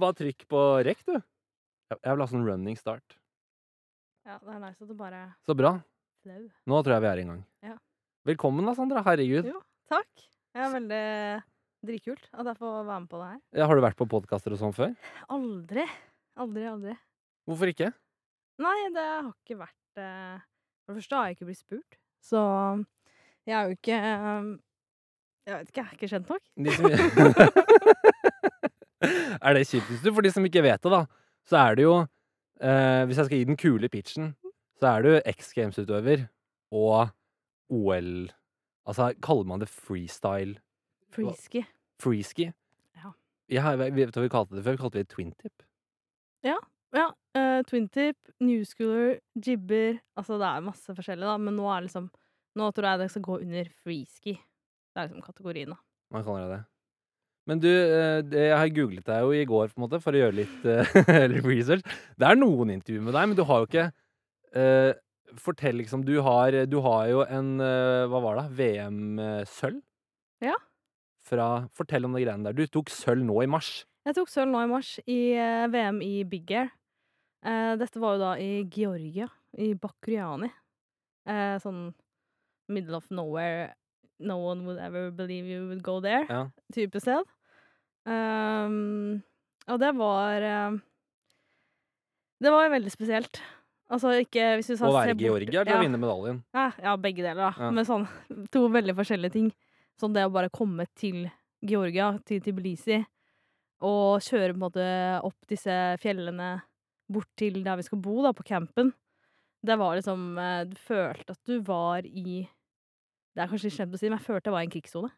Bare trykk på rekk, du. Jeg vil ha sånn running start. Ja, det er nice at du bare Så bra. flau. Nå tror jeg vi er i gang. Ja. Velkommen da, Sandra. Herregud. Jo, takk. Det er veldig dritkult at jeg får være med på det her. Ja, har du vært på podkaster og sånn før? Aldri. Aldri, aldri. Hvorfor ikke? Nei, det har ikke vært eh, For det første har jeg ikke blitt spurt, så jeg er jo ikke eh, Jeg vet ikke, jeg er ikke kjent nok. De som... er det kjipest? For de som ikke vet det, da, så er det jo eh, Hvis jeg skal gi den kule pitchen, så er du X Games-utøver og OL Altså, kaller man det freestyle? Freeski. Freeski? Ja. Jeg, vet du hva vi kalte det før? Vi kalte det twintip. Ja. Ja. Uh, twintip, newschooler, new schooler, jibber Altså det er masse forskjellig, da, men nå er liksom Nå tror jeg det skal gå under freeski. Det er liksom kategorien, da. Man kaller det det. Men du, eh, det- jeg har googlet deg jo i går på en måte, for å gjøre litt, eh, litt research. Det er noen intervjuer med deg, men du har jo ikke uh, Fortell, liksom. Du har, du har jo en uh, Hva var det? VM-sølv? Ja. Fra Fortell om de greiene der. Du tok sølv nå i mars. Jeg tok sølv nå i mars i uh, VM i Big Air. Dette var jo da i Georgia, i Bakuriani. Eh, sånn middle of nowhere, no one would ever believe you would go there, Ja. type sted. Um, og det var eh, Det var veldig spesielt. Altså ikke hvis du sa Å være Georgia eller ja. vinne medaljen? Ja, ja, begge deler, da. Ja. Men sånn to veldig forskjellige ting. Sånn det å bare komme til Georgia, til Tbilisi, og kjøre på en måte opp disse fjellene bort til der vi skal bo, da, på campen. Det var liksom eh, Du følte at du var i Det er kanskje slemt å si, men jeg følte jeg var i en krigssone.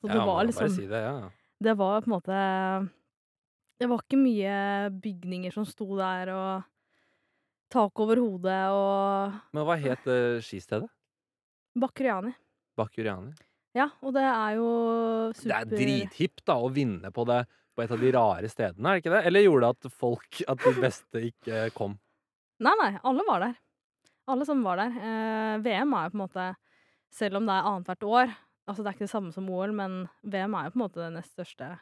Så det ja, var liksom si det, ja. Det var på en måte Det var ikke mye bygninger som sto der, og tak over hodet og Men hva het uh, skistedet? Bakuriani. Bakuriani? Ja, og det er jo super Det er drithipt da, å vinne på det på et av de rare stedene, er det ikke det? Eller gjorde det at folk, at de beste ikke kom? Nei, nei, alle var der. Alle som var der. Eh, VM er jo på en måte Selv om det er annethvert år Altså, det er ikke det samme som OL, men VM er jo på en måte det nest største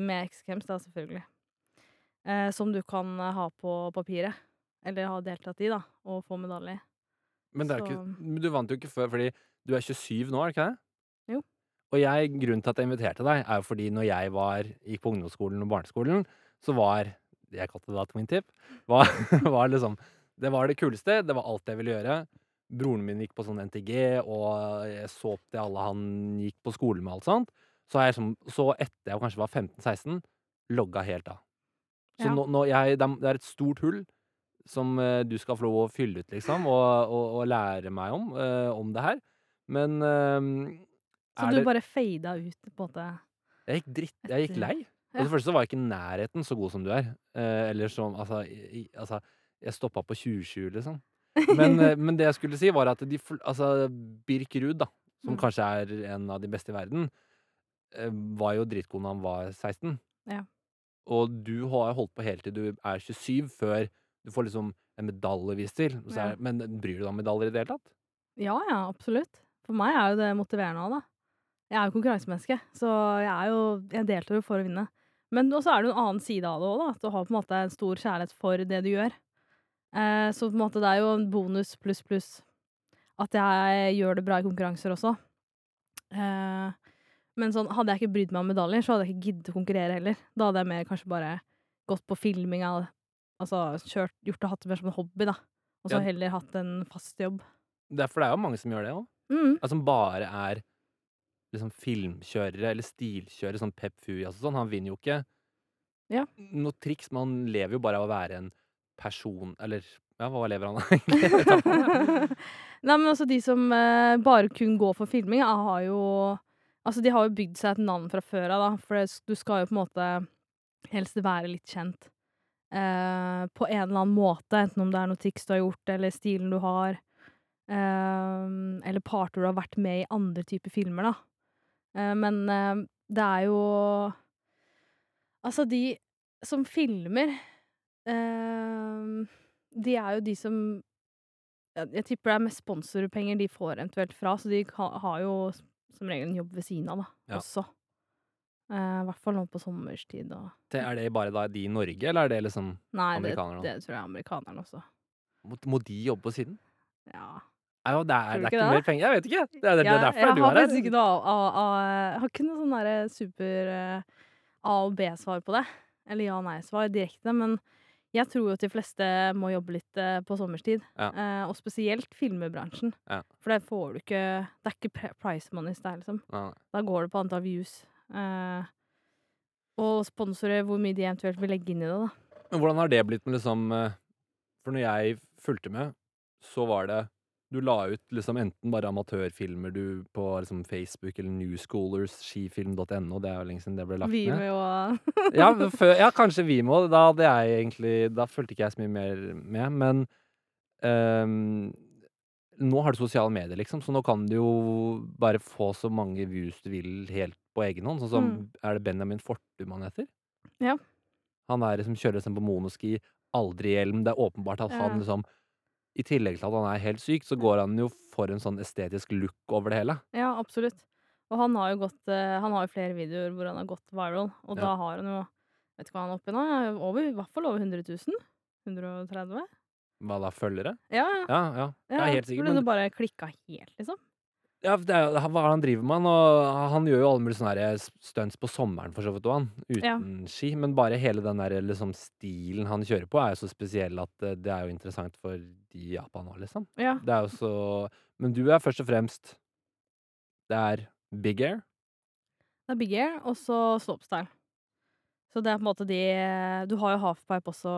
med X Games, da, selvfølgelig. Eh, som du kan eh, ha på papiret. Eller ha deltatt i, da, og få medalje i. Men, ikke, men du vant jo ikke før, fordi du er 27 nå, er det ikke det? Jo. Og jeg, grunnen til at jeg inviterte deg, er jo fordi når jeg var, gikk på ungdomsskolen og barneskolen, så var Jeg kalte det da Twin Tip. Var, var liksom Det var det kuleste. Det var alt jeg ville gjøre. Broren min gikk på sånn NTG, og jeg så opp til alle han gikk på skole med, alt sånt. Så, jeg så etter jeg kanskje var 15-16, logga helt av. Så Ja. nå, nå jeg, det er- et stort hull som eh, du skal få lov å fylle ut, liksom, og, og, og lære meg om, uh, om det her. Men uh, Så du det, bare fada ut, på en måte. jeg gikk dritt, jeg gikk lei. Ja. Og det første så var jeg ikke i nærheten så god som du er. Eh, eller som Altså, i- altså jeg stoppa på 2020, liksom. Men, eh, men det jeg skulle si, var at de Altså, Birk Ruud, da, som Mm. kanskje er en av de beste i verden, eh, var jo dritgod da han var 16. Ja. Og du har holdt på helt til du er 27, før du får liksom en medalje vist til. Så Ja. er, men bryr du deg om medaljer i det hele tatt? Ja, ja, absolutt. For meg er jo det motiverende òg, da. Jeg er jo konkurransemenneske, så jeg er jo Jeg deltar jo for å vinne. Men også er det en annen side av det òg, da. At du har på en måte en stor kjærlighet for det du gjør. Eh, så på en måte det er jo en bonus pluss pluss at jeg gjør det bra i konkurranser også. Eh, men sånn, hadde jeg ikke brydd meg om medaljer, så hadde jeg ikke giddet å konkurrere heller. Da hadde jeg mer kanskje bare gått på filming av Altså kjørt, gjort det hatt det mer som en hobby, da. Og så Ja. heller hatt en fast jobb. Derfor det er jo mange som gjør det òg. Mm. Altså, som bare er liksom filmkjørere eller stilkjørere, sånn Pep Fujas og sånn. Han vinner jo ikke Ja. noe triks, men han lever jo bare av å være en person Eller ja, hva lever han av, egentlig? Nei, men altså, de som eh, bare kun går for filming, har jo Altså, de har jo bygd seg et navn fra før av, da. For det, du skal jo på en måte helst være litt kjent. eh, på en eller annen måte, enten om det er noe triks du har gjort, eller stilen du har. eh, eller parter du har vært med i andre typer filmer, da. Eh, men eh, det er jo Altså, de som filmer De er jo de som jeg, tipper det er mest sponsorpenger de får eventuelt fra, så de har jo som regel en jobb ved siden av, da, Ja. også. Eh, I hvert fall nå på sommerstid og Det, er det bare da de i Norge, eller er det liksom Nei, det, Nei, det tror jeg er amerikanerne også. Må, må de jobbe på siden? Ja. Nei, det er, det er ikke ikke det? mer penger. Jeg vet ikke. Det er, det er derfor jeg du har er her. ikke noe A, A, jeg har ikke noe sånn derre super eh, A- og B-svar på det. Eller ja- nei-svar direkte. Men jeg tror jo at de fleste må jobbe litt eh, på sommerstid. Ja. Eh, og spesielt filmbransjen. Ja. For det får du ikke Det er ikke pri- price monies der, liksom. Nei. Da går det på antall views. Eh, og sponsorer, hvor mye de eventuelt vil legge inn i det, da. Men hvordan har det blitt med liksom eh, For når jeg fulgte med, så var det Du la ut liksom enten bare amatørfilmer du på liksom Facebook eller Newschoolers, skifilm.no, det er jo lenge siden det ble lagt Vi ned. med å Ja, før, ja, kanskje Vimo. Da hadde jeg egentlig Da fulgte ikke jeg så mye mer med. Men um, nå har du sosiale medier, liksom, så nå kan du jo bare få så mange views du vil helt på egen hånd. Sånn som Mm. Er det Benjamin Fortum han heter? Ja. Han er liksom, kjører liksom på monoski, aldri hjelm. Det er åpenbart at Ja. han liksom I tillegg til at han er helt syk, så går han jo for en sånn estetisk look over det hele. Ja, absolutt. Og han har jo gått eh, Han har jo flere videoer hvor han har gått viral, og Ja. da har han jo Vet ikke hva han er oppe i nå? Over, I hvert fall over 100 000? 130? Hva da, følgere? Ja, ja. Ja, ja. Helt jeg sikker. tror Men Du bare klikka helt, liksom. Ja, det er, hva han driver med? Han, han gjør jo alle mulige sånne her stunts på sommeren, for så vidt han. Ja. Uten ski. Men bare hele den der liksom stilen han kjører på, er jo så spesiell at eh, det er jo interessant for i Japan òg, liksom. Ja. Det er jo så Men du er først og fremst Det er Big Air. Det er Big Air, og så slopestyle. Så det er på en måte de Du har jo halfpipe også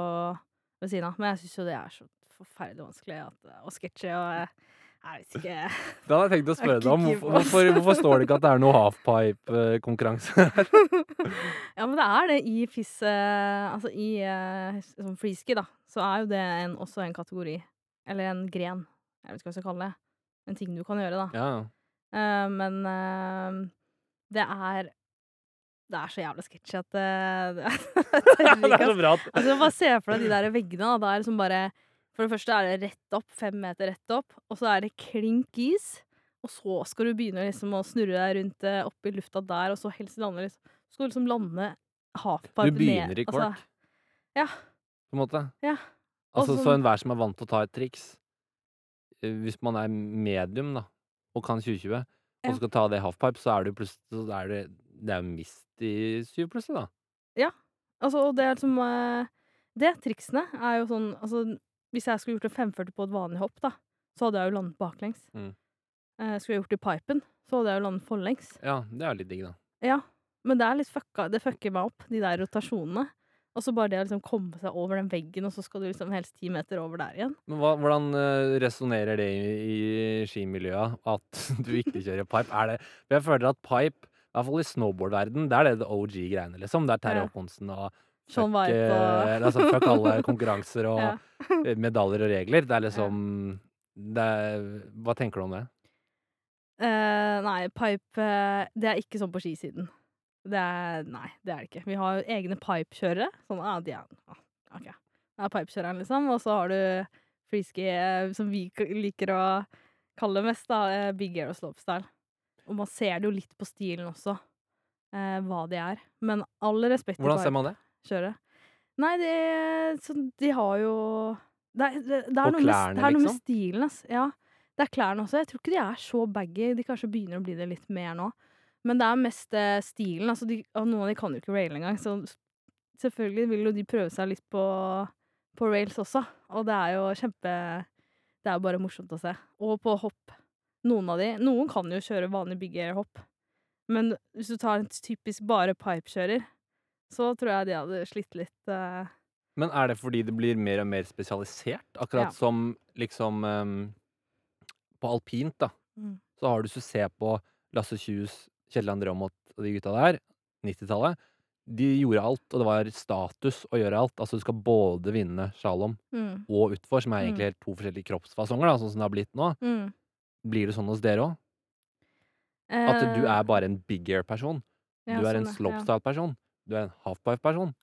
ved siden av, men jeg syns jo det er så forferdelig vanskelig at, og sketsje og eh, Jeg vet ikke Det hadde jeg tenkt å spørre deg om. Hvorfor, hvorfor, hvorfor står det ikke at det er noe halfpipe-konkurranse her? Ja, men det er det i FIS eh, Altså i eh, sånn freeski, da, så er jo det en, også en kategori. Eller en gren. Jeg vet ikke hva jeg skal kalle det. En ting du kan gjøre, da. Ja. Eh, men uh, det er Det er så jævla sketchy at det, det, det, det er så bra Altså, bare se for deg de der veggene. Da. Det som liksom bare For det første er det rett opp, fem meter rett opp, og så er det klink is. Og så skal du begynne liksom å snurre deg rundt eh, opp i lufta der, og så helst lande liksom skal du liksom lande halfpipe Du begynner i altså, ja. på en måte. Ja. Altså, så enhver som er vant til å ta et triks eh, Hvis man er medium, da, og kan 2020, Ja. og skal ta det halfpipe, så er du plutselig så er det, det er jo mist i syv plutselig, da. Altså, og det er liksom Det triksene er jo sånn Altså, hvis jeg skulle gjort en 540 på et vanlig hopp, da, så hadde jeg jo landet baklengs. Mm. Eh, skulle jeg gjort det i pipen, så hadde jeg jo landet forlengs. Ja, det er litt digg, da. Ja, men det er litt fucka. Det fucker meg opp, de der rotasjonene. Og så bare det å liksom komme seg over den veggen, og så skal du liksom helst ti meter over der igjen. Men hva, hvordan uh, resonnerer det i, i skimiljøet at du ikke kjører pipe? Er det jeg føler at pipe, i hvert fall i snowboardverden, det er det OG-greiene, liksom. Det er Terje. Håkonsen og Sånn fuck, eh, altså, fuck alle konkurranser og Ja. eh, medaljer og regler. Det er liksom det er, Hva tenker du om det? Uh, nei, pipe eh, Det er ikke sånn på skisiden. Det er Nei, det er det ikke. Vi har egne pipekjørere. Sånn, ah, de er ah, OK. Det er pipekjøreren, liksom. Og så har du freeski, eh, som vi liker å kalle det mest, da. eh, Big air og slopestyle. Og man ser det jo litt på stilen også, eh, hva de er. Men all respekt til Hvordan ser man det? Kjøre. Nei, det så De har jo Det er, det, det er, noe, med, klærne, det er noe med liksom? stilen, ass. Ja. Det er klærne også. Jeg tror ikke de er så baggy. De kanskje begynner å bli det litt mer nå. Men det er mest eh, stilen. Altså, de, og noen av de kan jo ikke rail engang, så selvfølgelig vil jo de prøve seg litt på, på rails også. Og det er jo kjempe Det er jo bare morsomt å se. Og på hopp. Noen av de Noen kan jo kjøre vanlig big air-hopp, men hvis du tar en typisk bare pipekjører, så tror jeg de hadde slitt litt Uh... Men er det fordi det blir mer og mer spesialisert? Akkurat Ja. som liksom um, På alpint, da, Mm. så har du hvis du ser på Lasse Kjus, Kjell André Aamodt og de gutta der, 90-tallet De gjorde alt, og det var status å gjøre alt. Altså du skal både vinne slalåm mm, og utfor, som er Mm. egentlig helt to forskjellige kroppsfasonger, da, sånn som det har blitt nå. mm. Blir det sånn hos dere òg? At du Eh, er bare en big air-person? ja, Du er sånn, en ja. slopestyle-person? Du er en halfpipe-person?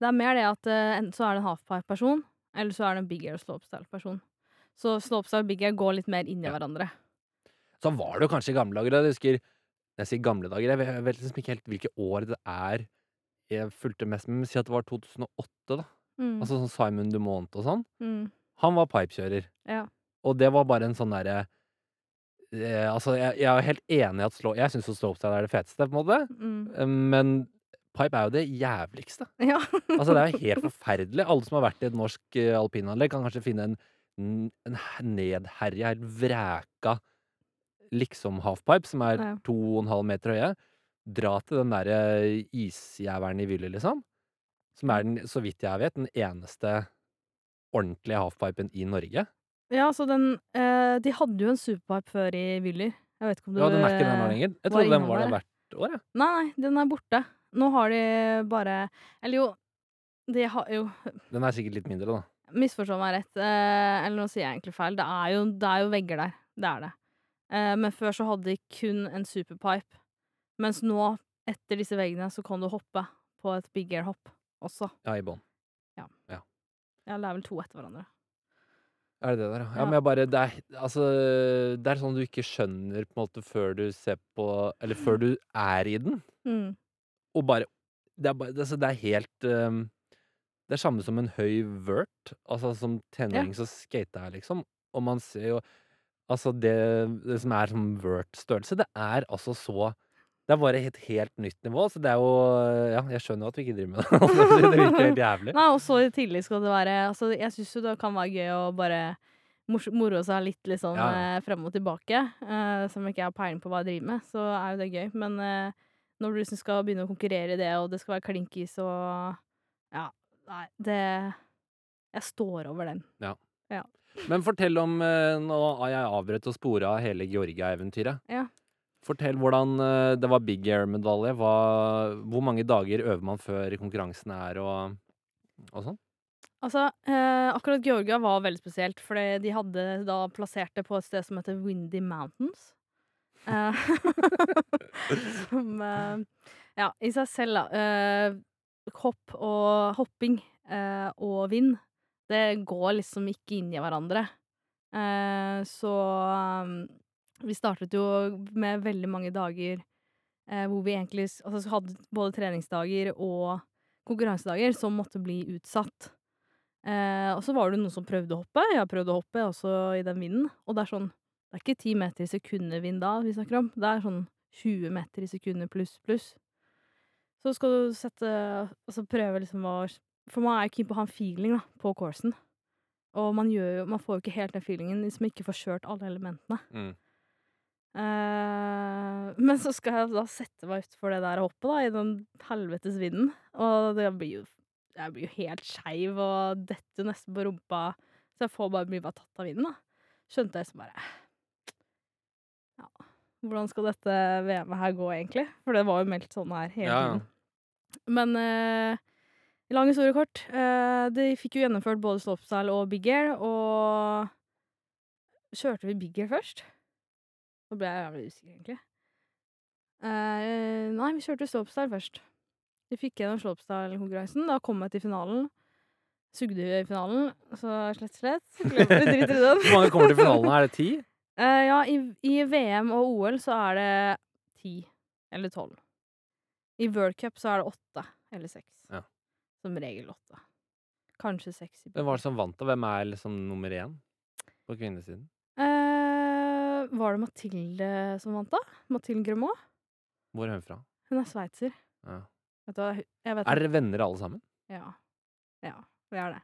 Det er mer det at eh, enten så er det en halfpipe-person, eller så er det en big air og slopestyle-person. Så slopestyle og big air går litt mer inn i Ja. hverandre. Sånn var det jo kanskje i gamle dager. Jeg husker Når jeg sier gamle dager Jeg vet liksom ikke helt hvilke år det er jeg fulgte mest med, men si at det var 2008, da. Mm. Altså sånn Simon Dumont og sånn. Mm. Han var pipekjører, Ja. og det var bare en sånn derre eh, Altså, jeg jeg er helt enig i at slow jeg syns jo slopestyle er det feteste, på en måte, Mm. eh, men pipe er jo det jævligste. Ja. Altså, det er jo helt forferdelig. Alle som har vært i et norsk eh, alpinanlegg, kan kanskje finne en en nedherja, helt vræka liksom halfpipe, som er Ja. 2,5 meter høye. Dra til den derre isjævelen i Willy, liksom. Som er den, så vidt jeg vet, den eneste ordentlige halfpipen i Norge. Ja, så den eh, De hadde jo en superpipe før i Willy. Jeg vet ikke om du Ja, den er ikke den lenger. Jeg trodde den var der hvert år, jeg. Nei, nei, den er borte. Nå har de bare Eller jo, de har jo Den er sikkert litt mindre, da. Misforstå meg rett, eh, eller nå sier jeg egentlig feil. Det er jo, det er jo vegger der. Det er det. Eh, men før så hadde de kun en superpipe. Mens nå, etter disse veggene, så kan du hoppe på et big air-hopp også. Ja, i bånn. Ja, det er vel to etter hverandre. Er det det der, ja? Ja, Ja. men jeg bare Det er altså Det er sånn du ikke skjønner på en måte før du ser på Eller før du er i den, Mm. og bare Det er bare altså, det er helt um, Det er samme som en høy vert. Altså, som tenåring så skata jeg, liksom. Og man ser jo Altså, det, det som er som vert-størrelse, det er altså så Det er bare et helt nytt nivå. Så det er jo Ja, jeg skjønner jo at vi ikke driver med det. det virker helt jævlig. Nei, og så i tillegg skal det være Altså, jeg syns jo det kan være gøy å bare moro seg litt litt sånn ja. eh, frem og tilbake. Eh, selv om jeg ikke har peiling på hva jeg driver med, så er jo det gøy. Men eh, når du liksom skal begynne å konkurrere i det, og det skal være klinkis og Ja, nei, det Jeg står over den. Men fortell om eh, Nå har jeg avbrøt og spora hele Georgia-eventyret. Ja. Fortell hvordan eh, Det var Big Air-medalje. Hvor mange dager øver man før konkurransen er, og, og sånn? Altså, eh, akkurat Georgia var veldig spesielt, fordi de hadde da plassert det på et sted som heter Windy Mountains. Eh, som eh, Ja, i seg selv, da. Eh, hopp og hopping eh, og vind, det går liksom ikke inn i hverandre. Eh, så um, vi startet jo med veldig mange dager eh, hvor vi egentlig altså, hadde både treningsdager og konkurransedager som måtte bli utsatt. Eh, og så var det noen som prøvde å hoppe. Jeg har prøvd å hoppe, også i den vinden. Og det er sånn Det er ikke 10 meter i sekundet vind da vi snakker om. Det er sånn 20 meter i sekundet pluss, pluss. Så skal du sette Altså prøve liksom å For man er jo keen på å ha en feeling da, på coursen. Og man, gjør jo, man får jo ikke helt den feelingen hvis man ikke får kjørt alle elementene. Mm. Uh, men så skal jeg da sette meg utfor det der hoppet, da, i den helvetes vinden. Og det blir jo Jeg blir jo helt skeiv og detter nesten på rumpa. Så jeg får bare, blir bare tatt av vinden, da. Skjønte jeg så bare Ja, hvordan skal dette VM-et her gå, egentlig? For det var jo meldt sånn her hele Ja, tiden. Men eh, lang historie kort. Eh, de fikk jo gjennomført både slopestyle og big air, og Kjørte vi big air først? Nå ble jeg jævlig usikker, egentlig. Eh, nei, vi kjørte slopestyle først. Vi fikk gjennom slopestyle-konkurransen. Da kom jeg til finalen. Sugde i finalen, så slett, slett. Glemte vi driter i den. Hvor mange kommer til finalen? Er det ti? Eh, ja, i, i VM og OL så er det ti eller tolv. I World Cup så er det åtte eller seks. Ja. Som regel åtte. Kanskje seks. i Hvem var det som vant, og hvem er liksom nummer én på kvinnesiden? Eh, var det Mathilde som vant, da? Mathilde Gremaud? Hvor er hun fra? Hun er sveitser. Ja. Vet du hva, jeg vet Er dere venner alle sammen? Ja. Ja, vi er det.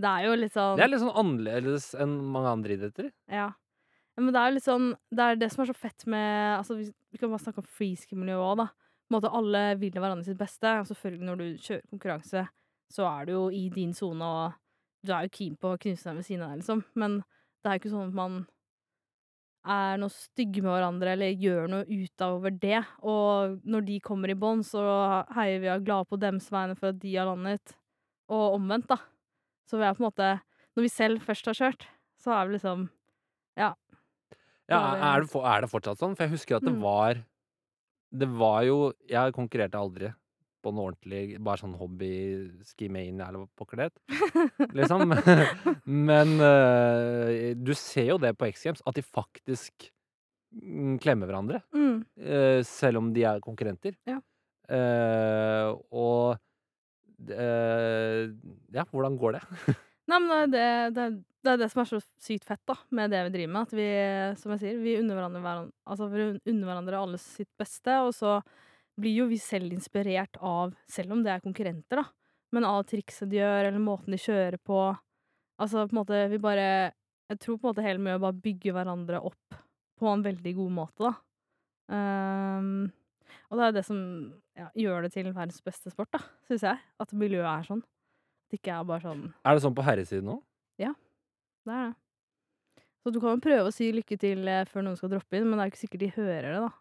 Det er jo litt sånn Det er litt sånn annerledes enn mange andre idretter. Ja. Ja, Men det er jo litt sånn Det er det som er så fett med Altså, vi, vi kan bare snakke om freeski-miljøet òg, da. Måte alle vil hverandre sitt beste. Og selvfølgelig, når du kjører konkurranse, så er du jo i din sone, og du er jo keen på å knuse deg ved siden av deg, liksom. Men det er jo ikke sånn at man er noe stygge med hverandre eller gjør noe utover det. Og når de kommer i bånn, så heier vi og er glade på dems vegne for at de har landet. Og omvendt, da. Så vi er på en måte Når vi selv først har kjørt, så er vi liksom Ja, Ja, er det, er det fortsatt sånn? For jeg husker at det Mm. var Det var jo Jeg konkurrerte aldri på noe ordentlig, bare sånn hobby skimania eller pokker det het. Liksom. Men uh, du ser jo det på X Games, at de faktisk klemmer hverandre. Mm. Uh, selv om de er konkurrenter. Ja. Uh, og Ja, hvordan går det? Nei, men det det, det, er- det som er så sykt fett da, med det vi driver med. At vi, som jeg sier, vi unner hverandre, hveran- altså, vi unner hverandre alle sitt beste. Og så blir jo vi selv inspirert av, selv om det er konkurrenter, da, men av trikset de gjør, eller måten de kjører på. Altså på en måte, vi bare Jeg tror på en måte hele med å bare bygge hverandre opp på en veldig god måte, da. Um, og det er det som ja, gjør det til verdens beste sport, da, syns jeg. At miljøet er sånn. Det ikke er bare sånn Er det sånn på herresiden òg? det er det. Så du kan jo prøve å si lykke til eh, før noen skal droppe inn, men det er ikke sikkert de hører det, da.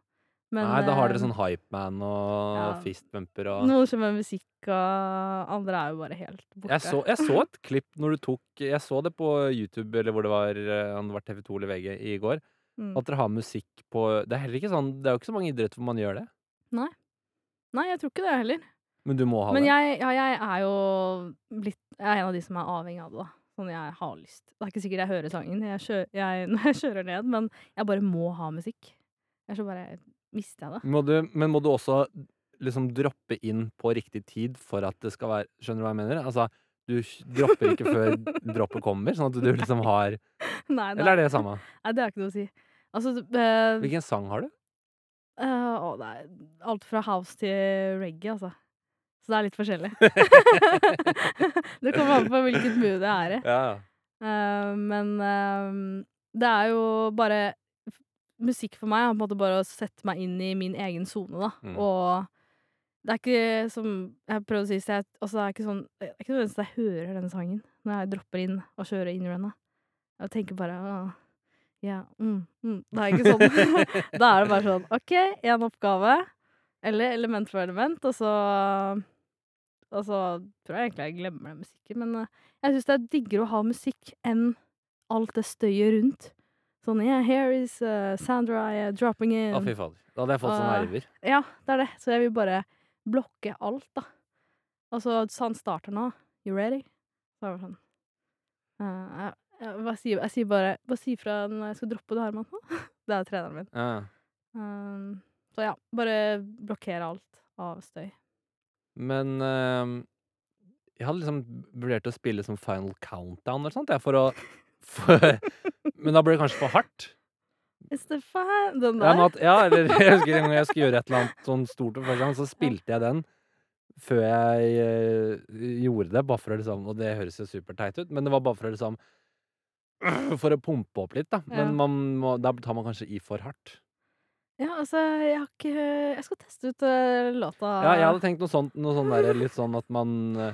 Men, Nei, da har dere eh, sånn hypeman og ja. fistbumper og Noen som er musikk, og andre er jo bare helt borte. jeg så, jeg så et klipp når du tok Jeg så det på YouTube, eller hvor det var, eh, var TV2 eller VG i går. mm. At dere har musikk på Det er heller ikke sånn Det er jo ikke så mange idretter hvor man gjør det. Nei, jeg tror ikke det heller. Men du må ha Men det. jeg, ja, jeg er jo blitt Jeg er en av de som er avhengig av det, da. Sånn jeg har lyst. Det er ikke sikkert jeg hører sangen jeg kjører, jeg, når jeg kjører ned, men jeg bare må ha musikk. Ellers så bare mister jeg det. Må du, men må du også liksom droppe inn på riktig tid for at det skal være Skjønner du hva jeg mener? Altså, du dropper ikke før droppet kommer, sånn at du liksom har Nei, Eller er det samme? Nei, det har ikke noe å si. Altså, uh, Hvilken sang har du? å, det er alt fra house til reggae, altså. Så det er litt forskjellig. det kommer an på hvilket mood jeg er i. Ja. Eh, men uh, det er jo bare Musikk for meg er på en måte bare å sette meg inn i min egen sone, da. Mm. Og det er ikke som jeg prøvde å si, jeg, altså det er ikke sånn Det er ikke nødvendigvis at jeg hører denne sangen når jeg dropper inn og kjører inn i runnet. Jeg tenker bare «Åh, ja, mm, mm. Det er ikke sånn. da er det bare sånn OK, én oppgave, eller element for element, og så Og så tror jeg egentlig jeg glemmer den musikken, men eh, jeg syns det er diggere å ha musikk enn alt det støyet rundt. Sånn yeah, here is uh, Sandra uh, dropping in. Å, fy fader. Da hadde jeg fått sånne Og- nerver. Ja, det er det. Så jeg vil bare blokke alt, da. Og så han starter nå. You ready? Så er det sånn eh, jeg, jeg, sier, jeg sier bare Bare si fra når jeg skal droppe, det Herman. det er treneren min. Ja. Um, så ja, bare blokkere alt av støy. Men eh, jeg hadde liksom vurdert å spille som Final Countdown eller sånt, jeg, for å for, Men da ble det kanskje for hardt. Is the fan? Den Ja, der? men at, ja, eller jeg husker en gang jeg skulle gjøre et eller annet sånn stort for første gang, så spilte jeg den før jeg eh, gjorde det, bare for å liksom Og det høres jo superteit ut, men det var bare for å liksom For å pumpe opp litt, da. Ja. Men man må, da tar man kanskje i for hardt. Ja, altså, jeg har ikke Jeg skal teste ut eh, låta. Ja, jeg hadde tenkt noe sånt, noe sånn der, litt sånn at man eh,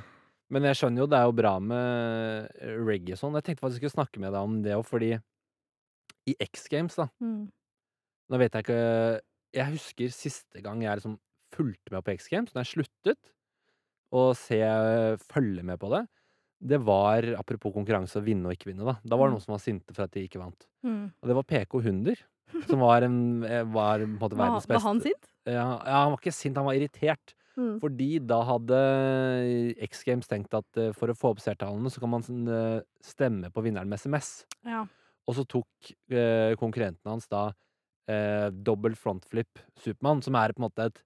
Men jeg skjønner jo, det er jo bra med eh, reggae og sånn. Jeg tenkte faktisk jeg skulle snakke med deg om det òg, fordi i X Games, da Mm. Nå vet jeg ikke Jeg husker siste gang jeg liksom fulgte med på X Games, når jeg sluttet å se følge med på det. Det var, apropos konkurranse, å vinne og ikke vinne, da. Da var det Mm. noen som var sinte for at de ikke vant. Mm. Og det var PK Hunder, som var, en, eh, var på en måte verdens beste. var han sint? Ja, ja, han var ikke sint, han var irritert. Mm. Fordi da hadde X Games tenkt at eh, for å få opp seertallene, så kan man eh, stemme på vinneren med SMS. Ja. Og så tok eh, konkurrenten hans da eh, dobbel frontflip Supermann, som er på en måte et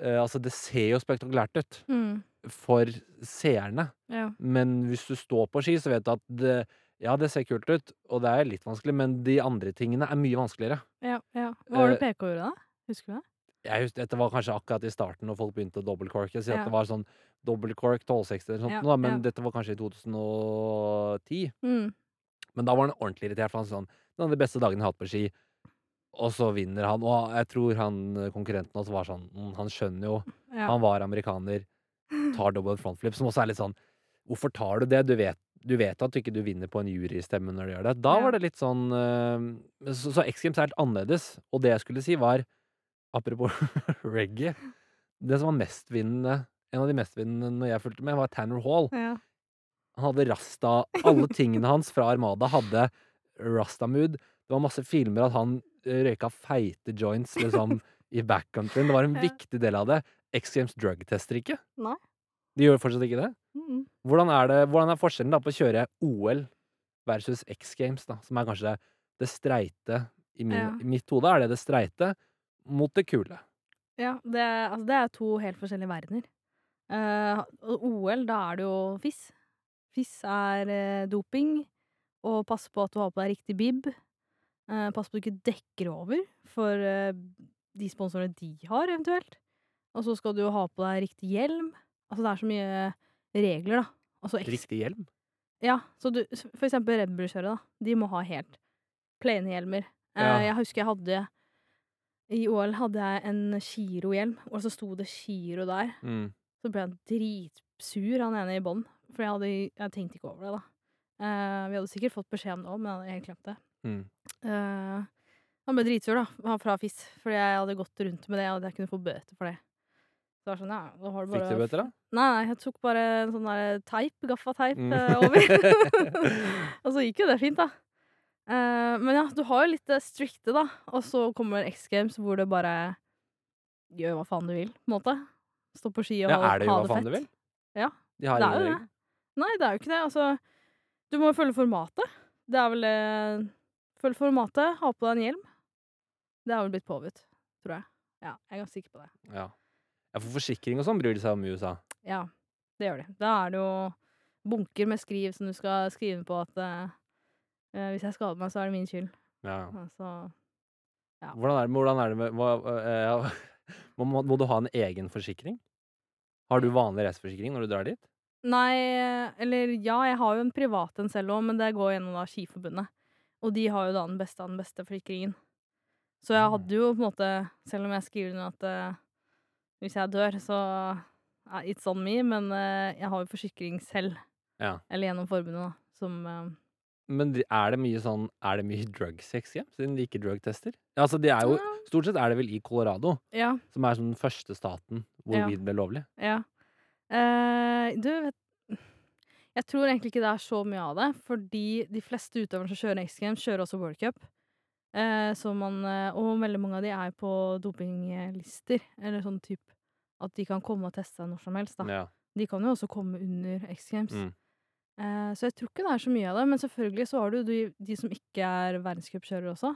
eh, Altså, det ser jo spektakulært ut Mm. for seerne, ja. men hvis du står på ski, så vet du at det, ja, det ser kult ut, og det er litt vanskelig, men de andre tingene er mye vanskeligere. Ja, ja. Hva var det Eh, PK gjorde da? Husker du det? Jeg husker, Dette var kanskje akkurat i starten, når folk begynte å dobbeltcorke. Si at Ja. det var sånn dobbeltcork 1260 eller sånt, Ja, da, men ja. dette var kanskje i 2010. Mm. Men da var han ordentlig irritert, for han sånn Det er de beste dagene jeg har hatt på ski. Og så vinner han. Og jeg tror han eh, konkurrenten også var sånn mm, Han skjønner jo. Han var amerikaner, tar double frontflip, som også er litt sånn Hvorfor tar du det? Du vet, du vet at du ikke du vinner på en jurystemme når du gjør det. Da var det litt sånn eh, Så, så X Games er helt annerledes. Og det jeg skulle si, var Apropos reggae Det som var mestvinnende En av de mestvinnende når jeg fulgte med, var Tanner Hall. ja. Han hadde rasta Alle tingene hans fra Armada hadde rasta-mood. Det var masse filmer at han eh, røyka feite joints liksom i backcountryen. Det var en viktig del av det. X Games drug-tester ikke. Nei. De gjør fortsatt ikke det. Mm. Hvordan er, det, hvordan er forskjellen da på å kjøre OL versus X Games, da, som er kanskje det streite I, min, Ja. I mitt hode er det det streite mot det kule. Ja, det, altså, det er to helt forskjellige verdener. Uh, OL, da er det jo FIS. FIS er uh, doping, og pass på at du har på deg riktig bib. Uh, pass på at du ikke dekker over for eh, de sponsorene de har, eventuelt. Og så skal du ha på deg riktig hjelm. Altså, det er så mye regler, da. Altså, Riktig hjelm. Ja, så du, for eksempel Red Bull-kjørere, da. De må ha helt plene hjelmer. Eh, Ja. Jeg husker jeg hadde I OL hadde jeg en Giro-hjelm, og så sto det Giro der. Mm. Så ble jeg dritsur, han ene i bånn. For jeg, hadde, jeg tenkte ikke over det, da. Eh, vi hadde sikkert fått beskjed om det òg, men jeg hadde helt glemt det. Mm. Eh, han ble dritsur, da, han fra FIS, fordi jeg hadde gått rundt med det, og jeg kunne få bøter for det. Så det var sånn, ja, da har du bare Fikk du bøter, da? Nei, nei, jeg tok bare en sånn der teip, gaffateip, Mm. eh, over. og så gikk jo det fint, da. Uh, men ja, du har jo litt det strikte, da. Og så kommer X Games hvor det bare gjør hva faen du vil, på en måte. Stå på ski og Ja, ha, er det jo hva det faen du vil? Ja, De har det er jo det. Nei, det er jo ikke det. Altså, du må jo følge formatet. Det er vel det Følg formatet, ha på deg en hjelm. Det har vel blitt påbudt, tror jeg. Ja, jeg er ganske sikker på det. Ja. Ja, for forsikring og sånn bryr de seg om i USA. Ja, det gjør de. Da er det jo bunker med skriv som du skal skrive på at eh, eh, hvis jeg skader meg, så er det min skyld. Ja. Altså, Ja. Hvordan er det, hvordan er det med hva, eh, må, må, du ha en egen forsikring? Har du vanlig reiseforsikring når du drar dit? nei, eller ja, jeg har jo en privat en selv òg, men det går gjennom da Skiforbundet. Og de har jo da den beste av den beste forsikringen. Så jeg Ah. hadde jo på en måte, selv om jeg skriver under at eh, hvis jeg dør, så ja, It's on me, men eh, jeg har jo forsikring selv. Ja. Eller gjennom forbundet, da, som eh, Men de- er det mye sånn Er det mye drugsex igjen, siden de ikke drugtester? Altså, de er jo Stort sett er det vel i Colorado, Ja. som er sånn den første staten hvor Ja. weed ble lovlig. Ja. Eh, du, vet Jeg tror egentlig ikke det er så mye av det, fordi de fleste utøverne som kjører X Games, kjører også World Cup. Eh, så man, eh, og veldig mange av de er på dopinglister, eller sånn type at de kan komme og teste seg når som helst. Da. Ja. De kan jo også komme under X Games. Mm. Eh, så jeg tror ikke det er så mye av det, men selvfølgelig så har du de, de som ikke er verdenscupkjørere også,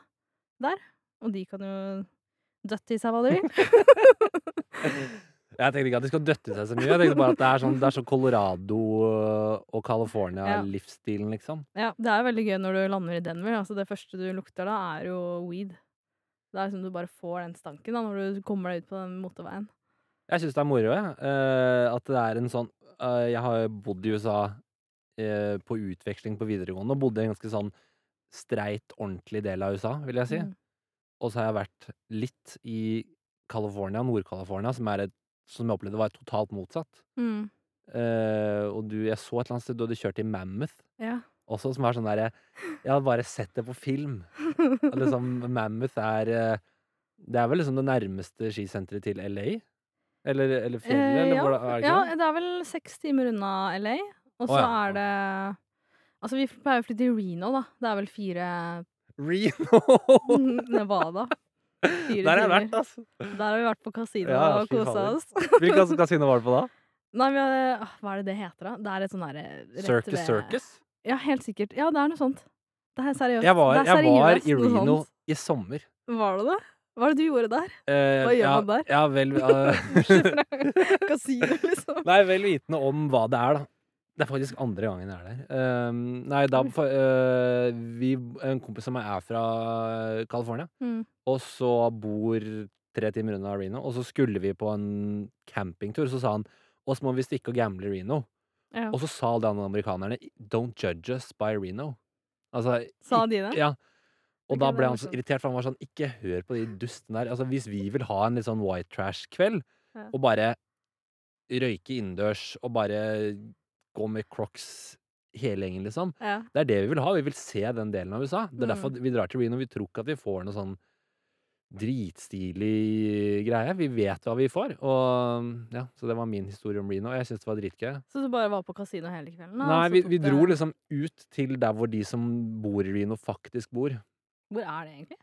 der. Og de kan jo døtte i seg hva de vil. Jeg tenkte ikke at de skal døtte seg så mye. Jeg tenkte bare at det er sånn, det er sånn Colorado og California-livsstilen, liksom. Ja, det er veldig gøy når du lander i Denver. Altså det første du lukter da, er jo weed. Det er som du bare får den stanken da, når du kommer deg ut på den motorveien. Jeg syns det er moro, jeg. Uh, at det er en sånn uh, Jeg har bodd i USA uh, på utveksling på videregående, og bodde i en ganske sånn streit, ordentlig del av USA, vil jeg si. Mm. Og så har jeg vært litt i California, Nord-California, som, er et, som jeg opplevde var totalt motsatt. Mm. Uh, og du, jeg så et eller annet sted du hadde kjørt i Mammoth Ja. også, som er sånn derre Jeg hadde bare sett det på film. Og liksom, Mammoth er eh, Det er vel liksom det nærmeste skisenteret til LA? Eller, eller fjellet, Eh, eller ja. hvor, er det ja, det? er vel seks timer unna LA. Og så så ja. er det Altså, vi pleier å flytte til Reno, da. Det er vel fire Reno! Nevada. Der har jeg vært, altså. Der har vi vært på kasino Ja, og kosa oss. Hvilket kasino var det på da? Nei, vi har, ah, hva er det det heter, da? Det er et sånn derre Circus ved- Circus? Ja, helt sikkert. Ja, det er noe sånt. Det er seriøst. Jeg var, jeg var i Reno i sommer. Var det det? Hva er det du gjorde der? Eh, Hva gjør ja, man der? Ja, vel uh... Kasino, liksom. Nei, vel vitende om hva det er, da. Det er faktisk andre gangen jeg er der. Um, nei, da eh, vi, En kompis av meg er fra California, Mm. og så bor tre timer unna Reno. Og så skulle vi på en campingtur, så sa han og så må vi stikke og gamble i Reno. Ja. Og så sa alle de andre amerikanerne Don't judge us by Reno. Altså, Sa de det? Ja. Og Ok, da ble han så irritert, for han var sånn Ikke hør på de dustene der. Altså, hvis vi vil ha en litt sånn white trash-kveld, Ja. og bare røyke innendørs, og bare gå med crocs hele gjengen, liksom Ja. Det er det vi vil ha. Vi vil se den delen av USA. Det er Mm. derfor vi drar til Reno. Vi tror ikke at vi får noe sånn dritstilig greie. Vi vet hva vi får. Og ja, Så det var min historie om Reno. og Jeg syns det var dritgøy. Så du bare var på kasino hele kvelden? da, Nei, vi, vi det- dro liksom ut til der hvor de som bor i Reno, faktisk bor. Hvor er det egentlig?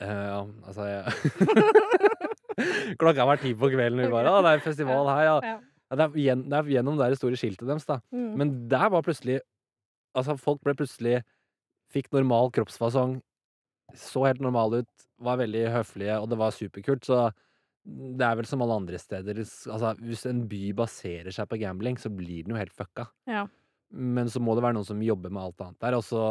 Eh, ja, altså jeg Klokka var ti på kvelden, vi bare Å, det er festival her, ja. Ja. Ja det, er gjen, det er gjennom det store skiltet deres, da. Mm. Men der var plutselig Altså, folk ble plutselig Fikk normal kroppsfasong så helt normal ut, var veldig høflige, og det var superkult. Så det er vel som alle andre steder Altså, hvis en by baserer seg på gambling, så blir den jo helt fucka. Ja. Men så må det være noen som jobber med alt annet der, og så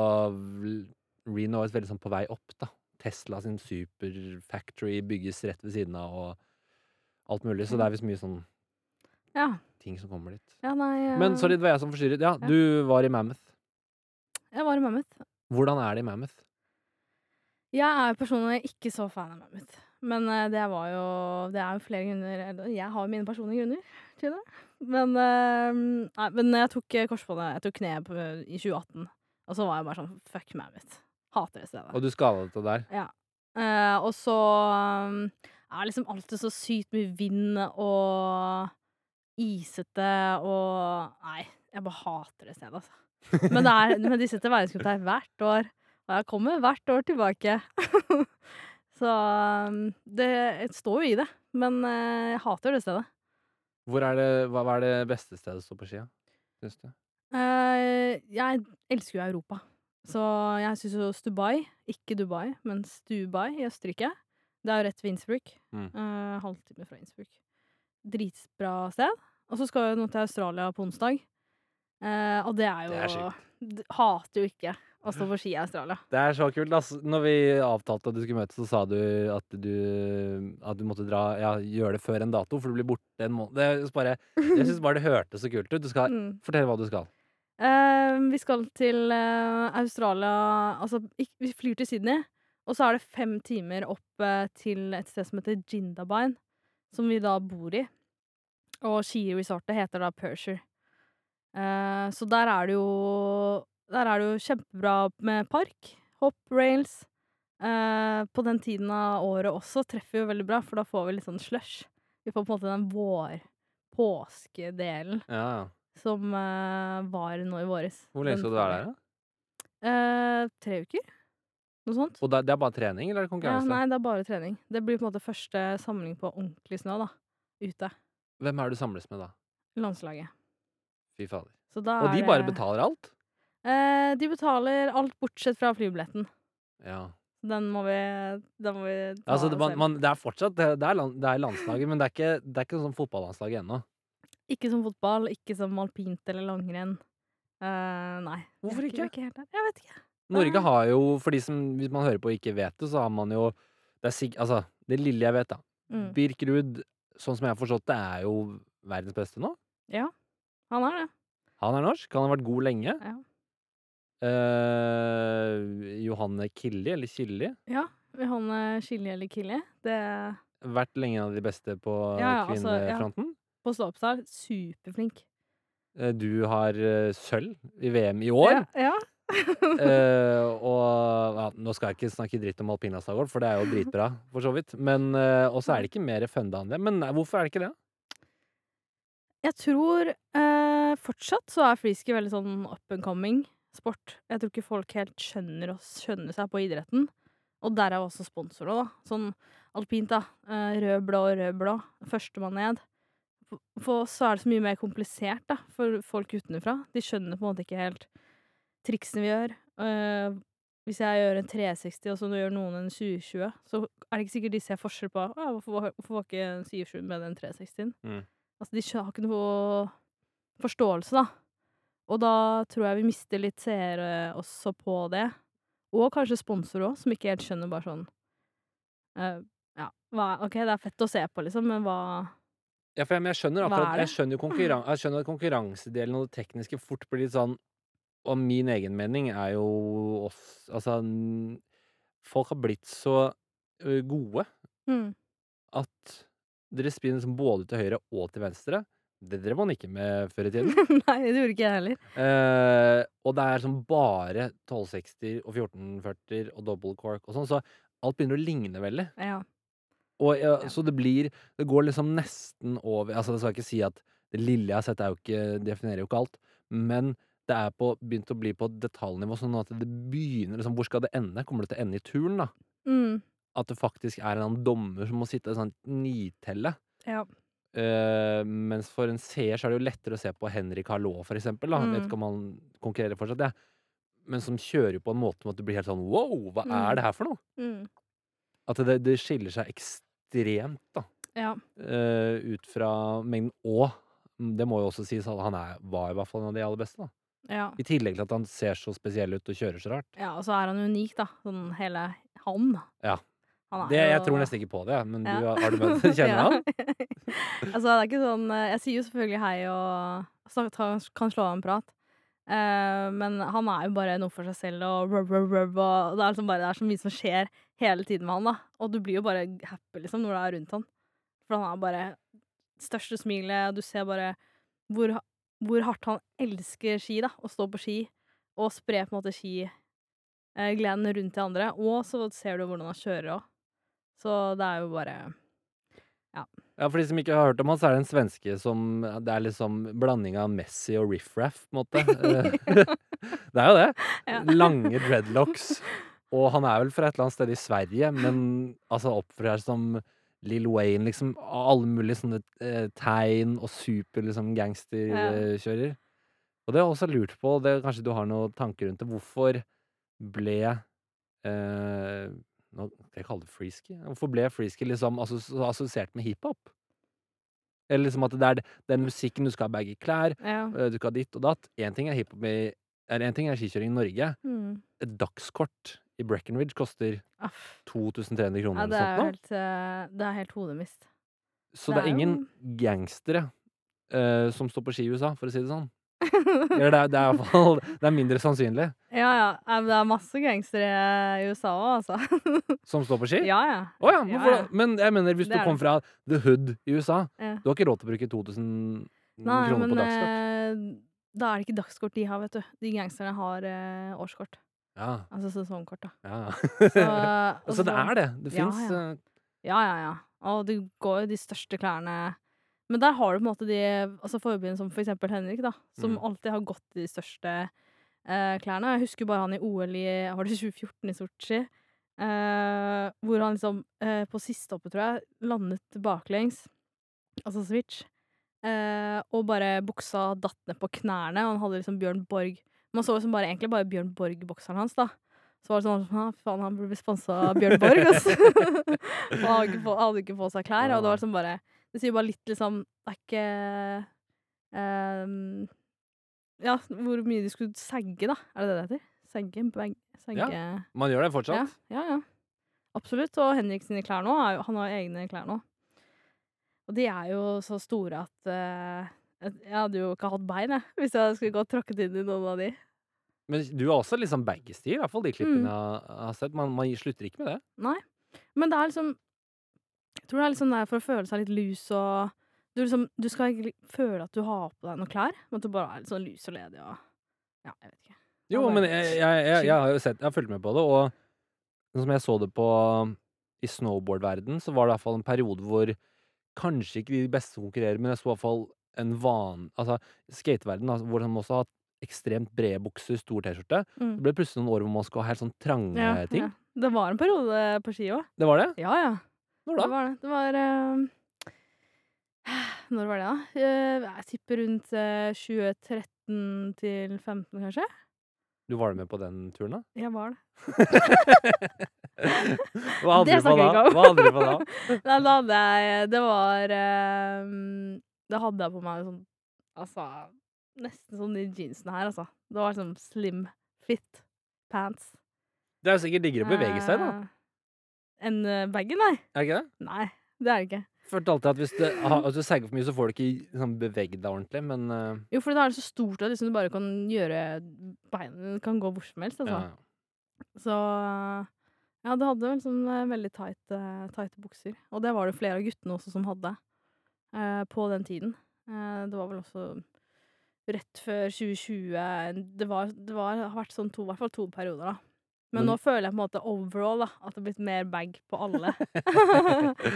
Reno er veldig sånn på vei opp, da. Tesla sin superfactory bygges rett ved siden av, og alt mulig, så det er visst mye sånn Ja. ting som kommer dit. Ja, nei Men eh, sorry, det var jeg som forstyrret. Ja, Ja. du var i Mammoth. Jeg var i Mammoth. Hvordan er det i Mammoth? Jeg er personlig ikke så fan av Mammoth. Men eh, det var jo Det er jo flere grunner Jeg har jo mine personlige grunner til det. Men eh, Nei, men jeg tok korsbåndet Jeg tok kneet i 2018. Og så var jeg bare sånn Fuck Mammoth. Hater det stedet. Og du skadet deg der. Eh, og så um, er liksom alltid så sykt mye vind og isete og Nei, jeg bare hater det stedet, altså. Men, det er, men de setter verdenscup der hvert år, og jeg kommer hvert år tilbake. så det, det står jo i det, men eh, jeg hater det stedet. Hvor er det, hva, hva er det beste stedet å stå på ski. Syns du? Eh, jeg elsker jo Europa. Så jeg syns jo Stubai, ikke Dubai, men Stubai i Østerrike Det er jo rett ved Innsbruck. Mm. Eh, halvtime fra Innsbruck. Dritbra sted. Og så skal jeg nå til Australia på onsdag. Eh, og det er jo Det er Hater jo ikke å stå på ski i Australia. Det er så kult, Altså, Når vi avtalte at du skulle møtes, så sa du at du, at du måtte dra Ja, gjøre det før en dato, for du blir borte en måned. Det bare, jeg syns bare det hørtes så kult ut. Du skal Mm. Fortell hva du skal. Eh, vi skal til eh, Australia Altså, vi flyr til Sydney, og så er det fem timer opp eh, til et sted som heter Jindabyne, som vi da bor i. Og skiresortet heter da Pershore. Eh, så der er det jo Der er det jo kjempebra med park, hopp, rails. Eh, på den tiden av året også treffer jo veldig bra, for da får vi litt sånn slush. Vi får på en måte den vår påskedelen Ja, ja. som eh, var nå i våres. Hvor lenge skal du være der, da? Eh, tre uker? Noe sånt. Og det, er bare trening, eller er det Ja, nei, det er bare trening. Det blir på en måte første samling på ordentlig snø, da. Ute. Hvem er det du samles med, da? Landslaget. Fy fader. Så da Og de bare det- betaler alt? Eh, de betaler alt bortsett fra flybilletten. Ja. Den må vi, den må vi ta Altså, det, man, man, det er fortsatt det, er land, det er landslaget, men det er ikke, det er ikke sånn fotballandslaget ennå. Ikke som fotball, ikke som alpint eller langrenn. Eh, nei. Hvorfor ikke? ikke helt. Jeg vet ikke. Norge har jo, for de som hvis man hører på og ikke vet det, så har man jo Det er sikk... Altså, det lille jeg vet, da. Mm. Birkerud, sånn som jeg har forstått det, er jo verdens beste nå. Ja, Han er det. Han er norsk, han har vært god lenge. Ja. Eh, Johanne Killi, eller Killi, Ja. Han er Chili eller Kili. Det vært lenge en av de beste på Ja, ja, altså, ja. kvinnefronten. På stå-opp-style, superflink. Eh, Du har eh, sølv i VM i år. Ja. ja. Eh, og ja, nå skal jeg ikke snakke dritt om alpinastagård, for det er jo dritbra, for så vidt. Men uh, også er det ikke mer funda enn det. Men nei, hvorfor er det ikke det? Jeg tror uh, fortsatt så er freeski veldig sånn up and coming sport. Jeg tror ikke folk helt skjønner, oss, skjønner seg på idretten. Og derav også sponsorer, da. Sånn alpint, da. Eh, rød, blå, rød, blå. Førstemann ned. For, oss så er det så mye mer komplisert, da, for folk utenfra. De skjønner på en måte ikke helt triksene vi gjør. Uh, hvis jeg gjør en 360, og så gjør noen en 720, så er det ikke sikkert de ser forskjell på ah, hvorfor, hvorfor var ikke en 720 med den 360-en. Mm. Altså, de har ikke noe forståelse, da. Og da tror jeg vi mister litt seere også på det. Og kanskje sponsorer òg, som ikke helt skjønner bare sånn uh, Ja, hva, OK, det er fett å se på, liksom, men hva Ja, for jeg, men jeg skjønner akkurat? Jeg skjønner konkurran jeg skjønner at konkurransedelen og det tekniske fort blir litt sånn Og min egen mening er jo oss Altså Folk har blitt så gode mm. at dere spinner liksom både til høyre og til venstre. Det drev man ikke med før i tiden. Nei, det gjorde ikke jeg heller. Eh, og det er sånn bare 1260 og 1440 og double cork og sånn, så alt begynner å ligne veldig. Ja. Og, ja, Ja. Så det blir Det går liksom nesten over Altså, det skal ikke si at det lille jeg har sett, er jo ikke, definerer jo ikke alt, men det er på, begynt å bli på detaljnivå, sånn at det begynner liksom Hvor skal det ende? Kommer det til å ende i turn, da? Mm. At det faktisk er en annen dommer som må sitte og sånn nitelle. ja. Uh, mens for en seer så er det jo lettere å se på Henrik Hallaa, for eksempel. Da. Mm. Vet Mm. ikke om han konkurrerer fortsatt, jeg. men som kjører på en måte med at du blir helt sånn wow, hva Mm. er det her for noe? Mm. At det, det skiller seg ekstremt, da. Ja. Uh, ut fra mengden. Og mm, det må jo også sies at han er, var i hvert fall en av de aller beste, da. Ja. I tillegg til at han ser så spesiell ut og kjører så rart. ja, og så er han unik, da. Sånn hele han. Ja. Han er Det, jeg jo- tror nesten ikke på det, men Ja. du, har- du møtt Kjenner Ja. han? altså, det er ikke sånn eh, Jeg sier jo selvfølgelig hei og kan slå av en prat. Uh, men han er jo bare noe for seg selv, og, rub, rub, rub, og det er liksom bare det er så mye som skjer hele tiden med han. da Og du blir jo bare happy liksom når du er rundt han. For han er bare største smilet, og du ser bare hvor, hvor hardt han elsker ski, da. Å stå på ski og spre på en måte skigleden rundt til andre. Og så ser du hvordan han kjører òg. Så det er jo bare Ja, ja. For de som ikke har hørt om han, så er det en svenske som Det er liksom blanding av Messi og riff-raff, på en måte. Eh, det er jo det. Ja. Lange dreadlocks. Og han er vel fra et eller annet sted i Sverige, men altså oppfører seg som Lill Wayne, liksom. Alle mulige sånne eh, tegn, og super liksom gangsterkjører. Og det har jeg også lurt på, det kanskje du har noen tanker rundt det. Hvorfor ble eh, nå skal jeg kalle det freeski? Hvorfor ble freeski liksom assos assosiert med hiphop? Eller liksom at det er den musikken, du skal ha baggy klær, Ja. eh, du skal ha ditt og datt. Én ting er hiphop i eller en ting er skikjøring i Norge. Mm. Et dagskort i Breckenridge koster 2300 kroner Ja, det er sånt helt, eh, det er helt hodemist. Så det det er er ingen gangstere uh, som står på ski i USA, for å si det sånn. Eller det er, det er fall Det er mindre sannsynlig Ja, ja. Det er masse gangstere i USA òg, altså. som står på ski. ja, ja. Oh, ja, men, for, men jeg mener, hvis du er kom fra the hood i USA, du har ikke råd til å bruke 2000 Nei, kroner men på dagskort. eh, da er det ikke dagskort de har, vet du. De gangsterne har eh, årskort. Ja, Altså sesongkort, da. ja. Så, Så det er det. Det fins ja. ja. Ja, ja, ja. Og det går jo de største klærne Men der har du på en måte de altså forbundene som for eksempel Henrik, da. Som Mm. alltid har gått i de største eh, klærne. Jeg husker bare han i OL i var det 2014 i Sotsji. Eh, hvor han liksom eh, på siste hoppet, tror jeg, landet baklengs. Altså switch. Eh, og bare buksa datt ned på knærne, og han hadde liksom Bjørn Borg Man så liksom bare, egentlig bare Bjørn Borg-bokseren hans, da. Så var det sånn ah, Faen, han burde bli sponsa av Bjørn Borg, altså. han hadde ikke på, hadde ikke på seg klær. Og det var liksom bare Det sier bare litt, liksom Det er ikke um, Ja, hvor mye de skulle segge, da. Er det det det heter? Sagge? Bag, Ja, Man gjør det fortsatt. ja, ja, ja. Absolutt. Og Henrik sine klær nå, han har egne klær nå. Og de er jo så store at uh, jeg hadde jo ikke hatt bein, jeg, hvis jeg skulle gått tråkket inn i noen av de. Men du har også sånn baggy-stil, i hvert fall de klippene Mm. jeg har sett. Man, man slutter ikke med det. Nei. Men det er liksom Jeg tror det er sånn der for å føle seg litt lus og Du, liksom, du skal ikke føle at du har på deg noen klær, men at du bare er litt sånn lus og ledig og Ja, jeg vet ikke. Jo, men jeg, jeg, jeg, jeg har jo sett Jeg har fulgt med på det, og sånn som jeg så det på I snowboardverden, så var det i hvert fall en periode hvor kanskje ikke de beste konkurrerer, men jeg så i hvert fall en van... Altså skateverden, altså, hvor man også har ekstremt brede bukser, stor T-skjorte. Mm. Det ble plutselig noen år hvor man skulle ha helt sånn trange Ja, ting. ja. Det var en periode på ski òg. Det var det? Ja, ja. Når Det da? var det. Det var eh, Når var det, da? Eh, jeg tipper rundt eh, 2013 til 15, kanskje? Du var med på den turen, da? Jeg var det. Hva hadde Det du på da? Hva hadde du på da? Nei, da hadde jeg Det var eh, Da hadde jeg på meg sånn Altså Nesten sånn de jeansene her, altså. Det var sånn slim fit pants. Det er jo sikkert diggere å bevege seg, da. Eh, Enn uh, bagen, nei. Er det ikke det? Nei, det er det ikke. Følte alltid at hvis du, ha- du sagger for mye, så får du ikke sånn, beveget deg ordentlig, men uh... Jo, for da er det så stort at liksom du bare kan gjøre Beina kan gå hvor som helst, altså. ja. Så ja, det hadde vel sånn eh, veldig tight, eh, tighte bukser. Og det var det flere av guttene også som hadde eh, på den tiden. Eh, det var vel også rett før 2020 Det var, det var har vært sånn to, i hvert fall to perioder, da. Men, Men- nå føler jeg på en måte overall da, at det har blitt mer bag på alle.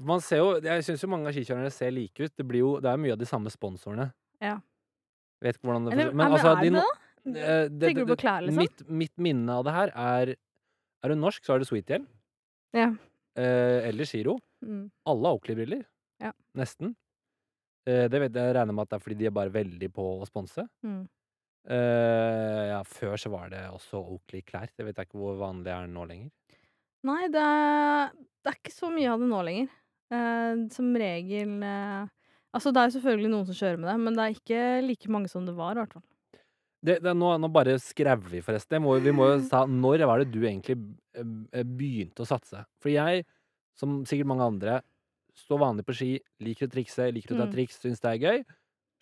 Man ser jo, Jeg syns jo mange av skikjørerne ser like ut. Det, blir jo, det er mye av de samme sponsorene. Ja. Vet ikke hvordan det Eller, Men altså, er de det no- det? eh, det- Tenker du det- på klær, liksom? Mitt, mitt minne av det her er Er du norsk, så er det Sweetgel. Ja. Eh, eller Giro. Mm. Alle har Oakley-briller. Ja. Nesten. Eh, det vet jeg regner med at det er fordi de er bare veldig på å sponse. Mm. Eh, ja, før så var det også Oakley-klær. Det vet jeg ikke hvor vanlig er nå lenger. Nei, det er det er ikke så mye av det nå lenger. Eh, som regel eh, Altså, det er jo selvfølgelig noen som kjører med det, men det er ikke like mange som det var, i hvert fall. Det, det, nå, nå bare skrev vi, forresten. Må, vi må jo sa Når var det du egentlig eh, begynte å satse? For jeg, som sikkert mange andre, står vanlig på ski, liker å trikse, liker å ta Mm. triks, syns det er gøy.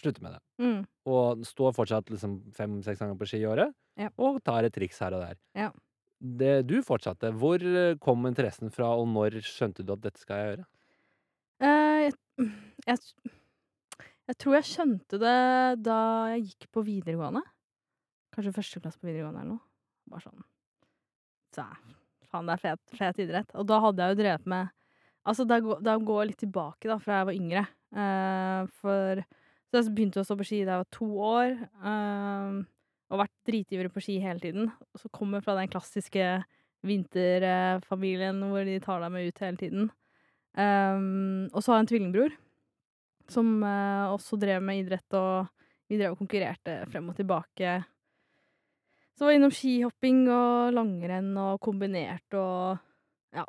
Slutter med det. Mm. Og står fortsatt liksom fem-seks ganger på ski i året. Ja. Og tar et triks her og der. Ja. Det du fortsatte, hvor eh, kom interessen fra, og når skjønte du at dette skal jeg gjøre? Uh, jeg, jeg, jeg tror jeg skjønte det da jeg gikk på videregående. Kanskje første klasse på videregående eller noe. Bare sånn Så faen, det er fet, fet idrett. Og da hadde jeg jo drevet med Altså, da da går jeg litt tilbake, da, fra jeg var yngre. Uh, for Så jeg begynte å stå på ski da jeg var to år. Uh, og vært dritivrig på ski hele tiden. Og så kommer jeg fra den klassiske vinterfamilien hvor de tar deg med ut hele tiden. Um, og så har jeg en tvillingbror som uh, også drev med idrett, og vi drev og konkurrerte frem og tilbake. Så var jeg innom skihopping og langrenn og kombinert og ja.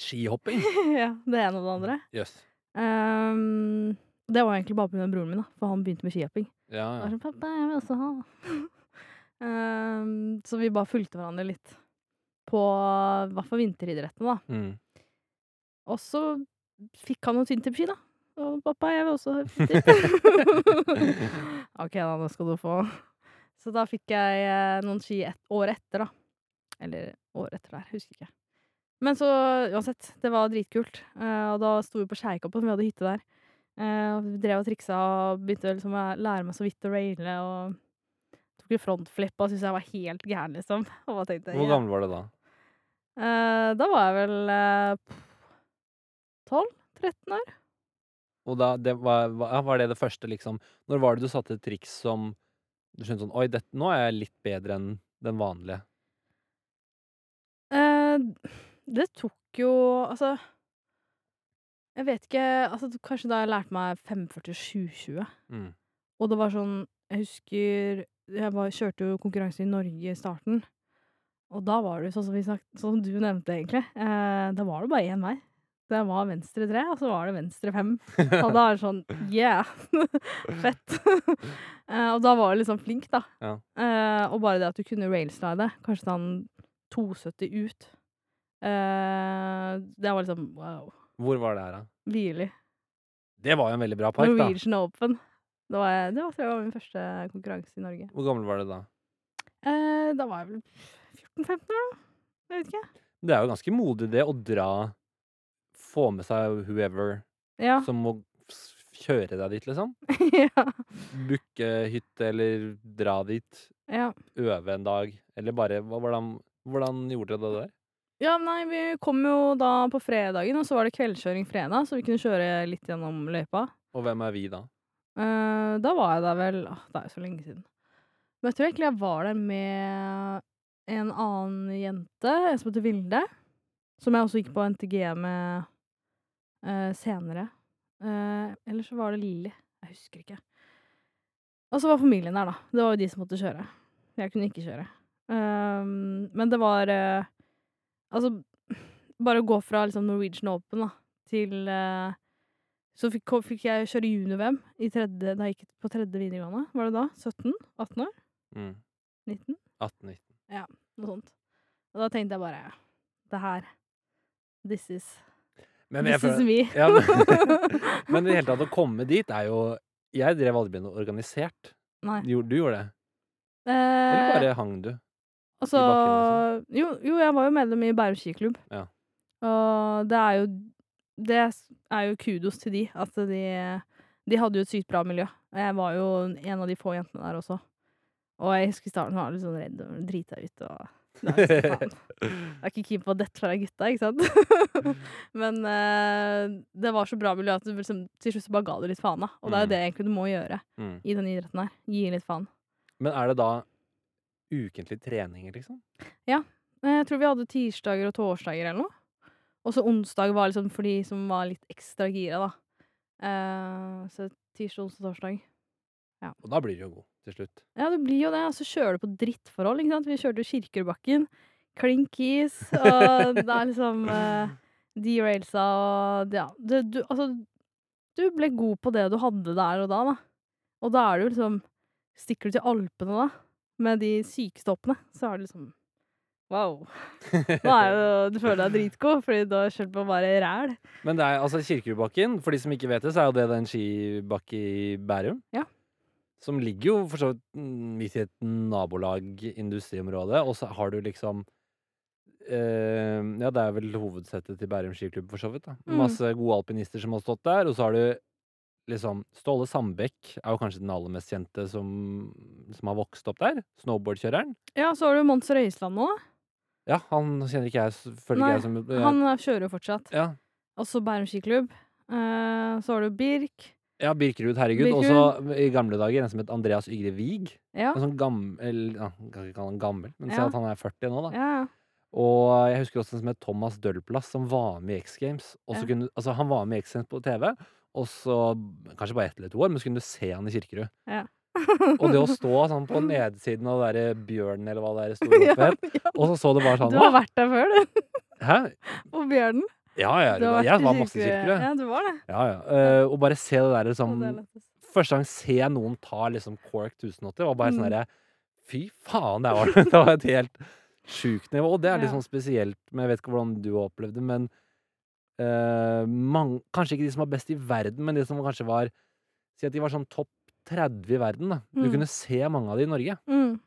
Skihopping? ja. Det ene og det andre. Yes. Um, det var egentlig bare pga. broren min, da, for han begynte med skihopping. Ja, ja. sånn, pappa, jeg vil også ha. um, så vi bare fulgte hverandre litt på i hvert fall vinteridrettene, da. Mm. Og så fikk han noen twintyp-ski, da. Og pappa, jeg vil også ha. OK, da, det skal du få. Så da fikk jeg eh, noen ski et år etter, da. Eller året etter der, husker ikke. Men så uansett, det var dritkult. Eh, og da sto vi på Skeikoppen, vi hadde hytte der. Eh, og vi drev og triksa og begynte liksom å lære meg så vidt å raile. Og tok frontflip og syntes jeg var helt gæren, liksom. Tenkte, Hvor gammel var du da? Eh, da var jeg vel eh, 12-13 år. Og da, det var, var, var det det første, liksom Når var det du satte et triks som du skjønte sånn Oi, dette, nå er jeg litt bedre enn den vanlige. Eh, det tok jo Altså Jeg vet ikke altså, Kanskje da jeg lærte meg 540-720. Mm. Og det var sånn Jeg husker Jeg var, kjørte jo konkurranse i Norge i starten. Og da var det sånn som, vi snak, sånn som du nevnte, egentlig. Eh, da var det bare én vei. Det var venstre tre, og så var det venstre fem. Og da er det sånn Yeah! Fett! eh, og da var du liksom flink, da. Ja. Eh, og bare det at du kunne railslide, kanskje sånn 270 ut eh, Det var liksom wow. Hvor var det her, da? Hvili. Det var jo en veldig bra park, da. Norwegian Open. Det var, det var, tror jeg var min første konkurranse i Norge. Hvor gammel var du da? Uh, da var jeg vel 14-15 år, da. Jeg vet ikke. Det er jo ganske modig, det, å dra Få med seg whoever Ja. som må kjøre deg dit, liksom. ja. Booke hytte, eller dra dit. ja. Øve en dag. Eller bare Hvordan, hvordan gjorde dere det der? Ja, nei, vi kom jo da på fredagen, og så var det kveldskjøring fredag, så vi kunne kjøre litt gjennom løypa. Og hvem er vi da? Eh, da var jeg der vel åh, Det er jo så lenge siden. Men jeg tror egentlig jeg var der med en annen jente, en som heter Vilde. Som jeg også gikk på NTG med eh, senere. Uh, eller så var det Lilly. Jeg husker ikke. Og så var familien der, da. Det var jo de som måtte kjøre. Jeg kunne ikke kjøre. Um, men det var eh, Altså, bare å gå fra liksom Norwegian Open da, til uh, så fikk, fikk jeg kjøre junior-VM da jeg gikk på tredje videregående. Var det da? 17? 18 år? Mm. 19? 18-19. Noe sånt. Og da tenkte jeg bare Det her This is Men This is me. ja, men, men i det hele tatt, å komme dit er jo Jeg drev aldri med noe organisert. Nei. Du, du gjorde det? Eller Eh, bare hang du? Altså bakken, jo, jo, jeg var jo medlem i Bærum skiklubb. Ja. Og det er jo Det er jo kudos til de. At de De hadde jo et sykt bra miljø. Og jeg var jo en av de få jentene der også. Og jeg husker i starten var jeg litt sånn redd og drita ut og. Jeg er ikke keen på å dette fra gutta, ikke sant? Men eh, det var så bra miljø at du liksom, til slutt så bare ga du litt faen, da. Og det er jo Mm. det egentlig du må gjøre Mm. i denne idretten her. Gi litt faen. Men er det da ukentlige treninger, liksom? Ja. Jeg tror vi hadde tirsdager og torsdager eller noe. Og så onsdag var liksom for de som var litt ekstra gira, da. Eh, så tirsdag, onsdag, torsdag. Ja. Og da blir du jo god til slutt. Ja, det blir jo det, og så kjører du på drittforhold, ikke sant. Vi kjørte jo Kirkerudbakken, Klinkies, og det er liksom eh, derailsa og Ja, du, du Altså, du ble god på det du hadde der og da, da. Og da er du liksom Stikker du til Alpene da, med de sykestoppene, så er det liksom Wow. Nå er jo Du føler deg dritgod, fordi du har kjørt på bare ræl. Men det er altså Kirkerudbakken, for de som ikke vet det, så er jo det den skibakke i Bærum. Ja. Som ligger jo for så vidt mm, midt i et nabolag, industriområde, og så har du liksom eh, Ja, det er vel hovedsettet til Bærum skiklubb, for så vidt. da. Mm. Masse gode alpinister som har stått der, og så har du liksom Ståle Sandbekk er jo kanskje den aller mest kjente som, som har vokst opp der. Snowboardkjøreren. Ja, så har du Mons Røisland nå. Ja, han kjenner ikke jeg, føler ikke jeg som ja, Han kjører jo fortsatt. ja. Også Bærum skiklubb. Eh, så har du Birk. Ja, Birkerud, herregud. Birkerud. Også i gamle dager en som het Andreas Ygre Wiig. Ja. En sånn gammel ja, Kan ikke kalle han gammel, men si Ja. at han er 40 nå, da. Ja, ja. Og jeg husker også en som het Thomas Dølplass, som var med i X Games. Og Ja. kunne, altså, han var med i X Games på TV, og så kanskje bare ett eller to år, men så kunne du se han i Kirkerud. Ja. Og det å stå sånn på nedsiden av det der bjørnen, eller hva det er, store ja, ja. og så så det bare sånn Du har vært der før, du. Hæ? På Bjørnen. Ja, ja, Du har var, jeg var masse i Kirkerud. Ja, du var det. Ja, ja. Uh, og bare se det der liksom. Første gang se noen ta liksom Cork 1080, var bare sånn Mm. derre Fy faen, det var, det var et helt sjukt nivå. Og det er litt liksom sånn spesielt, men jeg vet ikke hvordan du har opplevd det, men eh, Kanskje ikke de som var best i verden, men de som kanskje var Si at de var sånn topp 30 i verden, da. Du Mm. kunne se mange av de i Norge. Mm.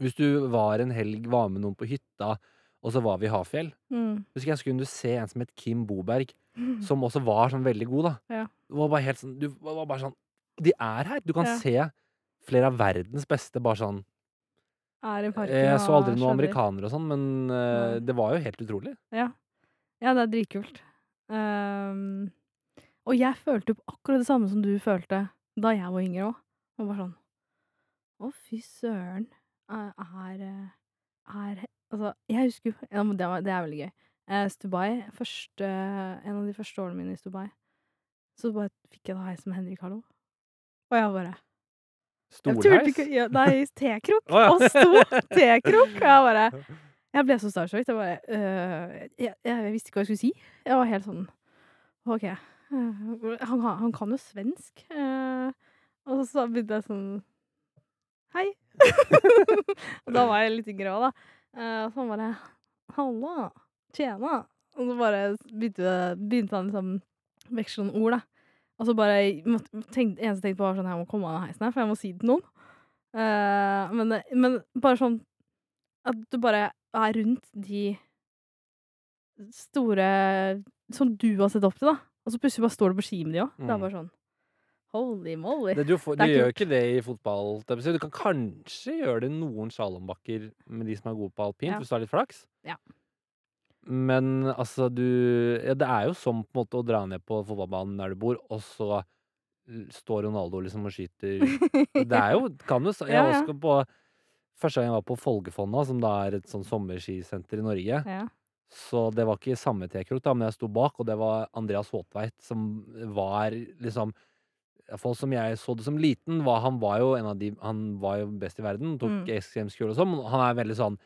Hvis du var en helg, var med noen på hytta, og så var vi i Hafjell. Mm. Husker jeg så kunne du se en som het Kim Boberg, som også var sånn veldig god, da. Ja. Det var bare helt sånn Du var bare sånn De er her! Du kan Ja. se flere av verdens beste bare sånn parken Jeg så aldri noen skjønner. amerikanere og sånn, men uh, det var jo helt utrolig. Ja. ja, det er dritkult. Ehm, og jeg følte jo akkurat det samme som du følte da jeg var yngre òg. Og bare sånn Å, fy søren. Er, er, er Altså, jeg husker jo ja, det, det er veldig gøy. Eh, Stubai, første, en av de første årene mine i Stubai, så bare fikk jeg da heis med Henrik Hallo. Og jeg bare Storheis? Ja, nei, tekrok. Å, ja. Og stor tekrok. Og jeg bare Jeg ble så starstruck. Jeg bare øh, jeg, jeg visste ikke hva jeg skulle si. Jeg var helt sånn OK. øh, han, han kan jo svensk. Uh, og så begynte jeg sånn Hei. og da var jeg litt yngre òg, da. Uh, så han bare Halla. Tjena. Og så bare begynte, begynte han liksom veksle noen ord, da. Og så bare tenkte, tenk, eneste tenkte på, var sånn Jeg må komme av den heisen her, for jeg må si det til noen. Uh, men, men bare sånn at du bare er rundt de store som du har sett opp til, da. Og så plutselig bare står du på ski med de òg. Det Mm. er bare sånn Holy moly. Det, du får, du gjør ikke det i fotball. Du kan kanskje gjøre det i noen slalåmbakker med de som er gode på alpint, Ja. hvis du har litt flaks. Ja. Men altså, du ja, Det er jo som på en måte å dra ned på fotballbanen der du bor, og så står Ronaldo liksom og skyter Det er jo kan jo, Jeg Ja, ja. på Første gang jeg var på Folgefonna, som da er et sånn sommerskisenter i Norge. Ja. Så det var ikke samme tekrok, da, men jeg sto bak, og det var Andreas Håtveit, som var liksom Iallfall som jeg så det som liten, var han var jo en av de Han var jo best i verden, tok Mm. Games-gull og sånn. men Han er veldig sånn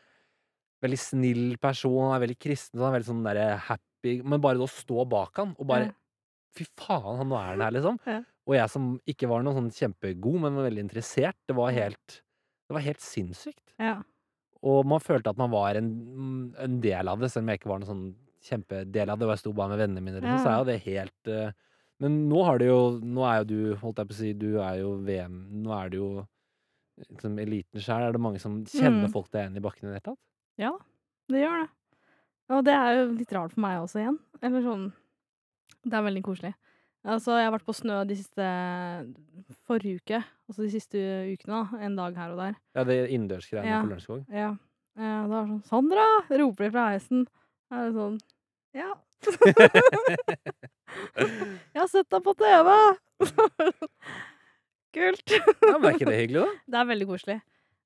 Veldig snill person, han er veldig kristen, han er veldig sånn derre happy Men bare det å stå bak han og bare Ja. Fy faen, han nå er han her, liksom. Ja. Og jeg som ikke var noe sånn kjempegod, men var veldig interessert, det var helt Det var helt sinnssykt. ja. Og man følte at man var en, en del av det, selv om jeg ikke var noen sånn kjempedel av det. Og jeg sto bare med vennene mine, liksom, så er jo det helt uh, Men nå har det jo Nå er jo du, holdt jeg på å si, du er jo VM Nå er det jo liksom eliten sjøl. Er det mange som kjenner Mm. folk deg igjen i bakken i det hele tatt? Ja det gjør det. Og det er jo litt rart for meg også igjen. Eller sånn Det er veldig koselig. Altså, jeg har vært på snø de siste Forrige uke. Altså de siste ukene, da. En dag her og der. Ja, det innendørsgreiene Ja. på Lørenskog. Ja. ja. da er det sånn 'Sandra!' roper de fra heisen. Da er det sånn Ja. jeg har sett deg på TV! Kult. Ja, men er ikke det hyggelig, da? Det er veldig koselig.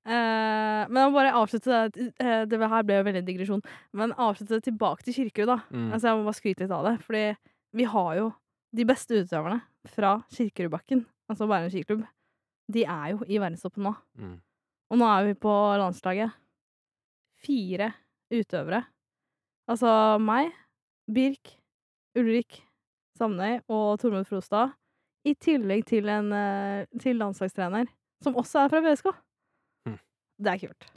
Eh, men jeg må bare avslutte det. eh, det her ble jo veldig digresjon. Men avslutte det tilbake til Kirkerud, da. Mm. Altså, jeg må bare skryte litt av det. Fordi vi har jo de beste utøverne fra Kirkerudbakken, altså Bærum skiklubb. de er jo i verdenstoppen nå. Mm. Og nå er vi på landslaget. Fire utøvere. Altså meg, Birk, Ulrik Samnøy og Tormod Frostad. I tillegg til en eh, til landslagstrener, som også er fra BSK. Mm. Det er kult.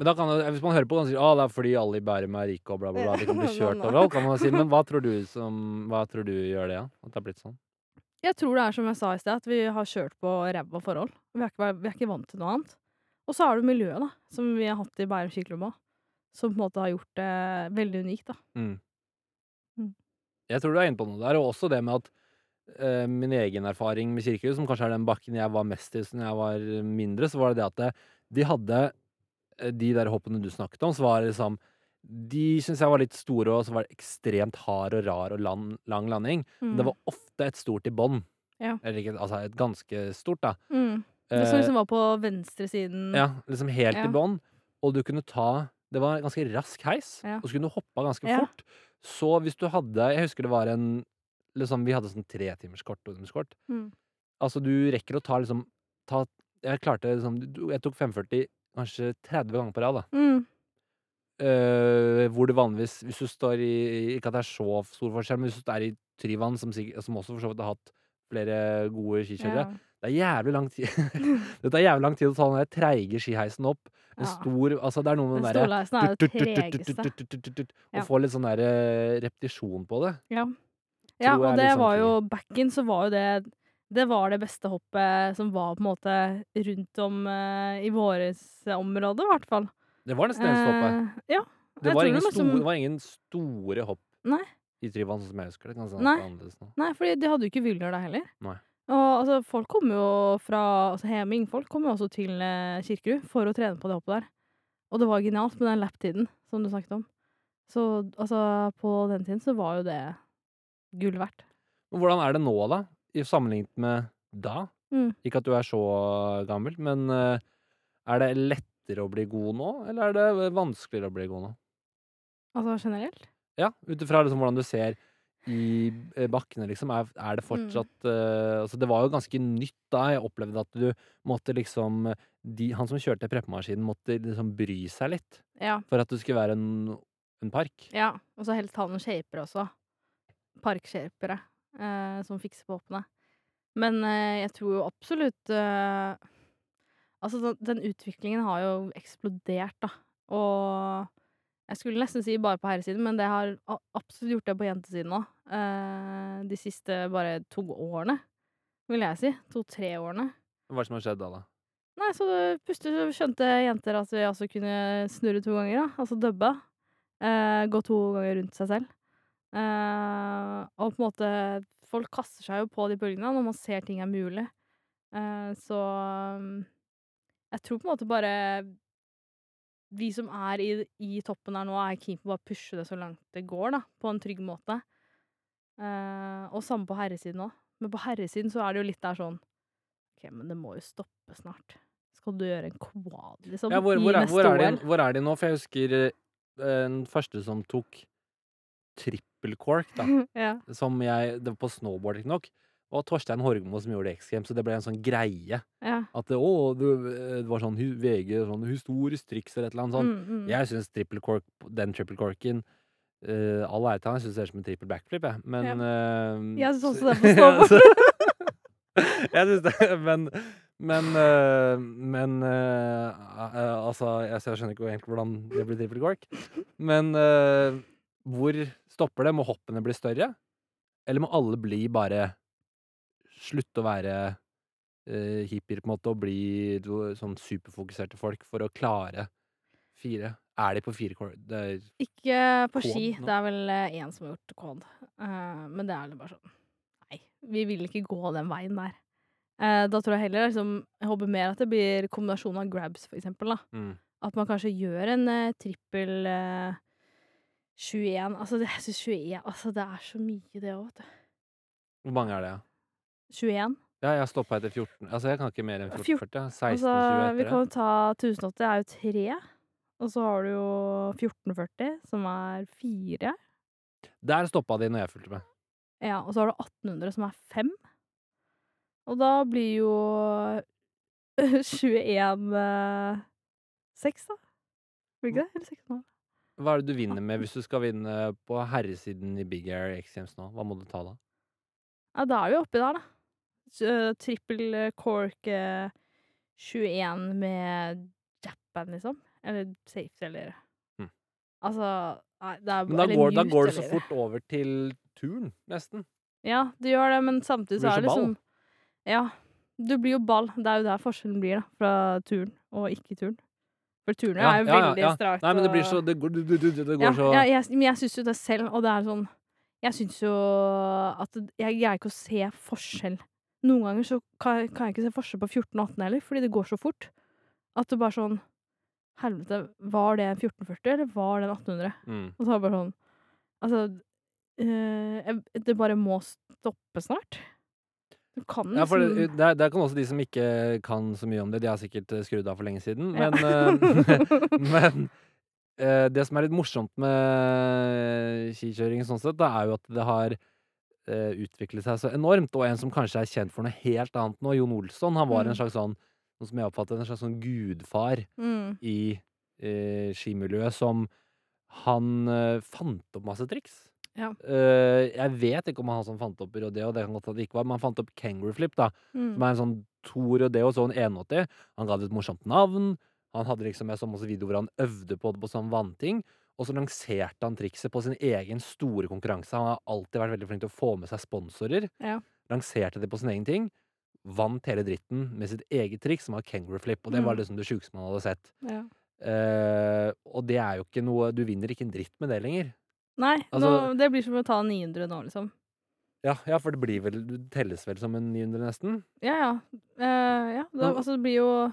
Men da kan det, hvis man hører på, kan man si at det er fordi alle i Bærum er rike og bla, bla, bla. De kan bli kjørt overalt. kan man si. Men hva tror du, som, hva tror du gjør det, ja? At det er blitt sånn? Jeg tror det er som jeg sa i sted, at vi har kjørt på ræva forhold. Vi er, ikke, vi er ikke vant til noe annet. Og så er det miljøet, da, som vi har hatt i Bærum skiklubb òg. Som på en måte har gjort det veldig unikt, da. Mm. Mm. Jeg tror du er inne på noe der, og også det med at uh, min egen erfaring med kirkehus, som kanskje er den bakken jeg var mest i da jeg var mindre, så var det det at det, de hadde eh, de der hoppene du snakket om, så var det liksom De syns jeg var litt store, og så var det ekstremt hard og rar og lang, lang landing. Men det Mm. var ofte et stort i bånn. Ja. Altså et ganske stort, da. Mm. Det som Eh, liksom var på venstresiden. ja, liksom helt Ja. i bånn. Og du kunne ta Det var en ganske rask heis, Ja. og så kunne du hoppa ganske fort. Så hvis du hadde Jeg husker det var en liksom, Vi hadde sånn tretimerskort og ungdomskort. Mm. Altså, du rekker å ta liksom ta, Jeg klarte liksom Jeg tok 540 kanskje 30 ganger på rad, da. Mm. Uh, hvor det vanligvis Hvis du står i Ikke at det er så stor forskjell, men hvis du er i Tryvann, som, som også for så vidt har hatt flere gode skikjørere Ja. Det er jævlig lang tid Det tar jævlig lang tid å ta den der treige skiheisen opp. En stor Altså, det er noe med Den derre er. Og få litt sånn der eh, repetisjon på det. Ja. ja, og det liksom var jo Back in, så var jo det Det var det beste hoppet som var på en måte rundt om eh, i våres område, i hvert fall. Det var nesten eneste hoppet. Eh, ja. Det var, det liksom- store, det var ingen store hopp Nei. i Tryvann, som jeg husker det. Kan Nei. Nei, for de hadde jo ikke Vilnius der heller. Nei. Og altså, folk kommer jo fra altså, Heming folk kommer jo også til eh, Kirkerud for å trene på det hoppet der. Og det var genialt med den lap-tiden som du snakket om. Så altså, på den tiden så var jo det gull verdt. Men hvordan er det nå, da? I sammenlignet med da? Mm. Ikke at du er så gammel, men eh, er det lettere å bli god nå, eller er det vanskeligere å bli god nå? Altså generelt. Ja, ut ifra liksom hvordan du ser i eh, bakkene, liksom, er, er det fortsatt eh, Altså, det var jo ganske nytt da. Jeg opplevde at du måtte liksom de, Han som kjørte preppemaskinen, måtte liksom bry seg litt Ja. for at det skulle være en, en park. ja. Og så helst ha noen shapere også. Parkshapere som fikser på hoppene. Men eh, jeg tror jo absolutt eh, Altså, den, utviklingen har jo eksplodert, da. Og jeg skulle nesten si bare på herresiden, men det har absolutt gjort det på jentesiden òg. Eh, de siste bare to årene, vil jeg si. To-tre årene. Hva er det som har skjedd da, da? Nei, så plutselig skjønte jenter at vi også kunne snurre to ganger, da. Altså dubbe. Eh, gå to ganger rundt seg selv. Eh, og på en måte Folk kaster seg jo på de bølgene når man ser ting er mulig. Uh, så um, jeg tror på en måte bare vi som er i, i toppen her nå, er keen på å bare pushe det så langt det går, da. På en trygg måte. Uh, og samme på herresiden òg. Men på herresiden så er det jo litt der sånn OK, men det må jo stoppe snart. Skal du gjøre en quad, liksom? Ja, hvor, I hvor, er, hvor, er de, hvor er de nå? For jeg husker den første som tok trippel cork, da. ja. Som jeg Det var på snowboard, riktignok. Og Torstein Horgmo som gjorde X Games, så det ble en sånn greie. ja. At det, å, det, det var sånn VG, sånn historisk triks eller et eller annet sånt. Mm, mm. Jeg syns triple cork, den triple corken uh, All ære til han, jeg syns det ser ut som en triple backflip, jeg. Men Ja. uh, Jeg synes også så- det på snowboard. jeg syns det, men Men, eh, men eh, eh, Altså, jeg, jeg skjønner ikke egentlig hvordan det blir triple cork. Men eh, hvor stopper det? Må hoppene bli større? Eller må alle bli bare Slutte å være uh, hippier, på en måte, og bli sånn superfokuserte folk for å klare fire? Er de på fire kord? Ikke på ski. nå? Det er vel én som har gjort kod. Uh, men det er vel bare sånn Nei, vi vil ikke gå den veien der. Uh, da tror jeg heller liksom Jeg håper mer at det blir kombinasjon av grabs, for eksempel. Da. mm. At man kanskje gjør en uh, trippel eh, 21 Altså, det, jeg syns 21 Altså, det er så mye, det òg, vet du. Hvor mange er det? da? 21. Ja, jeg stoppa etter 14. Altså, jeg kan ikke mer enn 14, 40. 16-20 Altså, vi etter det. kan jo ta 1080 det er jo tre. Og så har du jo 1440, som er fire. Der stoppa de når jeg fulgte med. Ja, og så har du 1800, som er fem. Og da blir jo 21 eh, 6, da. Blir ikke det? Eller 6,5? Hva er det du vinner med hvis du skal vinne på herresiden i Big Air X Games nå? Hva må du ta da? Ja, da er vi oppi der, da. Trippel cork eh, 21 med Japan, liksom. Eller safety, eller Hm. Altså Nei, det er Men da går, da går det så fort over til turn, nesten. Ja, det gjør det, men samtidig så er det liksom ball. Ja. Du blir jo ball. Det er jo der forskjellen blir, da. Fra turn og ikke-turn. For turner Ja, er jo ja, veldig ja. strakt Nei, men det blir så Det går, det, det, det, går så ja, jeg, men jeg syns jo det selv, og det er sånn Jeg syns jo at Jeg greier ikke å se forskjell. Noen ganger så kan kan jeg ikke se forskjell på 14 og 18 heller, fordi det går så fort. At det bare sånn Helvete, var det en 1440, eller var det en 1800? mm. Og så er det bare sånn Altså øh, Det bare må stoppe snart. Kan Ja, for det, liksom det, er- det kan også de som ikke kan så mye om det. De har sikkert eh, skrudd av for lenge siden. Men, eh, men uh, det som er litt morsomt med skikjøring sånn sett, da, er jo at det har uh, utviklet seg så enormt. Og en som kanskje er kjent for noe helt annet nå, Jon Olsson, han var Mm. en slags sånn som jeg oppfatter en slags sånn gudfar mm, i uh, skimiljøet som han fant opp masse triks. Ja. Eh, jeg vet ikke om han som fant opp rodeo, det kan godt at det ikke var, men han fant opp kangaroo flip, da. mm, Som er en sånn to rodeo, så en 81. Han ga det et morsomt navn. Han hadde liksom Jeg så masse videoer hvor han øvde på det på sånn vannting. Og så lanserte han trikset på sin egen store konkurranse. Han har alltid vært veldig flink til å få med seg sponsorer. Ja. Lanserte det på sin egen ting. Vant hele dritten med sitt eget triks, som var kangaroo flip. Og det var Mm. liksom det sjukeste man hadde sett. ja. Eh, og det er jo ikke noe Du vinner ikke en dritt med det lenger. Nei, Altså- nå, det blir som å ta 900 nå, liksom. Ja, ja for det blir vel Du telles vel som en 900, nesten? Ja, ja. Uh, ja, det, altså, det blir jo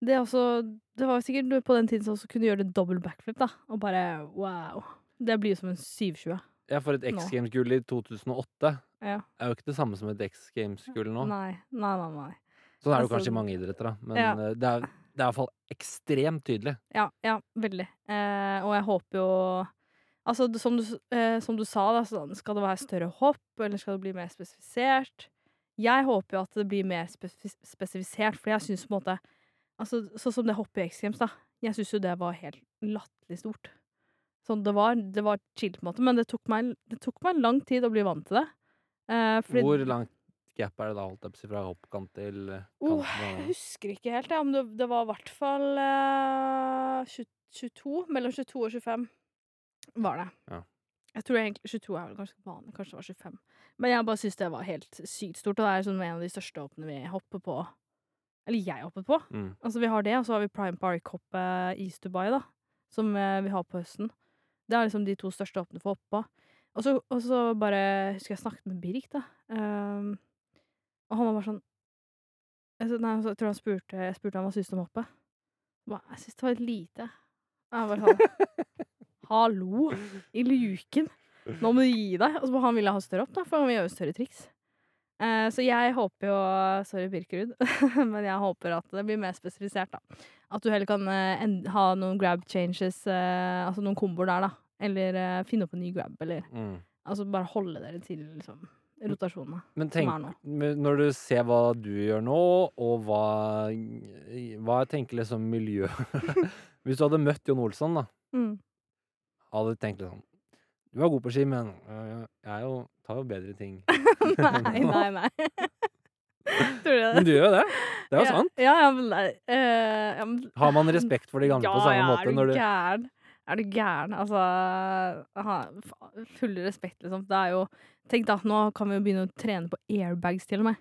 Det er også Det var sikkert du på den tiden som også kunne gjøre det dobbel backflip, da. Og bare wow. Det blir jo som en 720. Ja, for et X Games-gull i 2008 Ja. er jo ikke det samme som et X Games-gull nå. Nei, nei, nei. nei. Sånn er det Altså, kanskje i mange idretter, da. Men ja. eh, det, er, det er i hvert fall ekstremt tydelig. Ja, ja, veldig. Uh, og jeg håper jo Altså, som du, eh, som du sa, da, sånn, skal det være større hopp, eller skal det bli mer spesifisert? Jeg håper jo at det blir mer spesif spesifisert, for jeg syns på en måte Altså, sånn som det hoppet i X Games, da. Jeg syns jo det var helt latterlig stort. Sånn, det var, det var chill, på en måte, men det tok meg, det tok meg lang tid å bli vant til det. Eh, fordi Hvor langt gap er det da, holdt jeg på å si, fra hoppkant til kant? Oh, jeg husker ikke helt, ja, men det, det var i hvert fall eh, 22. Mellom 22 og 25 var det. Ja. Jeg tror egentlig 22 er vel ganske vanlig, kanskje det var 25. Men jeg bare syns det var helt sykt stort, og det er sånn en av de største hoppene vi hopper på. Eller jeg hoppet på. Mm. Altså, vi har det, og så har vi Prime Park-hoppet East Dubai, da. Som eh, vi har på høsten. Det er liksom de to største hoppene for å hoppe på. Og så, og så bare husker jeg snakket med Birk, da. Um, og han var bare sånn jeg, nei, jeg tror han spurte Jeg spurte han hva syntes om hoppet. Jeg syntes det var litt lite. Jeg bare sånn Hallo! I luken! Nå må du gi deg! Og så han ville ha større opp, da, for han vil gjøre større triks. Eh, så jeg håper jo Sorry, Birkerud, men jeg håper at det blir mer spesifisert, da. At du heller kan eh, ha noen grab changes, eh, altså noen komboer der, da. Eller finne opp en ny grab, eller Mm. altså bare holde dere til liksom, rotasjonene. Men Som tenk, er nå. når du ser hva du gjør nå, og hva Hva jeg tenker liksom miljø Hvis du hadde møtt Jon Olsson, da, Mm. Hadde du tenkt liksom Du er god på ski, men øh, jeg er jo, tar jo bedre ting. nei, nei, nei. Tror du det? Men du gjør jo det. Det er jo ja, sant. Ja, ja, men eh, ja, men, Har man respekt for de gamle ja, på samme ja, måte er du når du gæren? Er du gæren? Altså ha, Full respekt, liksom. Det er jo Tenk da, nå kan vi jo begynne å trene på airbags, til og med.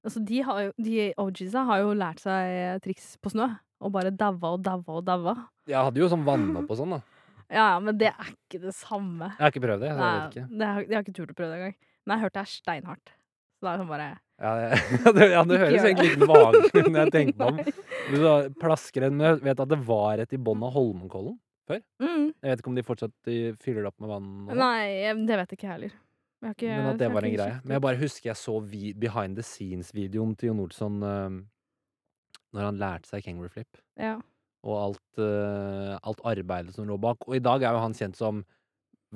Altså, de, har jo, de OGsa har jo lært seg triks på snø. Og bare daua og daua og daua. Jeg hadde jo sånn vannopp og sånn, da. Ja, ja, men det er ikke det samme. Jeg har ikke prøvd det. så jeg vet ikke. det har, jeg har ikke turt å prøve det engang. Men jeg har hørt det er steinhardt. Så da er sånn bare Ja, det, ja, det, det høres egentlig litt behagelig ut når jeg tenker meg om. Du da, plasker en Jeg Vet at det var et i bunnen av Holmenkollen? mm, Jeg vet ikke om de fortsatt eh, fyller det opp med vann Og... Nei, det vet jeg ikke heller. Jeg har ikke, Men at det var en greie. Men jeg bare husker jeg så vi, behind the scenes-videoen til Jon Olsson uh, når han lærte seg kangaroo flip. Ja. Og alt, uh, alt arbeidet som lå bak. Og i dag er jo han kjent som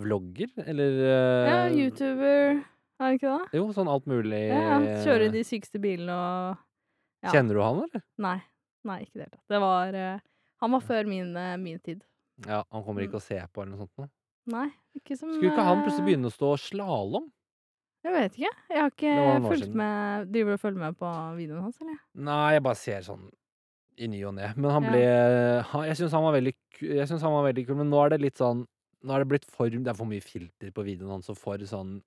vlogger, eller ja, eh, YouTuber, er det ikke det? Jo, sånn alt mulig. Ja, ja. Kjøre eh, de sykeste bilene og Ja. Kjenner du han, eller? Nei. Nei, ikke i det hele tatt. Det var uh, Han var før min, min tid. Ja, han kommer Mm. ikke å se på eller noe sånt nå. Nei, ikke som Skulle ikke han plutselig begynne å stå slalåm? Jeg vet ikke. Jeg har ikke fulgt siden. med Driver du og følger med på videoen hans, eller? Nei, jeg bare ser sånn i ny og ne. Men han ble han, Jeg syns han var veldig Jeg synes han var veldig kul, men nå er det litt sånn Nå er det blitt for Det er for mye filter på videoen hans og for sånn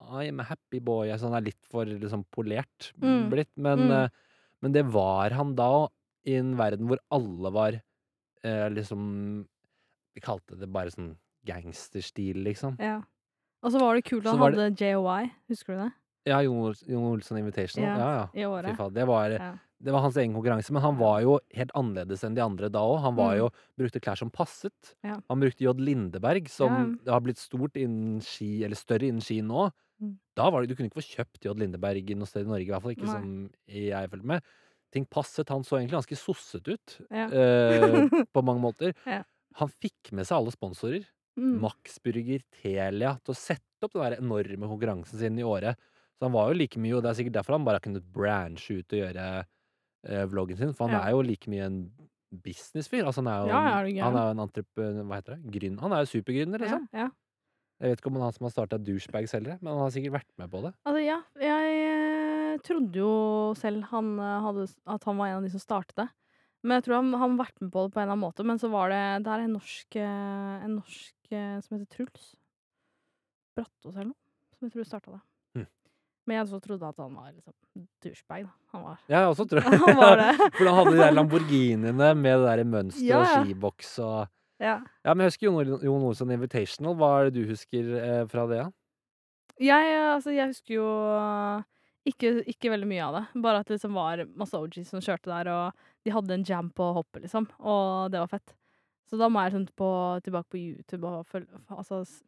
I'm a happy boy. Jeg, sånn er litt for liksom polert Mm. blitt. Men, Mm. eh, men det var han da, i en verden hvor alle var eh, liksom Vi kalte det bare sånn gangsterstil, liksom. Ja. Og så var det kult at han hadde hadde JOI, husker du det? Ja, Jon Jon Olsen Invitational. Ja, Ja, ja. Det var. Det var hans egen konkurranse, men han var jo helt annerledes enn de andre da òg. Han var Mm. jo, brukte klær som passet. Ja. Han brukte J. Lindeberg, som Ja. har blitt stort innen ski, eller større innen ski nå. Mm. Da var det, Du kunne ikke få kjøpt J. Lindeberg noe sted i Norge, i hvert fall ikke Nei. som jeg fulgte med. Ting passet. Han så egentlig ganske sosset ut Ja. øh, på mange måter. Ja. Han fikk med seg alle sponsorer. Mm. Maxburger, Telia, til å sette opp den der enorme konkurransen sin i året. Så han var jo like mye, og det er sikkert derfor han bare har kunnet branche ut og gjøre eh, vloggen sin, for han Ja. er jo like mye en businessfyr. Altså, han er jo, Ja, ja, er en- du han er jo en entreprenør, hva heter det? Gryn, han er jo supergründer, liksom. ja. Jeg vet ikke om han er han som har starta douchebags heller, men han har sikkert vært med på det. Altså, ja, jeg eh, trodde jo selv han eh, hadde at han var en av de som startet det. Men jeg tror han han har vært med på det på en eller annen måte. Men så var det Det er en norsk, eh, en norsk eh, som heter Truls Brattås eller noe, som jeg tror starta det. Men jeg også trodde at han var liksom douchebag, da. Han var Ja, jeg også tror Han var det. For han hadde de der Lamborghiniene med det der mønster Ja, ja. og skiboks og Ja. Ja, men jeg husker Jon, Jon Olsen Invitational. Hva er det du husker eh, fra det? Ja? Jeg, altså, jeg husker jo eh, ikke, ikke veldig mye av det. Bare at det liksom var masse OGs som kjørte der, og de hadde en jam på hoppet, liksom. Og det var fett. Så da må jeg sånn på, tilbake på YouTube og følge Altså, s-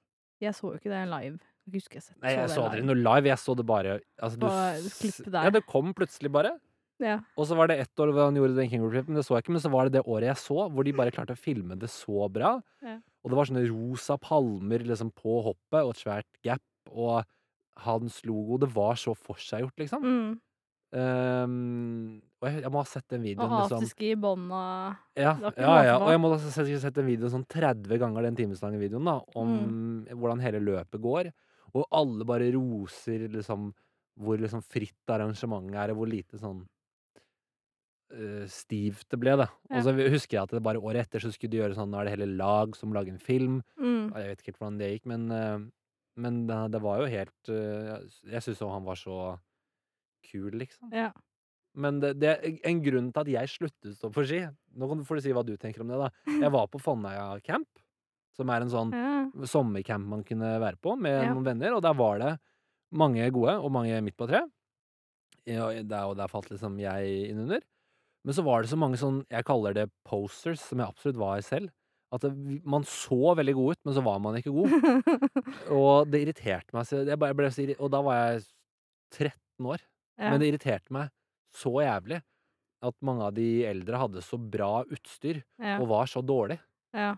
jeg så jo ikke det live. Jeg husker jeg sett, Nei, jeg så, så aldri noe live. Jeg så det bare altså, du På s- klippet der. Ja, det kom plutselig bare. Ja. Og så var det ett år hvor han gjorde den Kingery-klippen, det så jeg ikke. Men så var det det året jeg så, hvor de bare klarte å filme det så bra. Ja. Og det var sånne rosa palmer liksom på hoppet, og et svært gap, og hans logo. Det var så forseggjort, liksom. Mm. Um, og jeg, jeg må ha sett den Og videoen liksom i og ja, Det var ikke ja, ja, og jeg må ha sett, sett den videoen sånn 30 ganger, den timeslange videoen, da, om Mm. hvordan hele løpet går. Og alle bare roser liksom hvor liksom fritt arrangementet er, og hvor lite sånn eh, stivt det ble, da. Og så husker jeg at det bare året etter så skulle de gjøre sånn, nå er det hele lag som lager en film. mm. Og Jeg vet ikke helt hvordan det gikk, men, eh, men det, det var jo helt eh, Jeg syns han var så kul, liksom. Ja. Men det, det er en grunn til at jeg sluttet å stå på ski. Nå får du si hva du tenker om det, da. Jeg var på Fonnøya camp, som er en sånn ja. sommercamp man kunne være på med Ja. noen venner, og der var det mange gode og mange midt på treet. Ja, der, og der falt liksom jeg innunder. Men så var det så mange sånn, jeg kaller det posters, som jeg absolutt var selv. At det, man så veldig god ut, men så var man ikke god. Og det irriterte meg. Jeg bare ble så irri- og da var jeg 13 år. ja. Men det irriterte meg så jævlig at mange av de eldre hadde så bra utstyr ja. og var så dårlig. ja.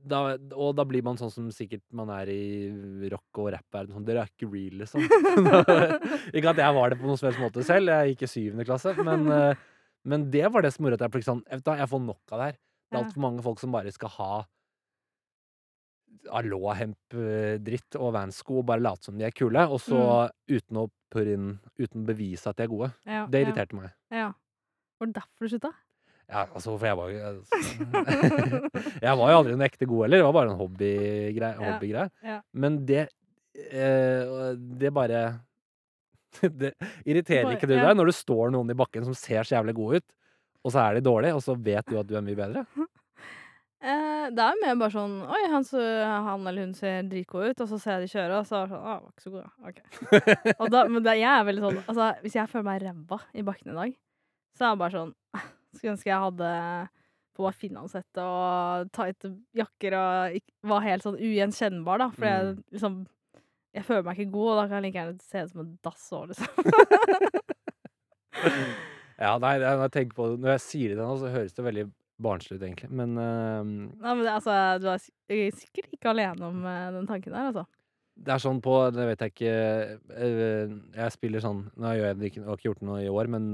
Da, og da blir man sånn som sikkert man er i rock- og rap-verden. Sånn, Dere er ikke real, liksom. ikke at jeg var det på noen som helst måte selv. Jeg gikk i syvende klasse. Men, eh, men det var det som gjorde at jeg sånn vet du Jeg får nok av det her. Det er Ja. altfor mange folk som bare skal ha Aloha-hemp-dritt og Vans-sko og bare late som de er kule, og så uten å purre inn Uten å bevise at de er gode. ja. Det ja. irriterte meg. Ja. Var det derfor du slutta? Ja, altså, for jeg var jo Jeg var jo aldri en ekte god heller. Det var bare en hobbygreie. Ja, ja. Men det eh, Det bare Det irriterer Bare- ikke du deg når det står noen i bakken som ser så jævlig gode ut, og så er de dårlige, og så vet du at du er mye bedre? Eh, det er mer bare sånn Oi, han, så, han eller hun ser dritgod ut, og så ser jeg de kjøre, og så er det sånn Å, var ikke så god, ja. OK. og da, men det, jeg er veldig sånn Altså, hvis jeg føler meg ræva i bakken i dag, så er det bare sånn Skulle ønske jeg hadde på meg finlandshette og tighte jakker og var helt sånn ugjenkjennbar, da. For jeg Mm. liksom Jeg føler meg ikke god, og da kan jeg like gjerne se ut som en dass òg, liksom. Ja, nei, det, når, jeg tenker på det, når jeg sier det nå, så høres det veldig barnslig ut, egentlig. Men uh, Nei, men det, altså, du er sikkert ikke alene om uh, den tanken der, altså. Det er sånn på Det vet jeg ikke eh, Jeg spiller sånn Nå gjør jeg det ikke, jeg har ikke gjort noe i år, men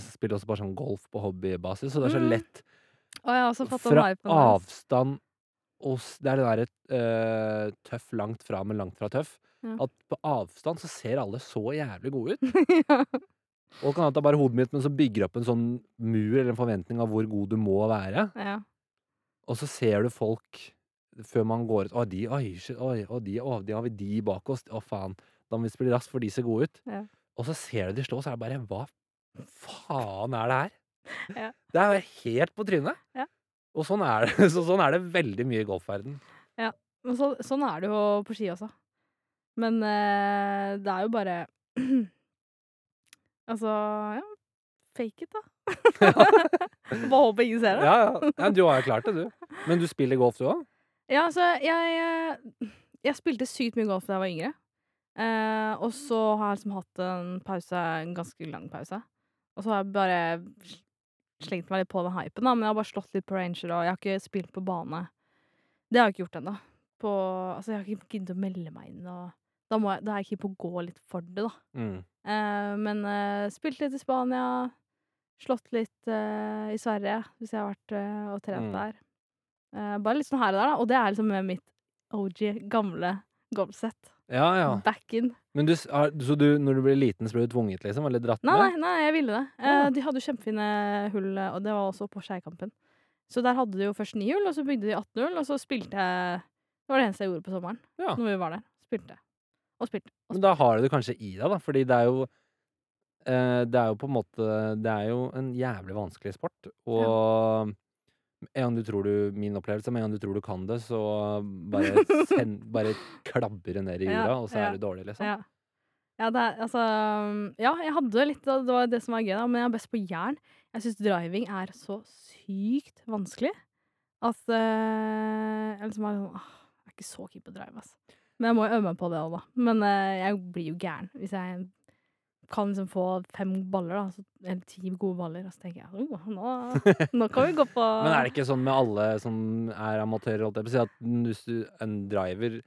spiller også bare sånn golf på hobbybasis, så det er så Mm. lett mm. også fått fra avstand og Det er det derre uh, tøff langt fra, men langt fra tøff. Ja. At på avstand så ser alle så jævlig gode ut. ja. Og kan hende det er bare hodet mitt, men så bygger opp en sånn mur eller en forventning av hvor god du må være. ja. Og så ser du folk før man går ut Å, de, oi, oi, å, de, å, de har vi de bak oss. Å, faen. Da må vi spille raskt, for de ser gode ut. Ja. Og så ser du de slå, så er det bare Hva faen er det her? Ja. Det er jo helt på trynet. Ja. Og sånn er det, så sånn er det veldig mye i golfverden. Men så, sånn er det jo på ski også. Men eh, det er jo bare Altså, ja Fake it, da. Bare håper ingen ser det. Ja, ja. ja du har jo klart det, du. Men du spiller golf, du òg? Ja, altså, jeg, eh, jeg spilte sykt mye golf da jeg var yngre. Eh, og så har jeg liksom hatt en pause, en ganske lang pause. Og så har jeg bare slengt meg litt på den hypen, da. Men jeg har bare slått litt på ranger, og jeg har ikke spilt på bane. Det har jeg ikke gjort ennå. Altså, jeg har ikke giddet å melde meg inn, og da, må jeg, da er jeg keen på å gå litt for det, da. Mm. Uh, men uh, spilt litt i Spania, slått litt uh, i Sverige, hvis jeg har vært og trent Mm. der. Bare litt sånn her og der, da. Og det er liksom med mitt OG, gamle golfsett. Ja, ja. Back in. Men du, så du, når du ble liten, så ble du tvunget, liksom? Eller dratt Nei, med? nei, nei, jeg ville det. Eh, Ja. de hadde jo kjempefine hull, eh, og det var også på Skeikampen. Så der hadde de jo først ni hull, og så bygde de 18 hull, og så spilte jeg Det var det eneste jeg gjorde på sommeren Ja. når vi var der. Spilte. Og spilte. Og Men da har du det kanskje i deg, da. Fordi det er jo eh, Det er jo på en måte Det er jo en jævlig vanskelig sport. Og en gang du tror du Min opplevelse med en gang du tror du kan det, så bare, send, bare klabber det ned i Ja, og så ja, er du dårlig, liksom. Ja. Ja, det er, altså Ja, jeg hadde litt, det var det som var gøy, da, men jeg er best på jern. Jeg syns driving er så sykt vanskelig at eh, jeg liksom er sånn Jeg er ikke så keen på å drive, altså. Men jeg må jo øve meg på det òg, da. Men eh, jeg blir jo gæren hvis jeg kan liksom få fem baller, da, så, eller ti gode baller, og så tenker jeg oh, nå, nå kan vi gå på Men er det ikke sånn med alle som er amatører, holdt jeg på å si, at hvis du, en driver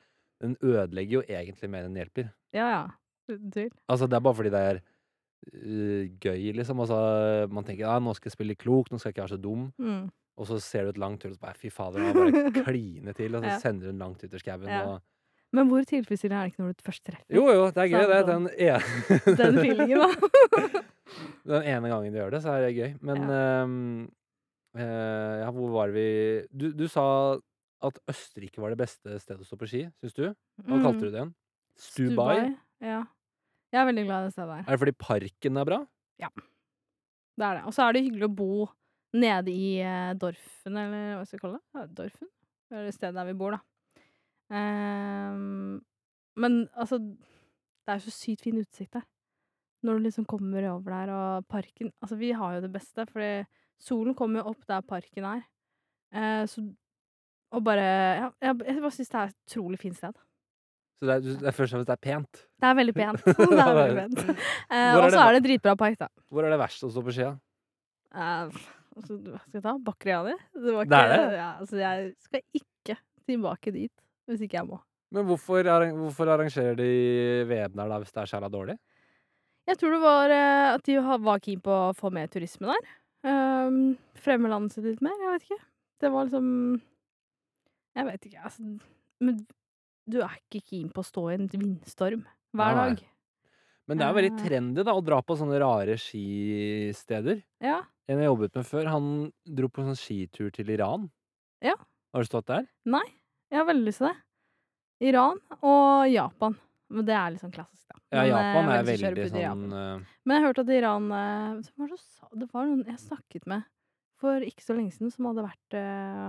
den ødelegger jo egentlig mer enn den hjelper. Ja, ja. Uten tvil. Altså, det er bare fordi det er uh, gøy, liksom. Altså, man tenker ja, nå skal jeg spille klok, nå skal jeg ikke være så dum. Mm. Og så ser du et langt hull, og så bare fy fader, nå bare kline til, og så Ja. sender du den langt ut i skauen. Ja. Og... Men hvor tilfredsstillende er det ikke når du først treffer? Jo, jo, det er gøy, det. er Den, en... Den feelingen, da. den ene gangen du gjør det, så er det gøy. Men ja, um, uh, ja, hvor var vi du, du sa at Østerrike var det beste stedet å stå på ski, syns du? Hva kalte du det igjen? Stubai? Ja. Jeg er veldig glad i det stedet der. Er det fordi parken er bra? Ja. Det er det. Og så er det hyggelig å bo nede i eh, Dorfen, eller hva skal vi kalle det? Dorfen? Det er det stedet der vi bor, da. Ehm, men altså Det er så sykt fin utsikt der. Når du liksom kommer over der, og parken Altså, vi har jo det beste, fordi solen kommer jo opp der parken er. Eh, så Og bare Ja, jeg, jeg bare syns det er et utrolig fint sted. Så det er, det er først og fremst det er pent. Det er veldig pent. det er veldig pent. Eh, og så er det dritbra park, da. Hvor er det verst å stå på skia? Eh, altså, hva skal jeg ta? Bakriani? Det, Det er det? Ja, altså, jeg skal ikke tilbake dit hvis ikke jeg må. Men hvorfor, hvorfor arrangerer de VM der da, hvis det er så dårlig? Jeg tror det var eh, at de var keen på å få mer turisme der. Um, fremme landet sitt litt mer. Jeg vet ikke. Det var liksom Jeg vet ikke, altså. Men du er ikke keen på å stå i en vindstorm hver Nei. dag. Men det er jo veldig Eh. trendy da, å dra på sånne rare skisteder. Ja. En jeg jobbet med før, han dro på en sånn skitur til Iran. Ja. Har du stått der? Nei, jeg har veldig lyst til det. Iran og Japan. Men det er litt sånn klassisk, da. Ja, Men, eh, Japan er veldig sånn eh, Men jeg hørte at Iran eh, det, var noen jeg snakket med for ikke så lenge siden, som hadde vært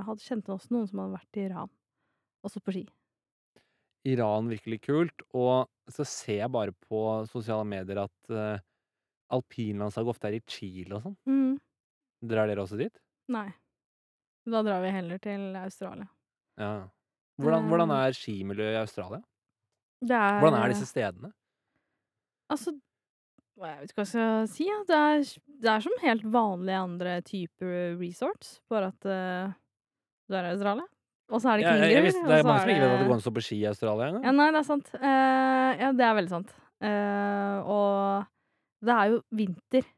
Hadde kjent også noen som hadde vært i Iran. Også på ski. Iran virkelig kult. Og så ser jeg bare på sosiale medier at uh, alpinlandslaget ofte er i Chile og sånn. Mm. Drar dere også dit? Nei. Da drar vi heller til Australia. Ja. Hvordan, hvordan Eh. er skimiljøet i Australia? Det er Hvordan er disse stedene? Altså Jeg vet ikke hva jeg skal si. Ja. Det, er, det er som helt vanlige andre typer resorts, bare at uh, du er i Australia. Og så er det Ja, jeg visste, det er mange som ikke vet at det går an å stå på ski i Australia engang. Ja, nei, det er sant. Uh, ja, det er veldig sant. Uh, og det er jo vinter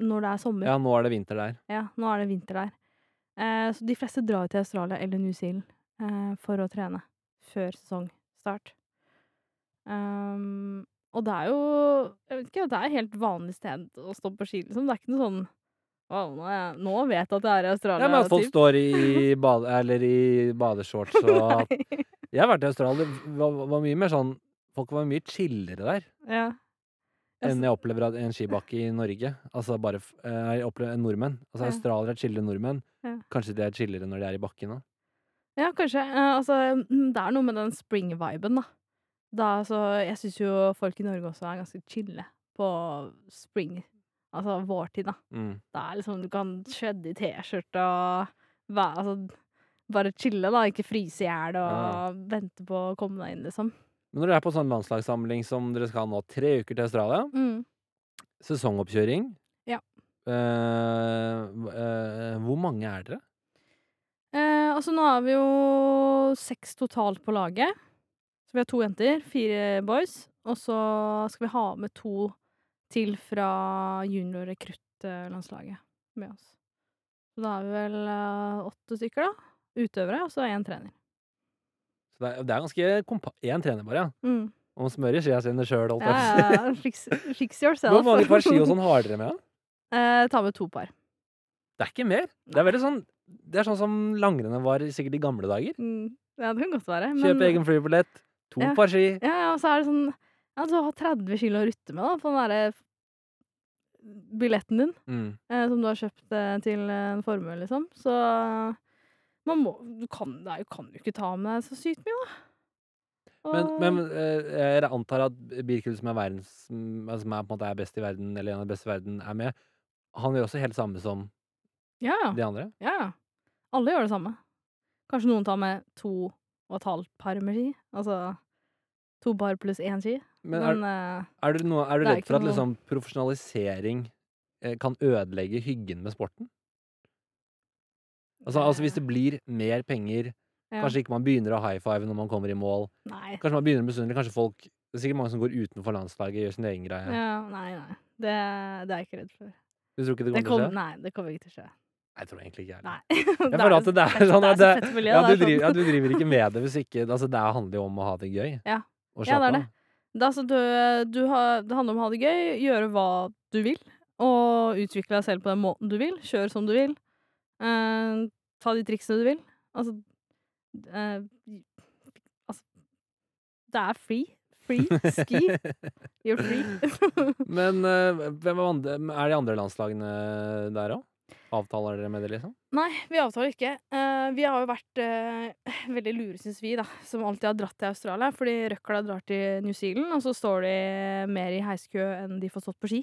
når det er sommer. Ja, nå er det vinter der. Ja, nå er det vinter der. Uh, så de fleste drar jo til Australia eller New Zealand for å trene før sesongstart. Um, og det er jo Jeg vet ikke, det er et helt vanlig sted å stå på ski, liksom. Det er ikke noe sånn Wow, nå, jeg, nå vet jeg at jeg er i Australia. Ja, men at folk står i, bade, eller i badeshorts og Jeg har vært i Australia. Det var, var mye mer sånn Folk var mye chillere der Ja. enn jeg opplever at en skibakke i Norge. Altså bare eh, Jeg opplever nordmenn. Altså Ja. australiere er chillere enn nordmenn. Ja. Kanskje de er chillere når de er i bakken òg. Ja, kanskje. Eh, altså, mm, det er noe med den spring-viben, da. da altså, jeg syns jo folk i Norge også er ganske chille på spring. Altså vårtid, da. Mm. Det er liksom Du kan shredde i T-skjorte og altså, bare chille, da. Ikke fryse i hjel og Ja. vente på å komme deg inn, liksom. Men når dere er på sånn landslagssamling som dere skal ha nå, tre uker til Australia, Mm. sesongoppkjøring Ja. eh, eh, Hvor mange er dere? Eh, altså, nå er vi jo seks totalt på laget. Så vi har to jenter, fire boys. Og så skal vi ha med to til fra junior-rekruttlandslaget med oss. Så da er vi vel eh, åtte stykker, da. Utøvere, og så én trener. Så det er, det er ganske kompa... Én trener bare, ja. Mm. Og smører skia sine sjøl, holdt Ja, jeg ja, ja. Fix, fix yourself. Hvor mange par ski og sånn har dere med? da? Eh, ta med to par. Det er ikke mer. Det er veldig sånn Det er sånn som langrennet var sikkert i gamle dager. Mm. Ja, det kan godt være. men- Kjøpe egen flybillett, to Ja. par ski. Ja, ja, og så er det sånn Ja, du har 30 kilo å rutte med, da, på den derre billetten din. Mm. eh, som du har kjøpt eh, til en formue, liksom. Så man må Du kan, nei, kan jo ikke ta med deg så sykt mye, da. Men, men eh, jeg antar at Birkel, som er verdens altså, Som er er best i verden, eller en av de beste i verden, er med. Han gjør også helt samme som ja, de andre. ja, ja. Alle gjør det samme. Kanskje noen tar med to og et halvt par med ski. Altså to par pluss én ski. Men er, Men eh, er du, noe, er du redd for at liksom, profesjonalisering eh, kan ødelegge hyggen med sporten? Altså, altså hvis det blir mer penger, ja. kanskje ikke man begynner å high five når man kommer i mål. Nei. Kanskje man begynner å misunne. Kanskje folk Det er sikkert mange som går utenfor landslaget, gjør sin egen greie. Ja, nei, nei. Det, det er jeg ikke redd for. Du tror ikke det Det kommer til å skje? nei, det kommer ikke til å skje. Jeg tror egentlig ikke jeg det. Jeg føler at det er sånn at det ja, du driver, ja, du driver ikke med det hvis ikke altså, Det handler jo om å ha det gøy. Ja. Ja, det er det. Det, er altså, du, du har, det handler om å ha det gøy, gjøre hva du vil, og utvikle deg selv på den måten du vil. Kjør som du vil. Eh, ta de triksene du vil. Altså, eh, altså Det er free. Free ski. You're free. Men eh, hvem er, andre, er de andre landslagene der òg? Avtaler dere med det, liksom? Nei, vi avtaler ikke. Uh, vi har jo vært uh, veldig lure, syns vi, da, som alltid har dratt til Australia. Fordi røkla drar til New Zealand, og så står de mer i heiskø enn de får stått på ski.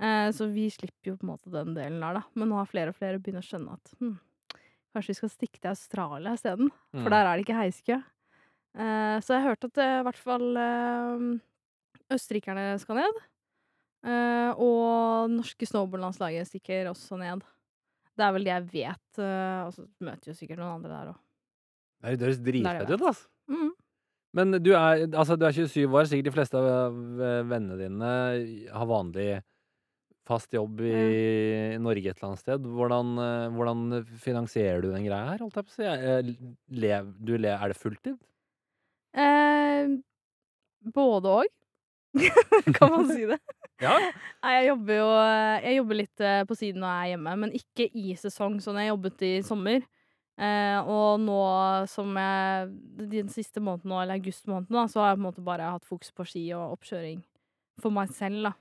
Uh, så vi slipper jo på en måte den delen der, da. Men nå har flere og flere begynt å skjønne at hm, kanskje vi skal stikke til Australia isteden. Mm. For der er det ikke heiskø. Så jeg hørte at i hvert fall østerrikerne skal ned. Eh, og norske snowboardlandslaget stikker også ned. Det er vel det jeg vet. Uh, og så møter jo sikkert noen andre der òg. Det høres dritfett ut, altså. Mm. Men du er, altså, du er 27 år, sikkert de fleste av eh, vennene dine har vanlig fast jobb i Norge et eller annet sted. Hvordan, hvordan finansierer du den greia her, holdt jeg på å si? Lev, du er det fulltid? Eh, både òg, kan man si det. Ja. Nei, jeg jobber jo Jeg jobber litt eh, på siden når jeg er hjemme, men ikke i sesong, sånn jeg jobbet i sommer. Eh, og nå som jeg Den siste måneden nå, eller augustmåneden, da, så har jeg på en måte bare hatt fokus på ski og oppkjøring for meg selv, da.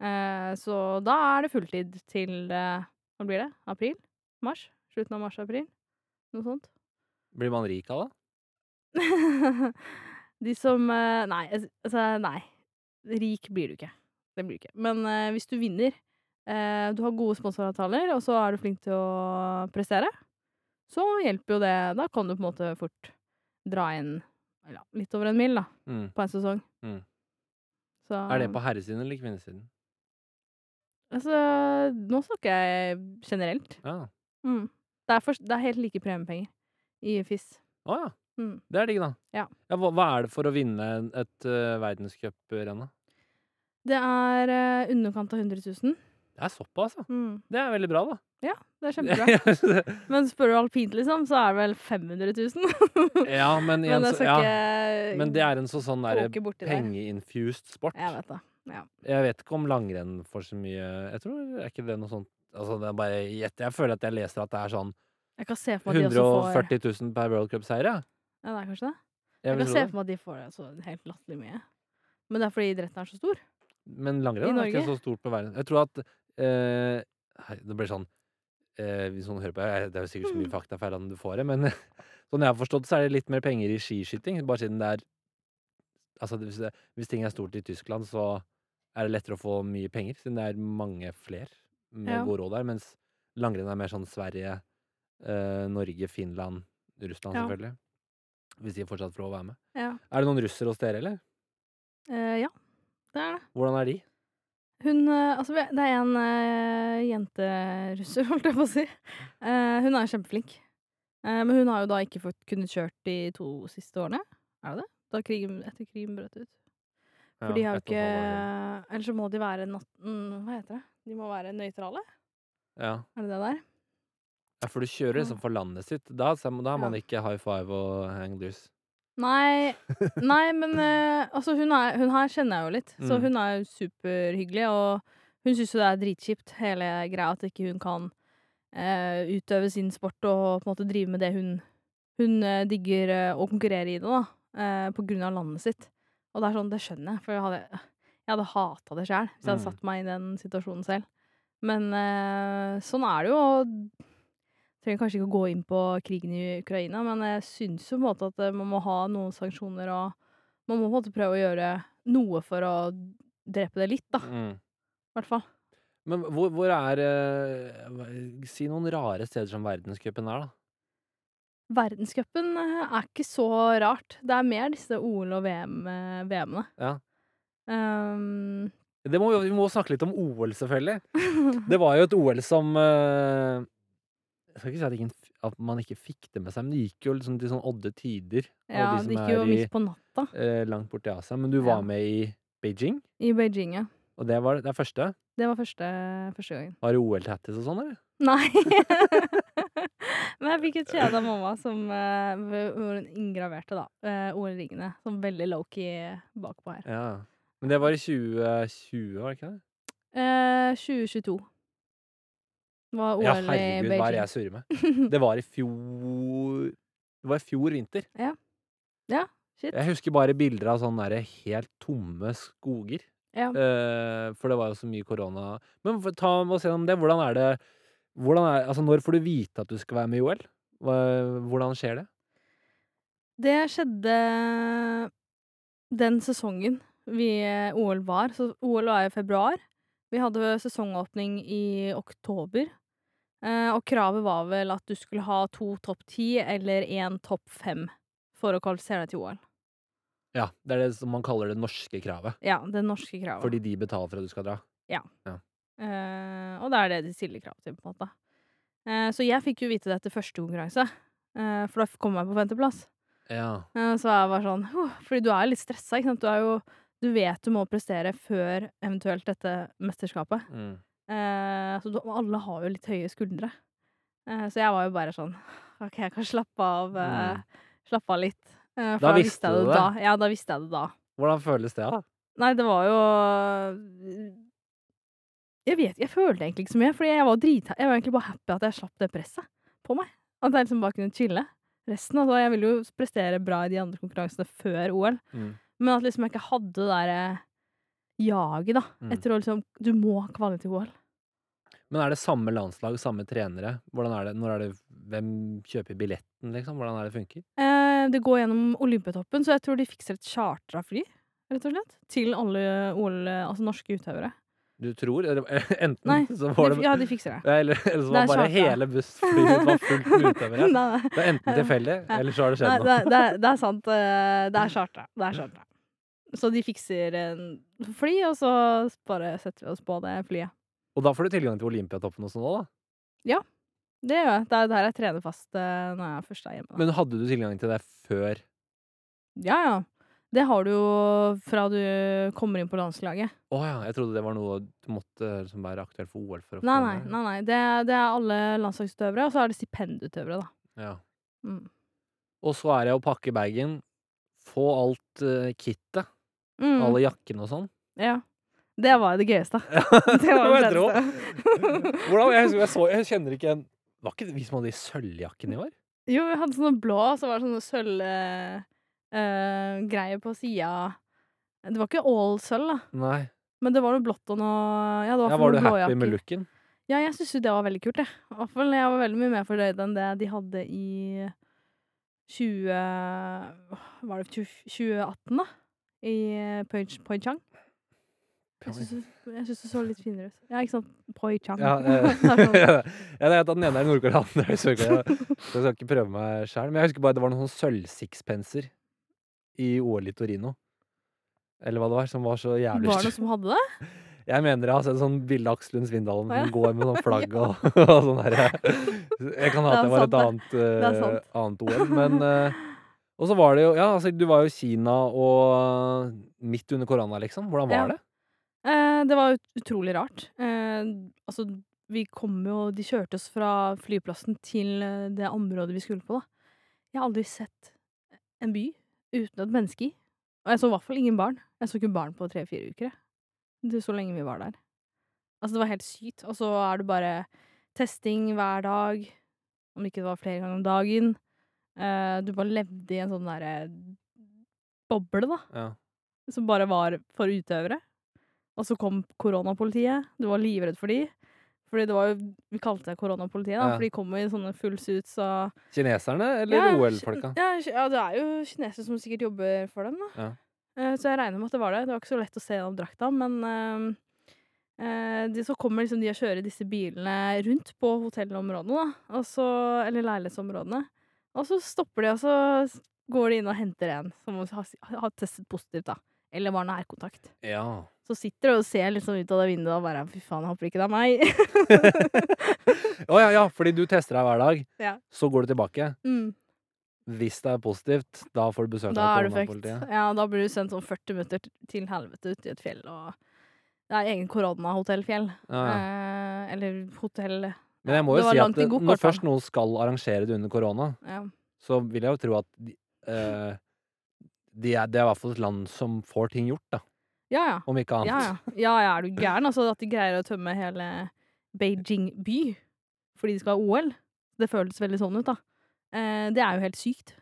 Eh, så da er det fulltid til eh, Hva blir det? April? Mars? Slutten av mars-april? Noe sånt. Blir man rik av det? De som eh, Nei, altså- altså, nei. Rik blir du ikke. Det blir du ikke. Men eh, hvis du vinner, eh, du har gode sponsoravtaler, og så er du flink til å prestere, så hjelper jo det. Da kan du på en måte fort dra inn eller, litt over en mil da, Mm. på en sesong. Mm. Så, Er det på herresiden eller kvinnesiden? Altså, nå snakker jeg generelt. Ja. Mm. Det, er for, det er helt like premiepenger i FIS. Å ja. Mm. Det er digg, da. Ja. hva, hva er det for å vinne et uh, verdenscuprenn, da? Det er uh, underkant av 100 000. Det er såpass, ja. Mm. Det er veldig bra, da. Det er kjempebra. Men spør du alpint, liksom, så er det vel 500 000. ja, men, igjen, Men ja. ikke men det er en så, sånn pengeinfused sport. Jeg vet det. Jeg vet ikke om langrenn får så mye Jeg tror er ikke det noe sånt Altså, det bare jeg, Jeg føler at jeg leser at det er sånn Jeg kan se for meg at de også får 140 000 per World Cup-seier, ja. Ja, det er kanskje det? Jeg Jeg kan se for meg at de får det så helt latterlig mye. Men det er fordi idretten er så stor. Men langrenn er ikke så stort på verden. Jeg tror at eh, Det blir sånn eh, Hvis noen hører på jeg- Det er jo sikkert så Mm. mye faktafeil at du får det, men sånn jeg har forstått, så er det litt mer penger i skiskyting. Bare siden det er Altså, hvis, det, hvis ting er stort i Tyskland, så er det lettere å få mye penger, siden det er mange flere med Ja. god råd der. Mens langrenn er mer sånn Sverige, eh, Norge, Finland, Russland Ja. selvfølgelig. Hvis de fortsatt får lov å være med. Ja. Er det noen russere hos dere, eller? Eh, ja, det er det. Hvordan er de? Hun eh, Altså, det er en uh, jenterusser, holdt jeg på å si. Uh, hun er kjempeflink. Uh, men hun har jo da ikke fått kunnet kjørt de to siste årene. Er det det? Da krigen, etter krigen brøt ut. For Ja, de har jo ikke Eller. Så må de være nat... mm, Hva heter det? De må være nøytrale? Ja. Er det det der? Ja, for du kjører liksom for landet sitt. Da, da har man Ja. ikke high five og hang loose. Nei, nei men eh, altså hun, er, hun her kjenner jeg jo litt, så Mm. hun er jo superhyggelig. Og hun syns jo det er dritkjipt, hele greia, at ikke hun kan eh, utøve sin sport og på en måte drive med det hun, hun eh, digger eh, å konkurrere i det, da. eh, på grunn av landet sitt. Og det er sånn, det skjønner jeg, for jeg hadde, jeg hadde hata det sjæl hvis jeg hadde Mm. satt meg i den situasjonen selv. Men eh, sånn er det jo. og trenger kanskje ikke å gå inn på krigen i Ukraina, men jeg syns jo på en måte at eh, man må ha noen sanksjoner, og man må på en måte prøve å gjøre noe for å drepe det litt, da. Mm. I hvert fall. Men hvor, hvor er eh, hva- Si noen rare steder som verdenscupen er, da. Verdenscupen eh, er ikke så rart. Det er mer disse OL- og VM-ene. VM-ene. Ja. Um, Det må, vi vi må snakke litt om OL, selvfølgelig. Det var jo et OL som eh, Jeg skal ikke si at, ingen, at man ikke fikk det med seg, men det gikk jo liksom til sånn odde tider. ja, de det gikk jo midt på natta eh, langt borti Asia. Men du var Ja. med i Beijing, i Beijing, ja. og det var det første. Det var første, første gangen. Var det OL-tattis og sånn, eller? Nei. Men jeg fikk et kjede av mamma som eh, hun inngraverte da, eh, OL-ringene. Sånn veldig low-key bakpå her. Ja. Men det var i 2020, var det ikke det? Eh, 2022 var OL Ja, i herregud, hva er det jeg surrer med? Det var i fjor Det var i fjor vinter. Shit. Jeg husker bare bilder av sånne der helt tomme skoger. Ja. Uh, for det var jo så mye korona. Men ta og se om det. Hvordan er det hvordan er, altså Når får du vite at du skal være med i OL? Hvordan skjer det? Det skjedde den sesongen vi eh, OL var. Så OL var i februar. Vi hadde sesongåpning i oktober. Eh, og kravet var vel at du skulle ha to topp ti eller én topp fem for å kvalifisere deg til OL. Ja, Det er det som man kaller det norske kravet. Ja, det norske kravet. Fordi de betaler for at du skal dra. Eh, og det er det de stiller krav til, på en måte. Eh, så jeg fikk jo vite det etter første konkurranse, eh, for da kom jeg på femteplass. Ja. Eh, så jeg var sånn «Huh», Fordi du er litt stressa, ikke sant. Du er jo Du vet du må prestere før eventuelt dette mesterskapet. Mm. Eh, så du, alle har jo litt høye skuldre. Eh, så jeg var jo bare sånn OK, jeg kan slappe av. Eh, Slappe av litt. Eh, Da visste visste du det? da. Ja, da visste jeg det da. Hvordan føles det, da? Nei, det var jo Jeg vet Jeg følte egentlig ikke så mye, for jeg var drita... Jeg var egentlig bare happy at jeg slapp det presset på meg. At jeg liksom bare kunne chille. Resten, altså, Jeg ville jo prestere bra i de andre konkurransene før OL, Mm. Men at liksom jeg ikke hadde det derre jaget, da. Mm. Etter å liksom Du må ha kvalitet i OL. Men er det samme landslag, samme trenere? Hvordan er det, når er det, Hvem kjøper billetten, liksom? Hvordan er det funker? Eh, det går gjennom Olympiatoppen, så jeg tror de fikser et chartra fly, rett og slett. Til alle OL, altså norske utøvere. Du tror? Enten Nei, så var det ja, de fikser det. Eller, eller så var det bare charta. hele bussflyet var fullt med utøvere. Det er enten tilfeldig, eller så har det skjedd det, noe. det, er- det er sant. eh, Det er chartra. Det er chartra. Så de fikser en fly, og så bare setter vi oss på det flyet. Og da får du tilgang til Olympiatoppen og sånn òg, da. Det gjør jeg. Det er der jeg trener fast eh, når jeg først er hjemme. Da. Men hadde du tilgang til det før? Ja, ja. Det har du jo fra du kommer inn på landslaget. Å ja, jeg trodde det var noe du måtte liksom være aktuell for OL for å Nei, få nei. det. nei, nei. Det, det er alle landslagsutøvere, og så er det stipendutøvere, da. Ja. Mm. Og så er det å pakke bagen, få alt uh, kittet, Mm. alle jakkene og sånn. Ja. Det var det gøyeste. Det var det beste. Hvordan? Jeg, jeg, så, jeg kjenner ikke en Var ikke det vi som hadde de sølvjakkene i år? Jo, vi hadde sånne blå, og så var det sånne sølvgreier på sida. Det var ikke all sølv, da. Nei. Men det var noe blått og noe Ja, det var, Ja, var du happy med looken? Ja, jeg syns jo det var veldig kult, jeg. I hvert fall jeg var veldig mye mer fornøyd enn det de hadde i 20 Var det 20, 2018, da? I Poichang. Pyeongchang. Jeg syns det- jeg syns det så litt finere ut. Ja, ikke sant? Pyeongchang. Ja, eh, sånn. ja, jeg vet at den ene er i Nord-Korea, den andre er Sør-Korea. Så jeg skal ikke prøve meg sjøl. Men jeg husker bare det var noen sånn sølvsixpenser i OL i Torino. Eller hva det var, som var så jævlig Var det noen som hadde det? Jeg mener jeg har sett sånn bilde av Aksel Lund Svindalen som ja. går med sånn flagg og, og sånn herre. Jeg kan ha at Det var et annet, eh, sant. annet OL, men eh, Og så var det jo Ja, altså, du var jo i Kina og midt under korona, liksom. Hvordan var Ja. det? Eh, det var ut- utrolig rart. Eh, altså, vi kom jo De kjørte oss fra flyplassen til eh, det området vi skulle på, da. Jeg har aldri sett en by uten et menneske i. Og jeg så i hvert fall ingen barn. Jeg så ikke barn på tre-fire uker, jeg. Det så lenge vi var der. Altså, det var helt sykt. Og så er det bare testing hver dag. Om ikke det var flere ganger om dagen. Eh, du bare levde i en sånn derre boble, da Ja. som bare var for utøvere. Og så kom koronapolitiet. Du var livredd for de. Fordi det var jo Vi kalte det koronapolitiet, da, Ja. for de kom i sånne full suits og Kineserne eller Ja, OL-folka? Ja, ja, det er jo kinesere som sikkert jobber for dem, da. Ja. Eh, Så jeg regner med at det var det. Det var ikke så lett å se gjennom drakta, men eh, eh, de, så kommer liksom de og kjører disse bilene rundt på hotellområdene, da. Og så, eller leilighetsområdene. Og så stopper de, og så går de inn og henter en som har, testet positivt, da. Eller var nærkontakt. Ja. Så sitter du og ser liksom ut av det vinduet og bare Fy faen, jeg håper ikke det er meg. Å ja, ja, fordi du tester deg hver dag. Ja. Så går du tilbake. mm. Hvis det er positivt, da får du besøk av koronapolitiet. Ja, da blir du sendt sånn 40 minutter til helvete ut i et fjell, og det er egen koronahotellfjell. Ja, ja. Eh, eller hotell Men jeg må jo si at det, når først noen skal arrangere det under korona, Ja. så vil jeg jo tro at de, eh, de er, det er i hvert fall et land som får ting gjort, da. Ja, ja. Om ikke annet. Ja, ja. ja, ja, er du gæren? Altså, at de greier å tømme hele Beijing by fordi de skal ha OL. Det føles veldig sånn ut, da. Eh, det er jo helt sykt.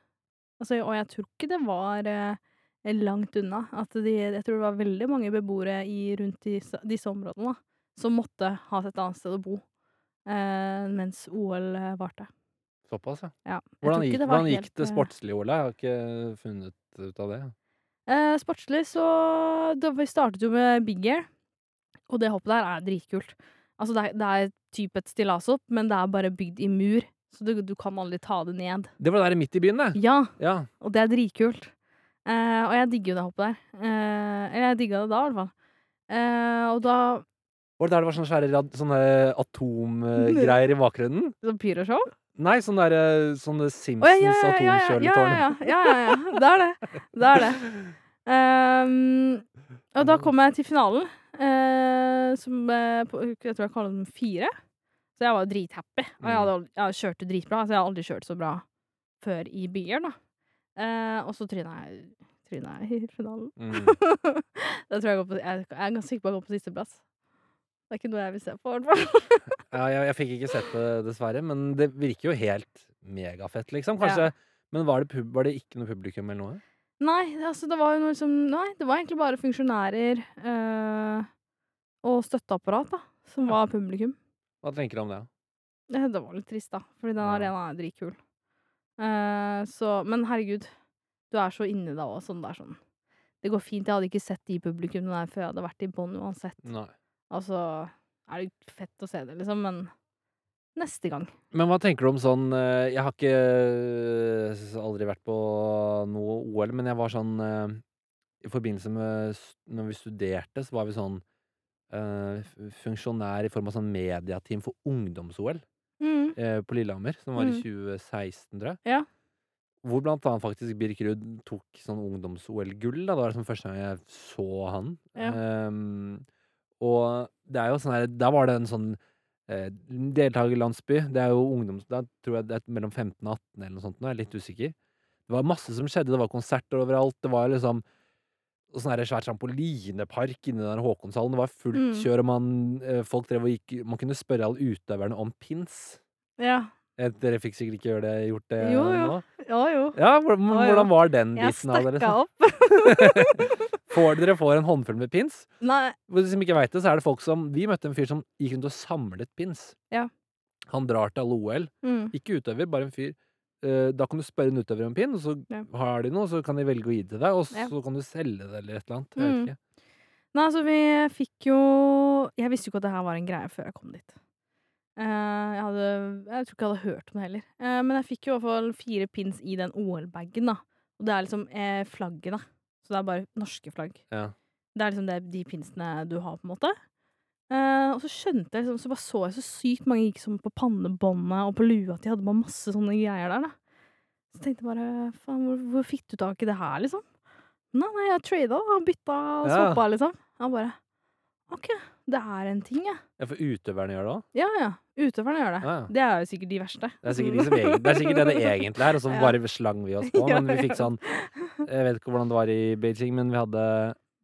Altså, og jeg tror ikke det var eh, langt unna. At de, jeg tror det var veldig mange beboere i, rundt disse, disse områdene da, som måtte ha et annet sted å bo mens OL eh, varte. Såpass, ja. Ja. Hvordan gikk, det var hvordan helt, gikk det sportslig, Ola? Jeg har ikke funnet ut av det. Eh, sportslig så da Vi startet jo med big air, og det hoppet der er dritkult. Altså, det er, det er type et stillashopp, men det er bare bygd i mur, så du, du kan aldri ta det ned. Det var der midt i byen, det. Ja, Ja. og det er dritkult. Eh, og jeg digger jo det hoppet der. Eh, eller jeg digga det da, i hvert fall. Eh, og da Var det der det var sånne svære rad, sånne atomgreier i bakgrunnen? Sånn pyroshow? Nei, sånne, der, sånne Simpsons ja, ja, ja, ja, ja, atomkjøletårn. ja, ja, ja, ja. Det er det. Det er det. Um, og da kom jeg til finalen, uh, som eh, på, Jeg tror jeg kaller den fire. Så jeg var drithappy. Og jeg, hadde, aldri- jeg kjørte dritbra. Så jeg har aldri kjørt så bra før i byer, da. Uh, og så tryna jeg, tryna jeg i finalen. Mm. jeg, jeg, jeg er ganske sikker på å gå på sisteplass. Det er ikke noe jeg vil se på, i hvert fall. Ja, jeg, jeg fikk ikke sett det, dessverre, men det virker jo helt megafett, liksom. Kanskje Men var det, pub, var det ikke noe publikum eller noe? Nei, altså det var jo noe som Nei, det var egentlig bare funksjonærer øh, og støtteapparat, da, som Ja. var publikum. Hva tenker du om det? Det, det var litt trist, da, fordi den Ja. arenaen er dritkul. Uh, så Men herregud, du er så inni da òg, sånn det er sånn Det går fint. Jeg hadde ikke sett de publikummene der før jeg hadde vært i bånn uansett. Nei. Altså, er det fett å se det, liksom, men neste gang. Men hva tenker du om sånn eh, Jeg har ikke eh, aldri vært på noe OL, men jeg var sånn eh, I forbindelse med Når vi studerte, så var vi sånn funksjonær i form av sånn mediateam for ungdoms-OL Mm. på Lillehammer, som var i Mm. 2016, tror jeg. Ja. Hvor blant annet faktisk Birk Ruud tok sånn ungdoms-OL-gull, da. Det var liksom første gang jeg så han. Ja. Ehm, og det er jo sånn her Da var det en sånn eh, deltakerlandsby. Det er jo ungdoms... Da tror jeg det er mellom 15 og 18 eller noe sånt nå, jeg er litt usikker. Det var masse som skjedde. Det var konserter overalt. Det var liksom sånn her svær trampolinepark inni den Håkonshallen. Det var fullt Mm. kjør, og man, eh, folk drev og gikk Man kunne spørre alle utøverne om pins. Ja. Eh, Dere fikk sikkert ikke det, gjort det Jo, jo. nå? Ja, jo. Ja, hvordan, Ja, ja. hvordan var den biten av dere? stakka så? opp. Får dere får en håndfull med pins? Nei. Hvis de ikke veit det, så er det folk som Vi møtte en fyr som gikk rundt og samlet pins. Ja. Han drar til alle OL. Mm. Ikke utøver, bare en fyr. Eh, Da kan du spørre en utøver om pin, og så Ja. har de noe, så kan de velge å gi det til deg, og Ja. så kan du selge det eller et eller annet. Jeg Mm. vet ikke. Nei, altså, vi fikk jo Jeg visste jo ikke at det her var en greie før jeg kom dit. Eh, jeg hadde Jeg tror ikke jeg hadde hørt om det heller. Eh, men jeg fikk jo i hvert fall fire pins i den OL-bagen, da. Og det er liksom eh, flagget, da. Så det er bare norske flagg. Ja. Det er liksom det, de pinsene du har, på en måte. Uh, og så skjønte jeg liksom, så bare så jeg så sykt mange gikk sånn på pannebåndet og på lua, at de hadde bare masse sånne greier der, da. Så tenkte jeg bare faen, hvor, hvor fikk du tak i det her, liksom? Nei, nei, jeg trada og bytta og Ja. swappa, liksom. Han bare OK, det er en ting, ja. ja, for utøverne gjør det òg? Ja ja. Utøverne gjør det. Ja, ja. Det er jo sikkert de verste. Det er sikkert, de som egen, det, er sikkert det det egentlig er, og så bare slang vi oss på. Men vi fikk sånn Jeg vet ikke hvordan det var i Beijing, men vi hadde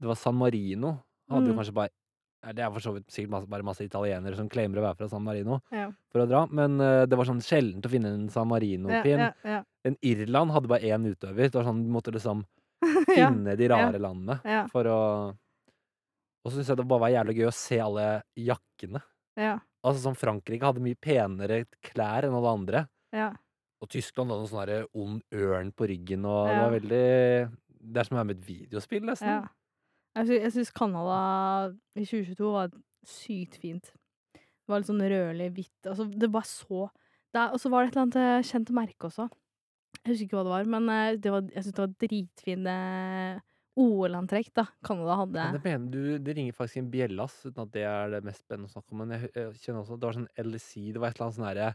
Det var San Marino. Hadde jo Mm. kanskje bare Det er for så vidt sikkert masse, bare masse italienere som claimer å være fra San Marino Ja. for å dra, men uh, det var sånn sjeldent å finne en San Marino-pin. ja, ja. En Irland hadde bare én utøver. Det var sånn Du måtte liksom finne de rare landene for å Og så syns jeg det bare var jævlig gøy å se alle jakkene. Ja, Altså som Frankrike hadde mye penere klær enn alle andre. ja. Og Tyskland hadde noen sånn derre ond ørn på ryggen, og det Ja. var veldig Det er som å være med et videospill, nesten. ja. Jeg, sy jeg syns Canada i 2022 var sykt fint. Det var litt sånn rødlig, hvitt altså, Det var så det er- Og så var det et eller annet eh, kjent merke også. Jeg husker ikke hva det var, men eh, det var, jeg syns det var dritfine OL-antrekk, da. Canada hadde. Men det, mener du, det ringer faktisk en bjelle, ass, uten at det er det mest spennende å snakke om. Men jeg, jeg kjenner også at det var sånn LC, Det var et eller annet sånn herre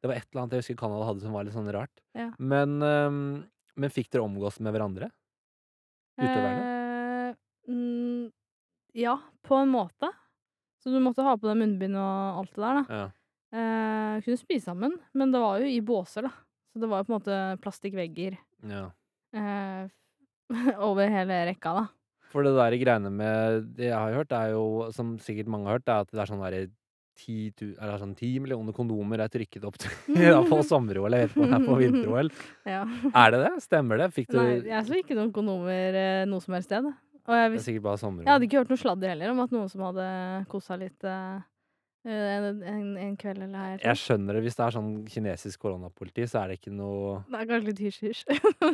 Det var et eller annet jeg husker Canada hadde som var litt sånn rart. Ja. Men, um, men fikk dere omgås med hverandre? Utøverne? Eh, mm, ja, på en måte. Så du måtte ha på deg munnbind og alt det der, da. Ja. Eh, kunne spise sammen, men det var jo i båser, da. Så det var jo på en måte plastikkvegger ja. eh, over hele rekka, da. For det der greiene med Det jeg har hørt, er jo, som sikkert mange har hørt, er at det er sånn derre 10, eller sånn 10 millioner kondomer er trykket opp til Iallfall sommer-OL. Jeg vet ikke om det er på vinter-OL. Ja. Er det det? Stemmer det? Fikk du Nei, jeg så ikke noen kondomer eh, noe som helst sted. Og jeg, Det er sikkert bare jeg hadde ikke hørt noe sladder heller om at noen som hadde kosa litt eh, en, en, en kveld eller her. Jeg skjønner det. Hvis det er sånn kinesisk koronapoliti, så er det ikke noe Det er kanskje litt hysj-hysj.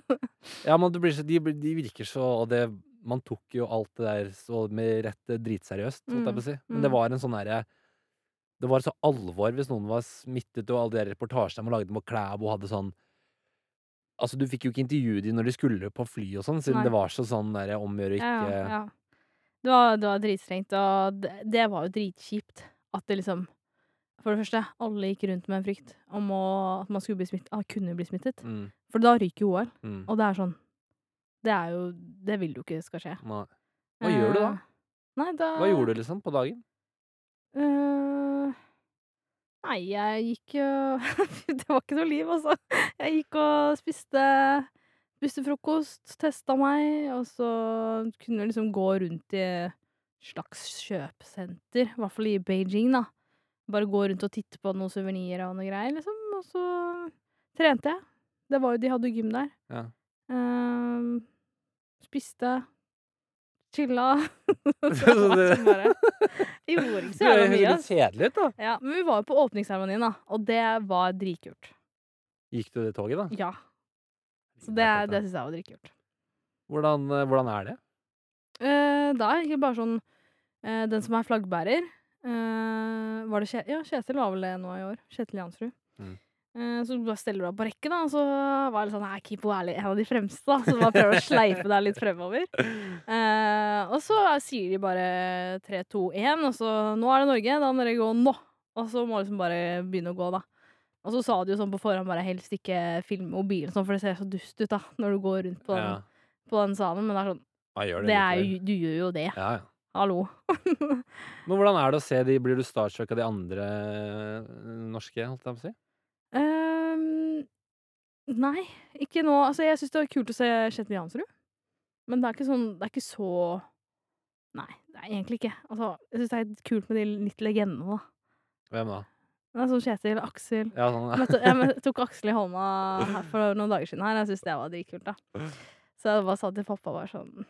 Ja, men det blir så, de, de virker så Og det Man tok jo alt det der så med rett eh, dritseriøst, holdt jeg på å si. Men det Mm. var en sånn herre Det var så alvor hvis noen var smittet, og alle de der reportasjene man lagde med Klæbo hadde sånn Altså, du fikk jo ikke intervjue de når de skulle på fly og sånn, siden Nei. det var så sånn derre omgjør Ja, ikke ja, ja. Det var, det var dritstrengt, og det, det var jo dritkjipt at det liksom For det første, alle gikk rundt med en frykt om å, at man skulle bli smittet, ah, kunne bli smittet. mm, For da ryker jo OL, mm, og det er sånn Det er jo Det vil du ikke skal skje. nei. Hva gjør du da? Eh, Nei, da Hva gjorde du liksom på dagen? Uh, nei, jeg gikk jo Det var ikke noe liv, altså. Jeg gikk og spiste Spiste frokost, testa meg, og så kunne jeg liksom gå rundt i slags kjøpesenter, i hvert fall i Beijing, da. Bare gå rundt og titte på noen suvenirer og noe greier, liksom. Og så trente jeg. Det var jo, de hadde jo gym der. Ja. Um, spiste. Chilla. Så det sånn bare gjorde ikke så Det jævla høres mye. litt kjedelig ut, da. Ja, men vi var jo på åpningsseremonien, da, og det var dritkult. Gikk du det toget, da? Ja. Så det, det syns jeg var dritkult. Hvordan, eh, hvordan er det? Eh, da er det egentlig bare sånn Den som er flaggbærer eh, Var det Kje Ja, Kjetil var vel det nå i år. Kjetil Jansrud. Mm. Eh, så bare steller du deg på rekke, da, og så var det sånn Nei, Kipo er en av de fremste, da, så du bare prøver å sleipe deg litt fremover. Eh, og så sier de bare 3, 2, 1, og så Nå er det Norge, da må dere gå nå. Og så må liksom bare begynne å gå, da. Og så sa de jo sånn på forhånd bare helst ikke film mobilen sånn, for det ser så dust ut da, når du går rundt på den, Ja. på den salen. Men det er sånn, det, det er jo, du gjør jo det. Ja, ja. Hallo. Men hvordan er det å se de Blir du starstruck av de andre eh, norske, holdt jeg på å si? Um, nei, ikke nå. Altså, jeg syns det var kult å se Kjetil Jansrud. Men det er ikke sånn Det er ikke så Nei, det er egentlig ikke. Altså, jeg syns det er kult med de litt legendene, da. Hvem da? Det er sånn Kjetil, Aksel Ja, sånn, Jeg, jeg tok Aksel i hånda for noen dager siden her. Jeg syns det var dritkult, da. Så jeg bare sa til pappa bare sånn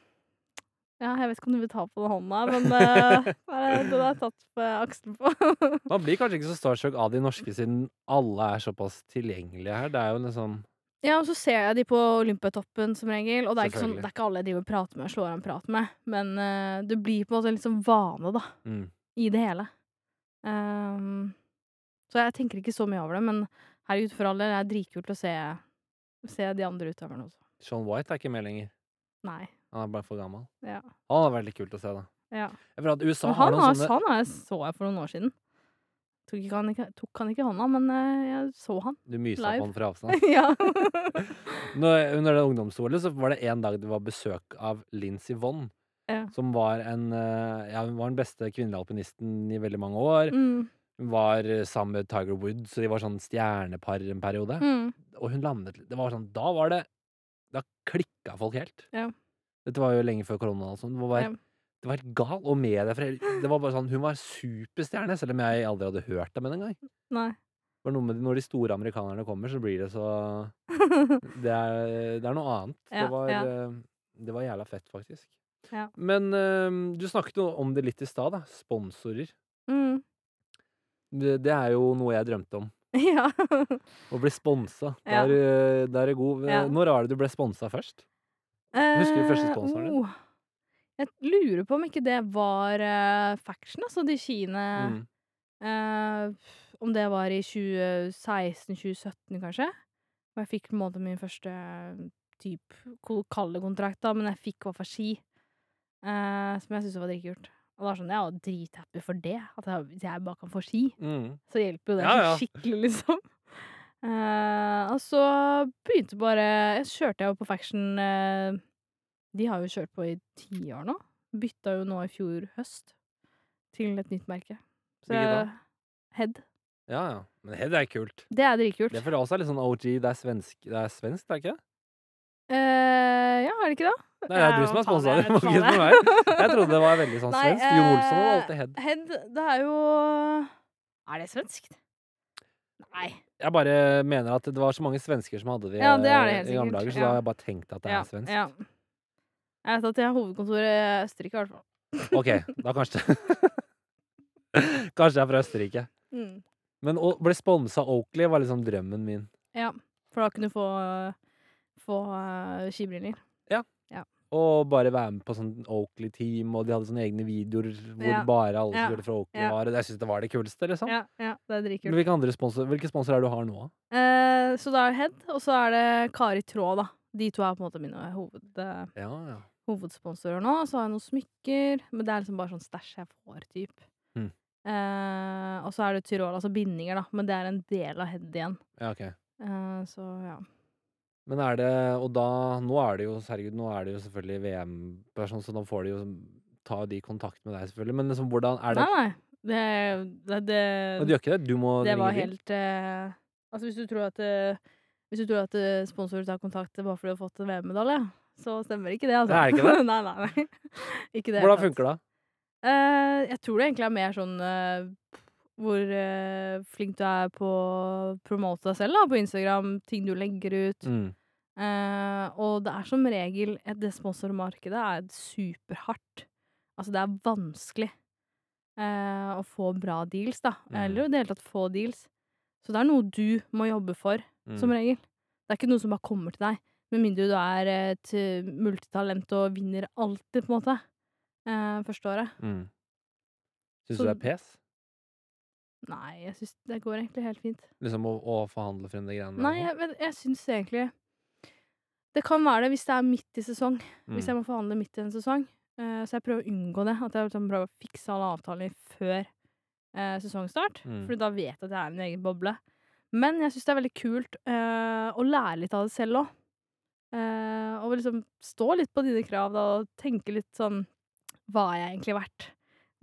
Ja, jeg vet ikke om du vil ta på den hånda, men uh, den har tatt på akselen på. Man blir kanskje ikke så starstruck av de norske, siden alle er såpass tilgjengelige her. Det er jo liksom Ja, og så ser jeg de på Olympiatoppen som regel, og det er ikke, sånn, det er ikke alle jeg driver og prater med og slår av en prat med, men uh, det blir på en måte en liksom vane, da, mm. i det hele. Um, så jeg tenker ikke så mye over det, men herregud, for all del, det er dritkult å se, se de andre utøverne også. Sean White er ikke med lenger. Nei. Han er bare for gammel. Ja. Han vært litt kult å se, da. ja. Jeg føler at USA Men har han, noen sånne han har, så jeg for noen år siden. Tok, ikke han, ikke, tok han ikke i hånda, men eh, jeg så han. Du mysa live. på han fra avstand. ja. Når, under det ungdomsstolet så var det en dag det var besøk av Lincy Vonn. Ja. Som var en eh, Ja, hun var den beste kvinnelige alpinisten i veldig mange år. Mm, Hun var eh, sammen med Tiger Woods, så de var sånn stjernepar en periode. mm, Og hun landet Det var sånn Da var det Da klikka folk helt. Ja. Dette var jo lenge før korona sånn. Det var, det var helt gal. Og med for Det var bare sånn Hun var superstjerne, selv om jeg aldri hadde hørt dem engang. nei. Det var noe med Når de store amerikanerne kommer, så blir det så Det er, det er noe annet. Ja, det, var, ja. eh, det var jævla fett, faktisk. Ja. Men uh, du snakket jo om det litt i stad, da. Sponsorer. Mm. Det, det er jo noe jeg drømte om. ja. Å bli sponsa. Da Ja. er er god. Når var det du ble sponsa først? Husker du første Eh, sponsoren din? oh. Jeg lurer på om ikke det var uh, Faction, altså de Kine Mm. uh, Om det var i 2016-2017, kanskje? Og jeg fikk på en måte min første typ kalde kontrakt, da, men jeg fikk hva for ski. Uh, som jeg syntes var dritkult. Og det er sånn, jeg var drithappy for det. At jeg bare kan få ski, Mm. så hjelper jo det Ja, ja. skikkelig, liksom. Eh, og så begynte bare Jeg kjørte jo på Faction eh, De har jo kjørt på i tiår nå. Bytta jo nå i fjor høst til et nytt merke. Så Hvilket da? Head. Ja, ja. Men Head er kult. Det er dritkult. Det føler jeg også er litt sånn OG. Det er svensk, det er svensk, det er ikke det? Eh, ja, er det ikke det? Nei, det er du som er sponsa. jeg jeg. trodde det var veldig sånn svensk. Jon Olsson var eh, alltid head. Head, det er jo Er det svenskt? Nei. Jeg bare mener at det var så mange svensker som hadde det Ja, det det i gamle dager, så ja. da har jeg bare tenkt at det Ja, er svensk. ja. Jeg vet at de har hovedkontoret i Østerrike, i hvert fall. Ok, da kanskje Kanskje jeg er fra Østerrike. Mm. Men å bli sponsa av Oakley var liksom drømmen min. Ja, for da kunne du få, få uh, skibriller. Og bare være med på sånn Oakley-team, og de hadde sånne egne videoer hvor Ja. bare alle som Ja. gjorde det fra Oakley, Ja. var. Og jeg syns det var det kuleste, liksom. Ja, ja, det er Men dritkult. hvilke andre sponsor, hvilke sponsorer er det du har nå? da? Eh, så da er det Head, og så er det Kari Tråd, da. De to er på en måte mine hoved, eh, Ja, ja. hovedsponsorer nå. Så har jeg noen smykker, men det er liksom bare sånn stæsj jeg får, typ. Mm. Eh, og så er det Tyrol, altså bindinger, da, men det er en del av Head igjen. ja, ok. Eh, så ja. Men er det Og da Nå er det jo Herregud, nå er det jo selvfølgelig VM-person, så nå får de jo ta de kontakt med deg, selvfølgelig. Men liksom, hvordan er det Nei, nei. Det, det, det, Du gjør ikke det? Du må Det var ringe de? helt eh, Altså, hvis du tror at eh, Hvis du tror at eh, sponsorer tar kontakt bare fordi du har fått en VM-medalje, så stemmer ikke det, altså. Er det ikke det? nei, nei, nei. ikke det. Hvordan funker det? Eh, jeg tror det egentlig er mer sånn eh, hvor eh, flink du er på å promote deg selv da, på Instagram, ting du legger ut. Mm. Eh, og det er som regel et- Det sponsormarkedet er superhardt. Altså, det er vanskelig eh, å få bra deals, da. Mm. Eller i det hele tatt få deals. Så det er noe du må jobbe for, som Mm. regel. Det er ikke noe som bare kommer til deg. Med mindre du er et eh, multitalent og vinner alltid, på en måte. Eh, første året. Mm. Syns du det er pes? Nei, jeg syns det går egentlig helt fint. Liksom å, å forhandle frem de greiene der? Nei, jeg, men jeg syns egentlig Det kan være det hvis det er midt i sesong. Hvis Mm. jeg må forhandle midt i en sesong. Uh, så jeg prøver å unngå det. At jeg liksom prøver å fikse alle avtaler før uh, sesongstart. Mm. For da vet jeg at jeg er i en egen boble. Men jeg syns det er veldig kult uh, å lære litt av det selv òg. Og liksom stå litt på dine krav da, og tenke litt sånn Hva er jeg egentlig verdt?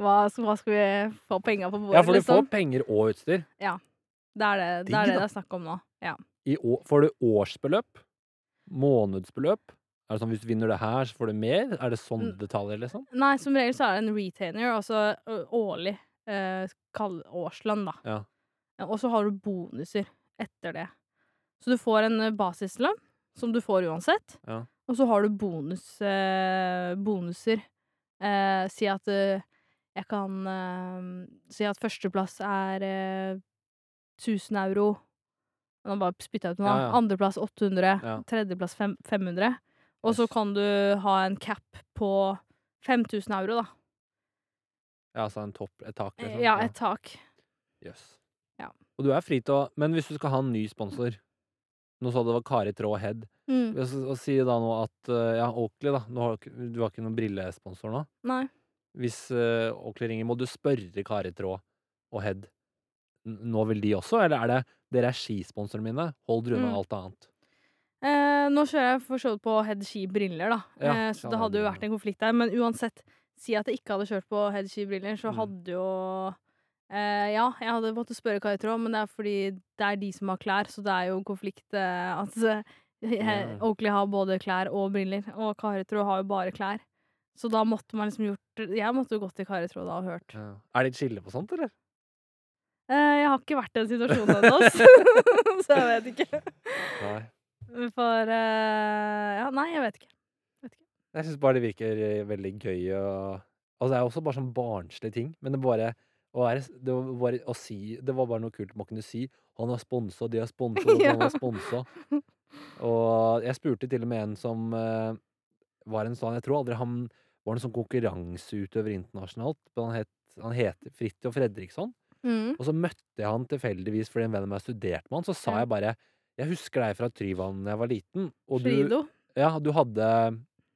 Hva, hva skal vi få penger på bordet, Ja, for du får liksom? penger og utstyr. Det er det det, Digg, er det det er snakk om nå. Ja. I å, får du årsbeløp? Månedsbeløp? Er det sånn hvis du vinner det her, så får du mer? Er det sånne detaljer, liksom? Nei, som regel så er det en retainer, altså årlig. Eh, årslønn, da. Ja. Ja, Og så har du bonuser etter det. Så du får en basislønn, som du får uansett. Ja. Og så har du bonus, eh, bonuser. Eh, si at ø, jeg kan eh, Si at førsteplass er eh, 1000 euro. Nå bare spytta jeg ut noe. Ja, ja. Andreplass 800. Ja. Tredjeplass 500. Og så Yes. kan du ha en cap på 5000 euro, da. Ja, altså en topp, et tak, liksom? Ja, et tak. Jøss. Ja. Og du er fri til å Men hvis du skal ha en ny sponsor Nå sa du det var Kari Traa Head. Mm. Og si da nå at eh, Ja, Oakley, da. Du har, du har ikke noen brillesponsor nå. Nei. Hvis uh, Oakley ringer, må du spørre Kari Traa og Head N- Nå vil de også, eller er det dere er skisponsorene mine? Hold dere unna Mm. alt annet. Eh, nå kjører jeg for så vidt på Head Ski briller, da. Ja, eh, så det hadde jo vært en konflikt der. Men uansett, si at jeg ikke hadde kjørt på Head Ski briller, så Mm. hadde jo eh, Ja, jeg hadde måttet spørre Kari Traa, men det er fordi det er de som har klær, så det er jo konflikt eh, at eh, Oakley har både klær og briller, og Kari Traa har jo bare klær. Så da måtte man liksom gjort Jeg måtte jo gått i karetråd da og hørt. Ja. Er det et skille på sånt, eller? Eh, jeg har ikke vært i den situasjonen ennå, så, jeg vet ikke. Nei. For eh, Ja, nei, jeg vet ikke. Jeg syns bare det virker eh, veldig gøy å Altså, det er også bare sånn barnslige ting, men det bare å være Det var bare å si Det var bare noe kult man kunne si. 'Han har sponsa, de har sponsa, Ja. han har sponsa'. Og jeg spurte til og med en som eh, var en sånn Jeg tror aldri han var en sånn konkurranseutøver internasjonalt. Men han het, han het Fridtjof Fredriksson. Mm. Og så møtte jeg han tilfeldigvis fordi en venn av meg studerte med han. Så sa jeg bare 'Jeg husker deg fra Tryvann da jeg var liten', og du ja, du hadde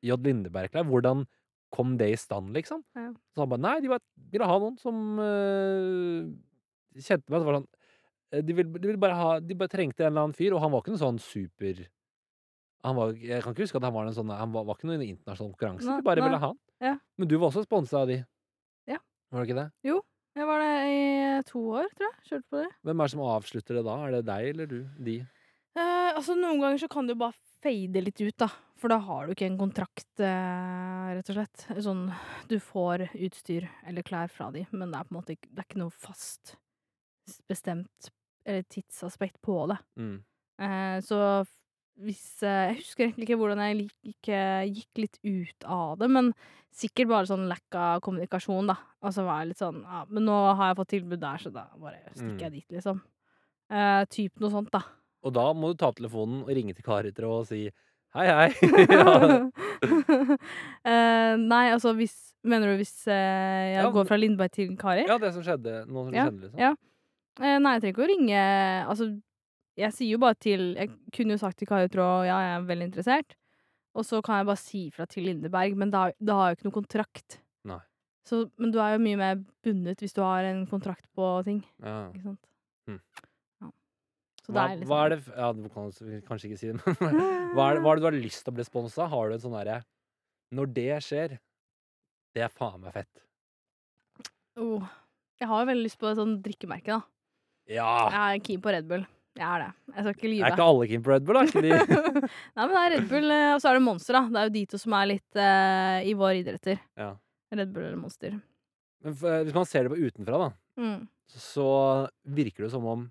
J. Lindeberg-klær. Hvordan kom det i stand, liksom? Ja. Så han bare Nei, de bare ville ha noen som øh, kjente meg. Så var sånn eh, de ville de ville bare ha De bare trengte en eller annen fyr, og han var ikke noen sånn super var, Jeg kan ikke huske at han var en sånn Han var, var ikke noe i en internasjonal konkurranse. Nei, De bare nei. ville ha han. Ja. Men du var også sponsa av de. Ja. Var det ikke det? Jo. Jeg var det i to år, tror jeg. Kjørte på det. Hvem er det som avslutter det da? Er det deg eller du? De? Eh, altså, noen ganger så kan du bare fade litt ut, da. For da har du ikke en kontrakt, eh, rett og slett. Sånn, du får utstyr eller klær fra de, men det er på en måte ikke, det er ikke noe fast bestemt eller tidsaspekt på det. Mm. Eh, så hvis eh, Jeg husker egentlig ikke hvordan jeg lik, eh, gikk litt ut av det, men sikkert bare sånn lack av kommunikasjon, da. Og så var jeg litt sånn ja, Men nå har jeg fått tilbud der, så da bare stikker Mm. jeg dit, liksom. Eh, typ noe sånt, da. Og da må du ta telefonen og ringe til Kari og si hei, hei. Eh, nei, altså hvis Mener du hvis eh, jeg Ja, går fra Lindberg til Kari? ja, det som skjedde. Noe som Ja, skjedde, liksom. ja. Eh, nei, jeg trenger ikke å ringe Altså, jeg sier jo bare til Jeg kunne jo sagt til Kari Traa ja, jeg er veldig interessert. Og så kan jeg bare si fra til Lindeberg, men da, da har jeg jo ikke noe kontrakt. Nei. Så, men du er jo mye mer bundet hvis du har en kontrakt på ting. Ja. Ikke sant? Mm. Ja. Så Hva, det er liksom hva er det Ja, du kan kanskje ikke si det, men hva er det, hva er det du har lyst til å bli sponsa? Har du en sånn derre Når det skjer, det er faen meg fett. oh, Jeg har jo veldig lyst på et sånt drikkemerke, da. Ja! Jeg er keen på Red Bull. Jeg er det. Jeg skal ikke lyve. Er ikke alle keen på Red Bull, da? Nei, men det er Red Bull, eh, og så er det Monster, da. Det er jo de to som er litt uh, i vår idretter. ja. Red Bull eller Monster. Men for, hvis man ser det på utenfra, da, Mm. så virker det som om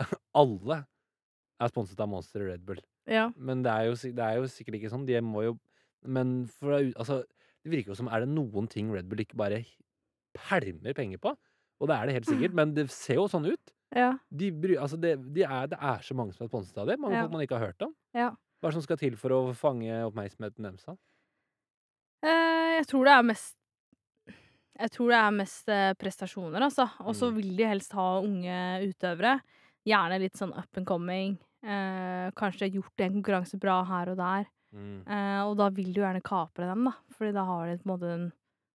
alle er sponset av Monster og Red Bull. Ja. Men det er jo, det er jo sikkert ikke sånn. De må jo Men for, altså, det virker jo som Er det noen ting Red Bull ikke bare pælmer penger på? Og det er det helt sikkert, men det ser jo sånn ut. Ja. De, bry- altså det, de er, det er så mange som er sponset av det. Mange Ja. folk man ikke har hørt om. Ja. Hva er det som skal til for å fange oppmerksomheten deres? Eh, jeg tror det er mest Jeg tror det er mest eh, prestasjoner, altså. Og så Mm. vil de helst ha unge utøvere. Gjerne litt sånn up and coming. Eh, kanskje gjort en konkurranse bra her og der. Mm. Eh, og da vil du gjerne kapre dem, da. Fordi da har de på en måte en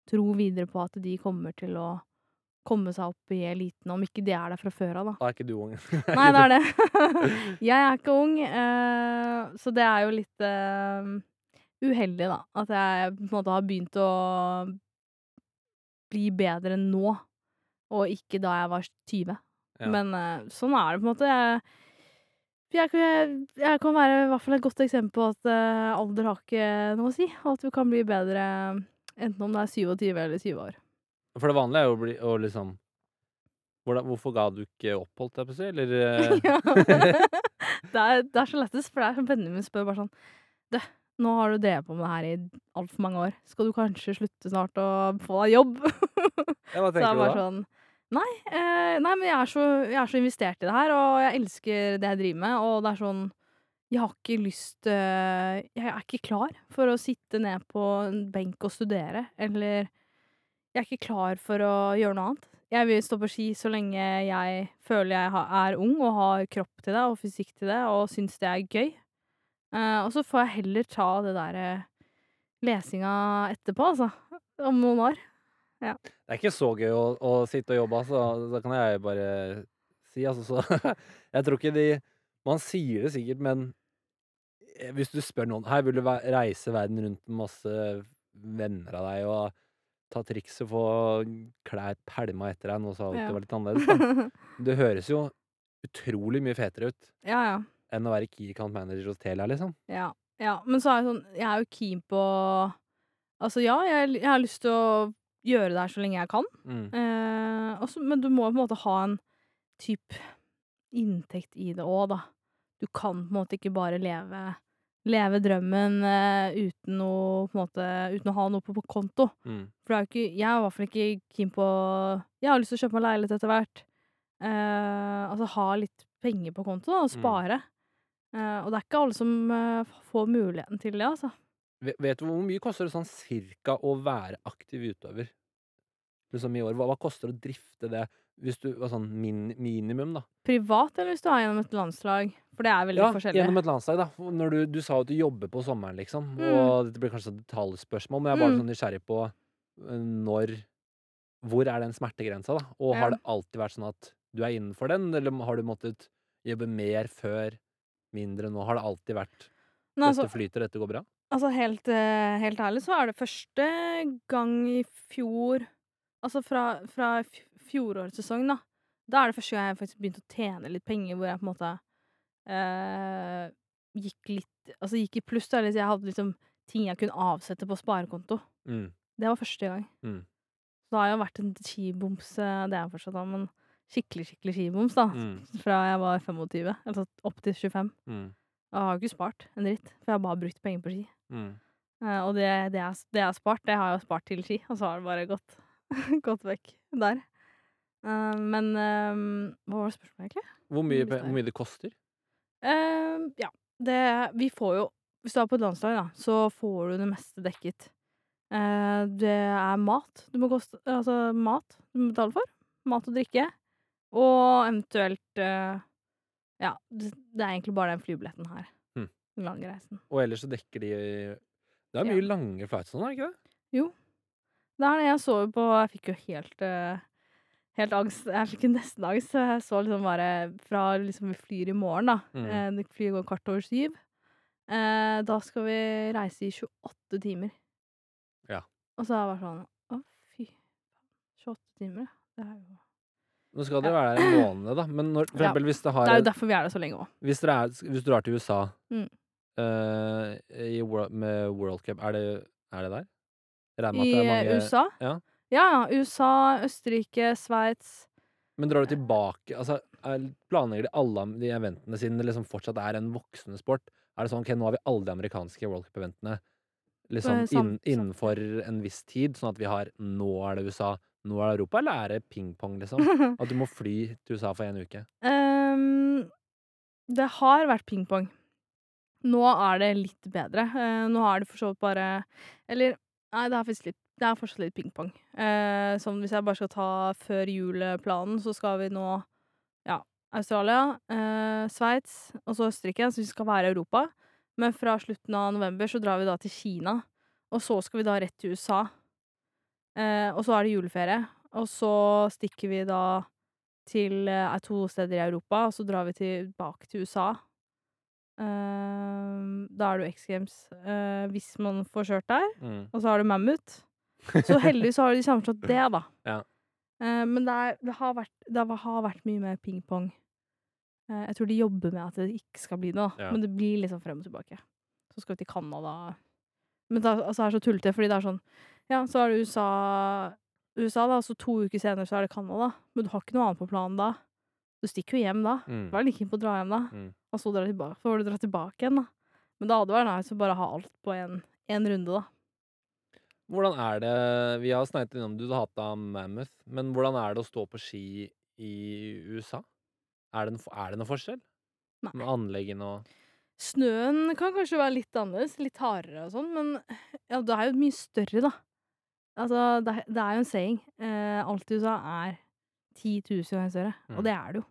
tro videre på at de kommer til å komme seg opp i eliten, om ikke de er der fra før av, da. Da er ikke du ung. Nei, det er det. Jeg er ikke ung, uh, så det er jo litt uh, uheldig, da. At jeg på en måte har begynt å bli bedre nå, og ikke da jeg var 20. Ja. Men uh, sånn er det på en måte. Jeg, jeg, kan- jeg kan være i hvert fall et godt eksempel på at alder har ikke noe å si, og at du kan bli bedre enten om det er 27 eller 20 år. For det vanlige er jo å bli å liksom hvordan, Hvorfor ga du ikke opp, holdt jeg på å si? Eller eh, Ja. det, er, det er så lettest, for det er som vennene mine spør bare sånn Du, nå har du drevet på med det her i altfor mange år. Skal du kanskje slutte snart å få deg jobb? ja, Hva Så tenker bare du da? sånn Nei, eh, nei men jeg er, så, jeg er så investert i det her, og jeg elsker det jeg driver med, og det er sånn Jeg har ikke lyst eh, Jeg er ikke klar for å sitte ned på en benk og studere, eller Jeg er ikke klar for å gjøre noe annet. Jeg vil stå på ski så lenge jeg føler jeg er ung og har kropp til det og fysikk til det, og syns det er gøy. Eh, og så får jeg heller ta det der eh, lesinga etterpå, altså. Om noen år. Det er ikke så gøy å, å sitte og jobbe, altså. Da kan jeg bare si, altså, så Jeg tror ikke de Man sier det sikkert, men eh, hvis du spør noen Her vil du reise verden rundt med masse venner av deg og ta trikset, få klær pælma etter deg, nå sa du Ja. det var litt annerledes, da. Det høres jo utrolig mye fetere ut ja, ja. enn å være key account manager hos Telia, liksom. Ja, ja, men så er jeg sånn Jeg er jo keen på Altså, ja, jeg, jeg har lyst til å gjøre det her så lenge jeg kan. Mm. Eh, også, men du må på en måte ha en type inntekt i det òg, da. Du kan på en måte ikke bare leve, leve drømmen eh, uten, en måte, uten å ha noe på, på konto. Mm. For er ikke, jeg er i hvert fall ikke keen på Jeg har lyst til å kjøpe meg leilighet etter hvert. Eh, altså ha litt penger på konto da, og Mm. spare. Eh, og det er ikke alle som eh, får muligheten til det, altså. Vet du hvor mye koster det sånn cirka å være aktiv utøver? Liksom i år. Hva, hva koster det å drifte det, hvis du var sånn min, minimum, da? Privat, eller hvis du er gjennom et landslag. For det er veldig Ja, forskjellig. gjennom et landslag, da. Når du, du sa at du jobber på sommeren, liksom. Mm. Og dette blir kanskje et detaljspørsmål, men jeg er bare Mm. sånn nysgjerrig på eh, når Hvor er den smertegrensa, da? Og Ja. har det alltid vært sånn at du er innenfor den, eller har du måttet jobbe mer før, mindre nå? Har det alltid vært Men altså, Dette flyter, dette går bra? altså helt, eh, helt ærlig så er det første gang i fjor Altså fra, fra fjorårets sesong, da. Da er det første gang jeg faktisk begynte å tjene litt penger, hvor jeg på en måte eh, gikk litt Altså gikk i pluss, da. Jeg hadde liksom ting jeg kunne avsette på sparekonto. Mm. Det var første gang. Mm. Det har jo vært en skiboms, eh, det er jeg fortsatt da, men skikkelig, skikkelig skiboms, da. Mm. Fra jeg var 25, altså opp til 25. Mm. Og jeg har jo ikke spart en dritt, for jeg har bare brukt penger på ski. Mm. Uh, og det, det, jeg, det jeg har spart, det har jeg jo spart til ski, og så har det bare gått, gått vekk der. Eh, men eh, hva var det spørsmålet, egentlig? Hvor, mye, pe- hvor mye det koster? Eh, ja, det Vi får jo Hvis du er på et landslag, da, så får du det meste dekket. Eh, det er mat du må koste Altså mat du må betale for. Mat og drikke. Og eventuelt eh, Ja, det, det er egentlig bare den flybilletten her. Hm. Den lange reisen. Og ellers så dekker de Det er mye lange flights sånn, er det ikke det? Det er det jeg så jo på Jeg fikk jo helt eh, Helt angst. Jeg fikk nesten angst. så Jeg så liksom bare fra liksom vi flyr i morgen, da. Mm. Eh, det flyet går kvart over syv. Eh, da skal vi reise i 28 timer. Ja. Og så er jeg bare sånn Å, fy 28 timer. Det er jo Nå skal dere være der en måned, da. Men når, for Ja. hvis det Det er jo derfor vi er der så lenge òg. Hvis, hvis du drar til USA Mm. uh, i, World- med World Cup, er det, er det der? I det eh, mange USA? ja. Ja. USA, Østerrike, Sveits. Men drar du tilbake altså, er, Planlegger de alle de eventene siden det liksom fortsatt er en voksende sport? Er det sånn ok, nå har vi alle de amerikanske World Cup-eventene liksom inn, innenfor en viss tid, sånn at vi har nå er det USA, nå er det Europa, eller er det ping-pong, liksom? At du må fly til USA for en uke? Um, det har vært pingpong. Nå er det litt bedre. Eh, nå er det for så vidt bare Eller, nei, det er faktisk litt Det er fortsatt litt pingpong. Eh, sånn hvis jeg bare skal ta før jul-planen, så skal vi nå Ja, Australia, eh, Sveits og så Østerrike, så vi skal være i Europa. Men fra slutten av november så drar vi da til Kina, og så skal vi da rett til USA. Eh, og så er det juleferie. Og så stikker vi da til eh, to steder i Europa, og så drar vi tilbake til USA. Ehm, da er det jo X Games eh, hvis man får kjørt der. Mm. Og så har du Mammut. Så heldigvis har de sammenslått det, da. Ja. Eh, men det, er, det, har vært, det har vært mye mer pingpong. Eh, jeg tror de jobber med at det ikke skal bli noe, da. Ja. men det blir liksom frem og tilbake. Så skal vi til Canada. Men det altså, det er så tullete, fordi det er sånn Ja, så er det USA, USA da, så to uker senere så er det Canada. Men du har ikke noe annet på planen da. Du stikker jo hjem da. Mm. Er like keen på å dra hjem da. Mm. Og så dra tilbake, får du dra tilbake igjen, da. Men det hadde vært nice å bare ha alt på én en runde, da. Hvordan er det Vi har snakket innom du hata Mammoth, men hvordan er det å stå på ski i USA? Er det, en, er det noen forskjell? Nei. Med anleggene og Snøen kan kanskje være litt annerledes, litt hardere og sånn, men ja, det er jo mye større, da. Altså, det, det er jo en saying. Eh, alt i USA er 10 000 ganger større, Mm. og det er det jo.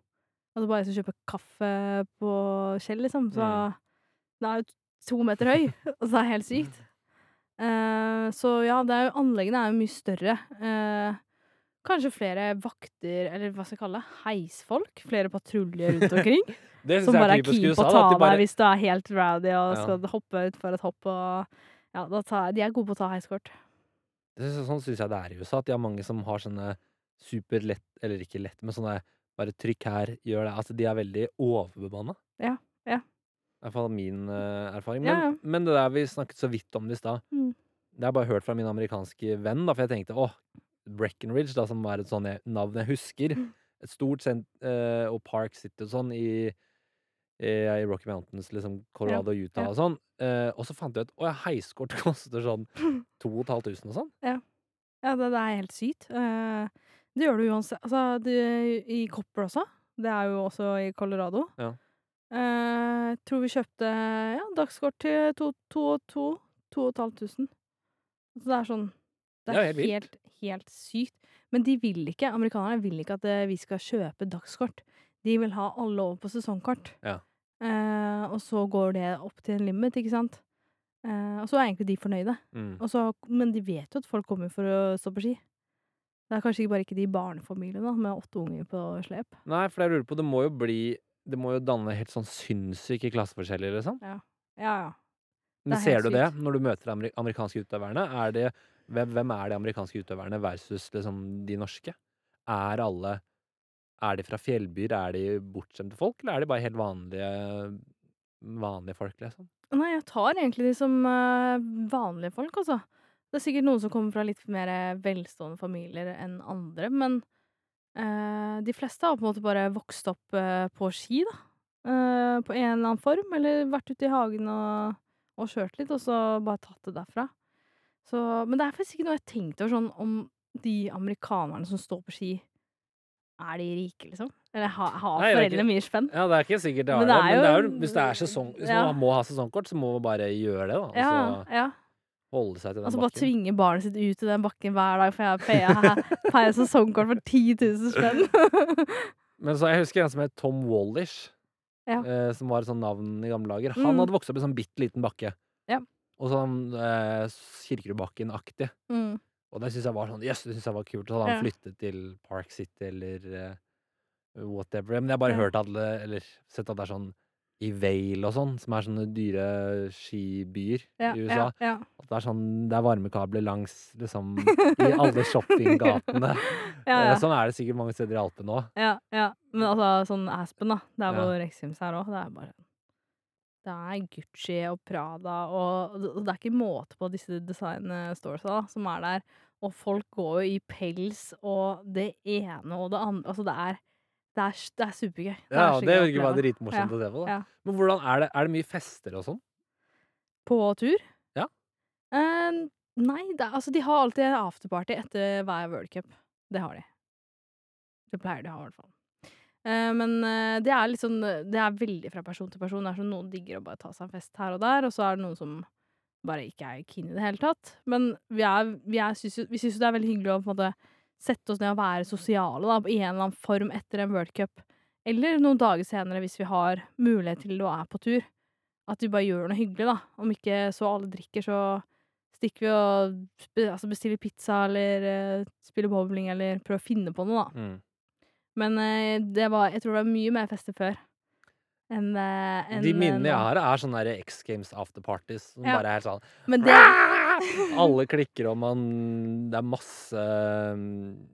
Altså, bare hvis du kjøper kaffe på Kjell, liksom, så Mm. Det er jo to meter høy, og så er det helt sykt. Eh, så ja, det er jo, anleggene er jo mye større. Eh, kanskje flere vakter, eller hva skal jeg kalle det, heisfolk? Flere patruljer rundt omkring? Det som bare er keen på å ta bare- deg hvis du er helt rowdy og Ja. skal hoppe utfor et hopp og Ja, tar, de er gode på å ta heiskort. Det synes, sånn syns jeg det er i USA. At de har mange som har sånne superlett Eller ikke lett, men sånne bare trykk her, gjør det. Altså, de er veldig overbemanna. Ja, ja. I hvert fall min eh, erfaring. Men, ja. men det der vi snakket så vidt om det i stad, Mm. det har jeg bare hørt fra min amerikanske venn, da, for jeg tenkte åh, Breckenridge, da, som var et sånt jeg- navn jeg husker. Mm. Et stort sent eh, og Park City og sånn i, i, i Rocky Mountains, liksom Colorado og Utah ja. og sånn. Eh, og så fant jeg ut å ja, heiskort koster sånn 2500 og sånn. Ja, det, det er helt sykt. Eh, det gjør du uansett. Altså, det, i Copper også. Det er jo også i Colorado. Ja. Eh, tror vi kjøpte ja, dagskort til to, to, to, to og et halvt tusen. Så det er sånn Det Ja, er helt helt, helt sykt. Men de vil ikke, amerikanerne vil ikke at eh, vi skal kjøpe dagskort. De vil ha alle over på sesongkort. Ja. Eh, og så går det opp til en limit, ikke sant. Eh, og så er egentlig de fornøyde. Mm. Og så, men de vet jo at folk kommer for å stå på ski. Det er kanskje ikke bare ikke de barnefamiliene med åtte unger på slep. Nei, for jeg lurer på, det må jo bli Det må jo danne helt sånn sinnssyke klasseforskjeller, liksom. Ja, ja. Men er ser du det sykt. når du møter de ameri- amerikanske utøverne? Er det, hvem, er de amerikanske utøverne versus liksom de norske? Er alle Er de fra fjellbyer? Er de bortskjemte folk, eller er de bare helt vanlige vanlige folk, liksom? Nei, jeg tar egentlig de som uh, vanlige folk, altså. Det er sikkert noen som kommer fra litt mer velstående familier enn andre, men de fleste har på en måte bare vokst opp eh, på ski, da. Eh, på en eller annen form, eller vært ute i hagen og, og kjørt litt, og så bare tatt det derfra. Så, men det er faktisk ikke noe jeg tenkte over sånn om de amerikanerne som står på ski, er de rike, liksom? Eller ha, har Nei, er foreldrene ikke- mye spenn? Ja, det er ikke sikkert det har Men det, det er men det er jo- hvis det er sesong Hvis Ja. man må ha sesongkort, så må man bare gjøre det, da. Og Ja, så ja. Holde seg til den Altså bare tvinge barnet sitt ut i den bakken hver dag, for jeg feier peier sesongkort for 10 000 spenn. Men så jeg husker en som het Tom Wallish, Ja. eh, som var et sånt navn i gamle dager. Han Mm. hadde vokst opp i en sånn bitte liten bakke. Ja. Og sånn eh, Kirkerudbakken-aktig. mm. Og det syns jeg var sånn Jøss, det syns jeg var kult. Så hadde han Ja. flyttet til Park City eller eh, whatever. Men jeg har bare hørt at Eller sett at det er sånn i Vail og sånn, som er sånne dyre skibyer ja, i USA. ja, ja. At det er sånn Det er varmekabler langs liksom i alle shoppinggatene. Ja, Eh. Sånn er det sikkert mange steder i Alpene òg. ja, ja. Men altså, sånn Aspen, da, der hvor Rexims er òg, det er bare Det er Gucci og Prada og Det er ikke måte på disse design-storesa som er der. Og folk går jo i pels og det ene og det andre. Altså, det er Det er, det er supergøy. Det Ja, er det virker bare dritmorsomt å se på. da ja. Men hvordan er det? Er det mye fester og sånn? På tur? Ja. Uh, nei, det, altså de har alltid afterparty etter hver World Cup. Det har de. Det pleier de å ha, i hvert fall. Eh, men eh, det er litt sånn Det er veldig fra person til person. Det er sånn Noen digger å bare ta seg en fest her og der, og så er det noen som bare ikke er keen i det hele tatt. Men vi, er, vi, er, vi syns jo det er veldig hyggelig å på en måte sette oss ned og være sosiale da, i en eller annen form etter en World Cup. Eller noen dager senere, hvis vi har mulighet til det og er på tur. At vi bare gjør noe hyggelig, da. Om ikke så alle drikker, så stikker vi og altså bestiller pizza eller uh, spiller bowling eller prøver å finne på noe, da. Mm. Men uh, det var jeg tror det var mye mer fester før enn en, De eh, minnene jeg har, er sånne der X Games afterparties som Ja. bare er sånn Men det Alle klikker, og man Det er masse mm,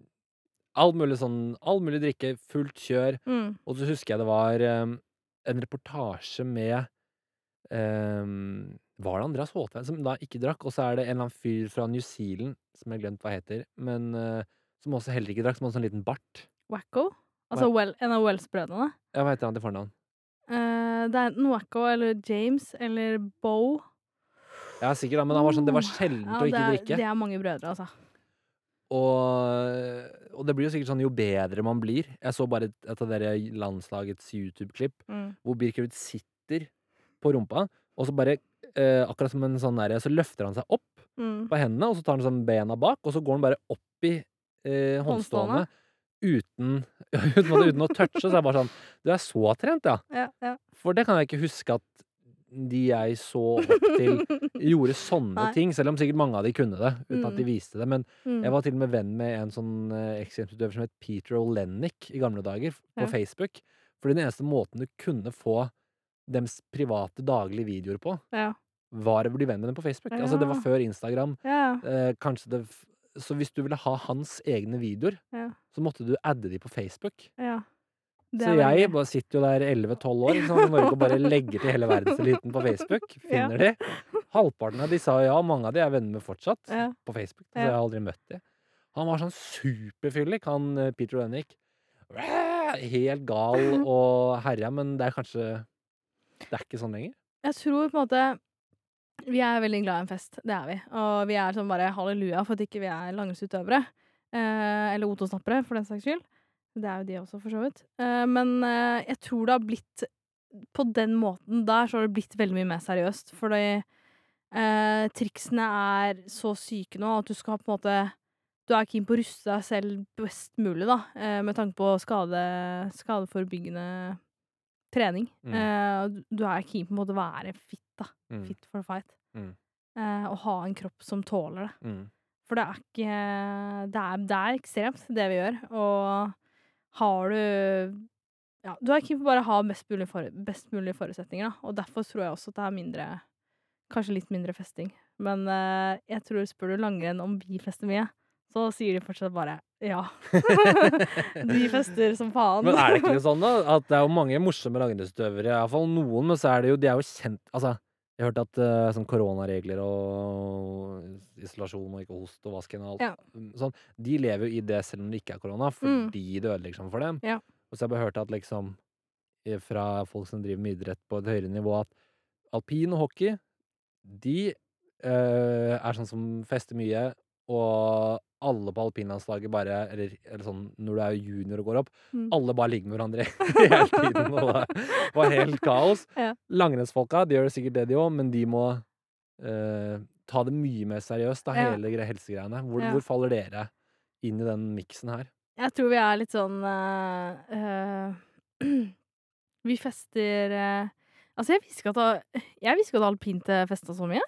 All mulig sånn All mulig drikke, fullt kjør. mm, Og så husker jeg det var en reportasje med um, Var det Andreas Håtveien som da ikke drakk? Og så er det en eller annen fyr fra New Zealand, som jeg har glemt hva heter, men uh, som også heller ikke drakk, som hadde sånn liten bart. Wacko. Altså well, en av Wells-brødrene. Ja, hva heter han til fornavn? Eh, det er enten Wacko eller James eller Bo. Ja, sikkert, men han var sånn, det var sjeldent ja, å ikke det er, drikke. Det er mange brødre, altså. Og, og det blir jo sikkert sånn jo bedre man blir. Jeg så bare et, et av dere landslagets YouTube-klipp Mm. hvor Birkerud sitter på rumpa, og så bare eh, Akkurat som en sånn der, Så løfter han seg opp Mm. på hendene, og så tar han sånn bena bak, og så går han bare opp i eh, håndstående uten, uten, uten å touche. Så er jeg bare sånn Du er så trent, ja. Ja, ja. For det kan jeg ikke huske at de jeg så opp til, gjorde sånne Nei. ting. Selv om sikkert mange av de kunne det, uten at de Mm. viste det. Men Mm. jeg var til og med venn med en sånn uh, ekstremutøver som het Peter O'Lennick i gamle dager, på Ja. Facebook. Fordi den eneste måten du kunne få dems private daglige videoer på, ja. var å bli venn med dem på Facebook. Altså, det var før Instagram. ja. Eh, kanskje det Så hvis du ville ha hans egne videoer, Ja. så måtte du adde de på Facebook. ja. Så jeg bare sitter jo der 11-12 år i Norge og bare legger til hele verdenseliten på Facebook. Ja. Finner de. Halvparten av de sa ja, mange av de er venner med fortsatt Ja. på Facebook. Så Ja. jeg har aldri møtt de. Han var sånn superfyllik, han eh, Peter Lennick. Helt gal og herja, men det er kanskje Det er ikke sånn lenger. Jeg tror på en måte Vi er veldig glad i en fest, det er vi. Og vi er sånn bare halleluja for at ikke vi er langrennsutøvere. Eh, eller otosnappere, for den saks skyld. Det er jo de også, for så vidt. Eh, men eh, jeg tror det har blitt På den måten der så har det blitt veldig mye mer seriøst. Fordi eh, triksene er så syke nå at du skal på en måte Du er keen på å ruste deg selv best mulig, da, eh, med tanke på skade, skadeforebyggende trening. Mm. Uh, du- er keen på en måte å være fit, da. Mm. Fit for fight. Mm. Uh, og ha en kropp som tåler det. Mm. For det er ikke Det er, det er ekstremt, det vi gjør. Og har du Ja, du er keen på bare å ha best mulig, for, best mulig forutsetninger, da. Og derfor tror jeg også at det er mindre Kanskje litt mindre festing. Men uh, jeg tror spør du langrenn om vi fester mye, så sier de fortsatt bare ja. de fester som faen. Men er det ikke sånn, da? At det er jo mange morsomme langrennsutøvere. Iallfall noen, men så er det jo De er jo kjent Altså, jeg har hørt at uh, sånn koronaregler og isolasjon og ikke host og vasken og alt Ja. mm, sånn, De lever jo i det selv om det ikke er korona, fordi det ødelegger sånn for dem. Ja. Og så har jeg bare hørt at liksom eh, fra folk som driver med idrett på et høyere nivå, at alpin og hockey, de uh, er sånn som fester mye, og alle på alpinlandslaget bare Eller, eller sånn når du er junior og går opp, Mm. alle bare ligger med hverandre hele tiden. Og det var helt kaos. Ja. Langrennsfolka de gjør sikkert det, de òg, men de må eh, ta det mye mer seriøst, da, hele gre- helsegreiene. Hvor, Ja. hvor faller dere inn i den miksen her? Jeg tror vi er litt sånn uh, uh, Vi fester uh, Altså, jeg visste ikke at, at alpint festa så mye.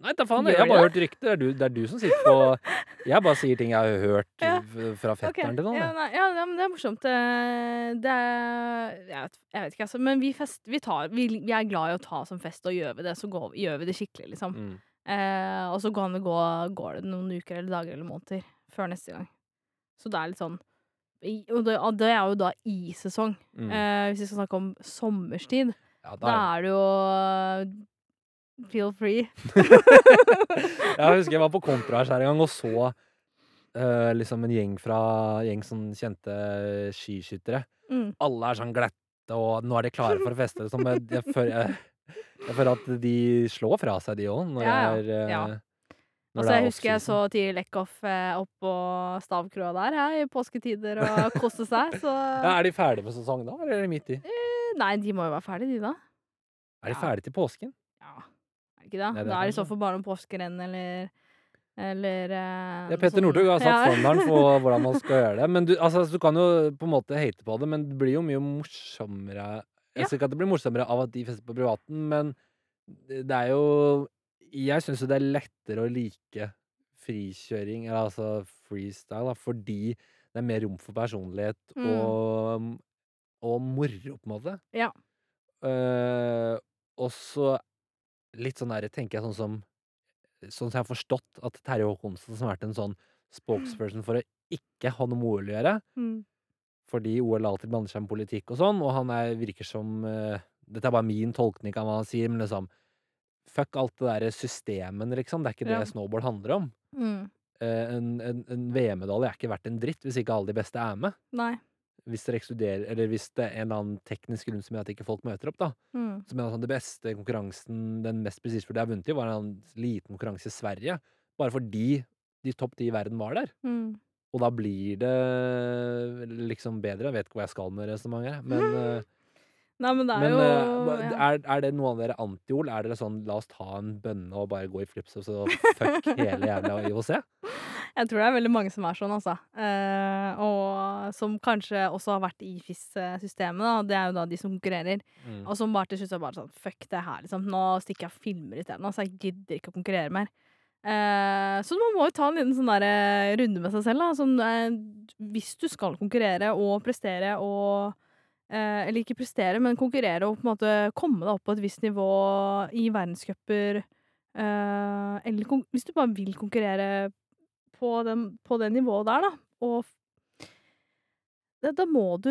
Nei, da faen, jeg har bare hørt rykter. Det du, det er du som sitter på Jeg bare sier ting jeg har hørt Ja. fra fetteren fetteren til noen. Ja, nei, ja, det er morsomt. Det er jeg vet, jeg vet ikke, altså. Men vi, fest, vi, tar, vi, vi er glad i å ta som fest, og gjør vi det, så går, gjør vi det skikkelig, liksom. Mm. Eh, og så kan det gå, går det noen uker eller dager eller måneder før neste gang. Så det er litt sånn Og det, det er jo da i sesong. Mm. Eh, hvis vi skal snakke om sommerstid, Ja, da er det jo Feel free. Jeg husker jeg var på Kontra her en gang og så eh, liksom en gjeng fra gjeng som kjente skiskyttere. Mm. Alle er sånn glette, og nå er de klare for å feste. Liksom. Jeg, jeg, føler, jeg, jeg føler at de slår fra seg, de òg, når Ja, det er eh, Ja. når Altså, er jeg husker jeg så. Tiril Eckhoff eh, opp på stavkroa der ja, i påsketider og koste seg, så ja, Er de ferdige med sesong da, eller er de midt i? Nei, de må jo være ferdige, de, da. Er de ferdige til påsken? Ja, det ikke det? Nei, det da er det i så fall bare noen påskerenn eller Eller eh, Ja, Petter Northug har satt Ja. standarden for hvordan man skal gjøre det. Men du, altså, du kan jo på en måte hate på det, men det blir jo mye morsommere Ja. Jeg sier ikke at det blir morsommere av at de fester på privaten, men det det er jo Jeg syns jo det er lettere å like frikjøring, eller altså freestyle, da, fordi det er mer rom for personlighet Mm. og og moro, på en måte. Ja. Uh, og så litt sånn der, tenker jeg sånn som Sånn som jeg har forstått at Terje Håkonsen, som har vært en sånn spokesperson for å ikke ha noe med OL å gjøre, Mm. fordi OL alltid blander seg med politikk og sånn, og han er, virker som uh, Dette er bare min tolkning av hva han sier, men liksom Fuck alt det derre systemen, liksom. Det er ikke det Ja. snowboard handler om. Mm. Uh, en en, en VM-medalje er ikke verdt en dritt hvis ikke alle de beste er med. Nei. Hvis hvis det er en eller annen teknisk grunn som gjør at ikke folk møter opp, da. Mm. Så mener jeg sånn, det beste konkurransen, den mest prestisjefulle jeg har vunnet i, var en liten konkurranse i Sverige. Bare fordi de topp ti i verden var der. Mm. Og da blir det liksom bedre. Jeg vet ikke hvor jeg skal med resonnementet, men, eh, Nei, men det er men jo eh, ja. er, er det noe av dere anti-OL? Er dere sånn la oss ta en bønne og bare gå i flips og fuck hele jævla IOC? Jeg tror det er veldig mange som er sånn, altså. Eh, og som kanskje også har vært i FIS-systemet, da. Det er jo da de som konkurrerer. Mm. Og som bare til slutt er bare sånn Fuck det her, liksom. Nå stikker jeg og filmer isteden. Altså, jeg gidder ikke å konkurrere mer. Eh, så man må jo ta en liten sånn der, eh, runde med seg selv, da. Sånn, eh, hvis du skal konkurrere og prestere og eh, Eller ikke prestere, men konkurrere og på en måte komme deg opp på et visst nivå i verdenscuper. eh, eller hvis du bare vil konkurrere på, den, på det nivået der, da. Og da, da må du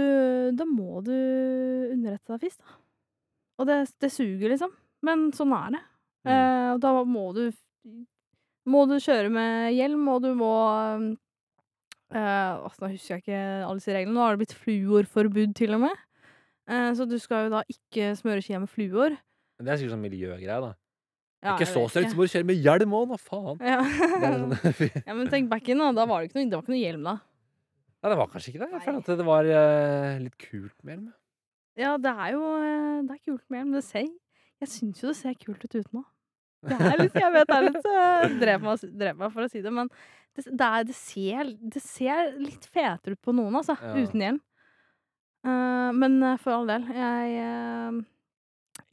Da må du underrette deg først, da. Og det, det suger, liksom. Men sånn er det. Mm. Eh, og da må du Må du kjøre med hjelm, og du må eh, altså, Nå husker jeg ikke alle disse reglene. Nå har det blitt fluorforbud, til og med. Eh, så du skal jo da ikke smøre skia med fluor. Det er sikkert sånn miljøgreie, da. Ja, ikke så strengt, så må du kjøre med hjelm òg, da faen! Ja. Sånn, ja, men tenk back in, da. Da var det ikke noe, det var ikke noe hjelm, da. Nei, det var kanskje ikke det. Jeg føler at det var uh, litt kult med hjelm. Ja, det er jo eh, Det er kult med hjelm. Det ser Jeg syns jo det ser kult ut uten nå. Det er litt Jeg vet det er litt uh, Drev meg, drep meg for å si det, men det, det, er, det, ser, det ser litt fetere ut på noen, altså. Ja. Uten hjelm. Eh, men eh, for all del. Jeg eh,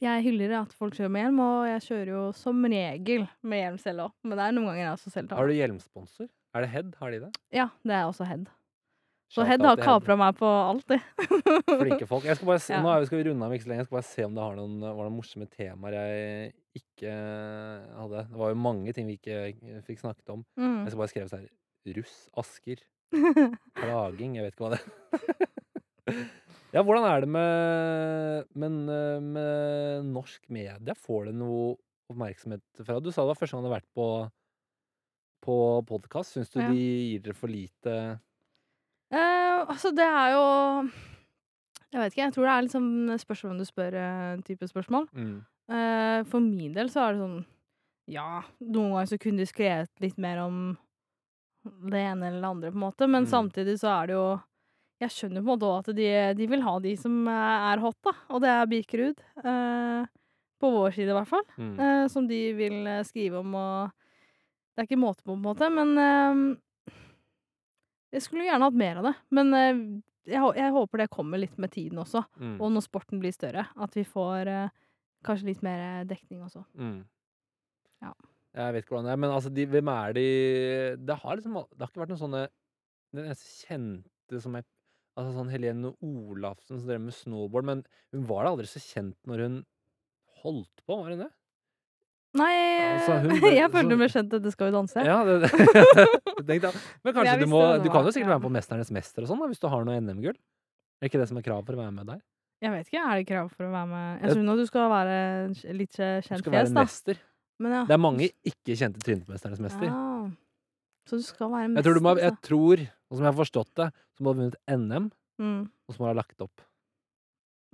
jeg hyller at folk kjører med hjelm, og jeg kjører jo som regel med hjelm selv òg. Men det er noen ganger jeg også selv tar Har du hjelmsponsor? Er det Head? Har de det? Ja, det er også Head. Så Shout Head out har til kapra meg på alt, de. Flinke folk. Jeg skal bare se, Ja. Nå er vi, skal vi runde av ikke så lenge. Jeg skal bare se om det har noen, var noen morsomme temaer jeg ikke hadde. Det var jo mange ting vi ikke eh, fikk snakket om. Mm. Jeg skal bare skrive sånn her Russ, Asker, klaging Jeg vet ikke hva det Ja, hvordan er det med, men, eh, med norsk media? Får det noe oppmerksomhet fra Du sa det var første gang du har vært på på podkast. Syns du Ja. de gir dere for lite Eh, altså, det er jo Jeg vet ikke, jeg tror det er litt sånn spørsmål om du spør En type spørsmål. mm. Eh, for min del så er det sånn Ja, noen ganger så kunne de skrevet litt mer om det ene eller det andre, på en måte, men Mm. samtidig så er det jo Jeg skjønner på en måte at de, de vil ha de som eh, er hot, da, og det er Bikerud. eh, på vår side, i hvert fall. Mm. eh, som de vil eh, skrive om, og Det er ikke måte på, på en måte, men eh, Jeg skulle gjerne hatt mer av det, men eh, jeg, jeg håper det kommer litt med tiden også. Mm. Og når sporten blir større, at vi får kanskje litt mer dekning også. Mm. Ja. Jeg vet ikke hvordan det er, men altså, de, hvem er de Det har liksom Det har ikke vært noen sånne Den eneste kjente som jeg Altså sånn Helene Olafsen som drev med snowboard, men hun var da aldri så kjent når hun holdt på, var hun det? Nei, Altså, hun jeg følte hun ble kjent etter Skal vi danse. Ja, det, det. Tenk. Men kanskje du må Du kan jo sikkert være med på Mesternes mester og sånn, hvis du har noe NM-gull? Er ikke det som er krav for å være med der? Jeg vet ikke, er det krav for å være med Jeg- tror nå du skal være litt kjent fjes, da. Du skal være mester. Men ja. Det er mange ikke kjente tryner mester. Ja. så du skal være Jeg mester, tror, du må, jeg altså. tror, og som jeg har forstått det, så må du ha vunnet NM, Mm. og så må du ha lagt opp.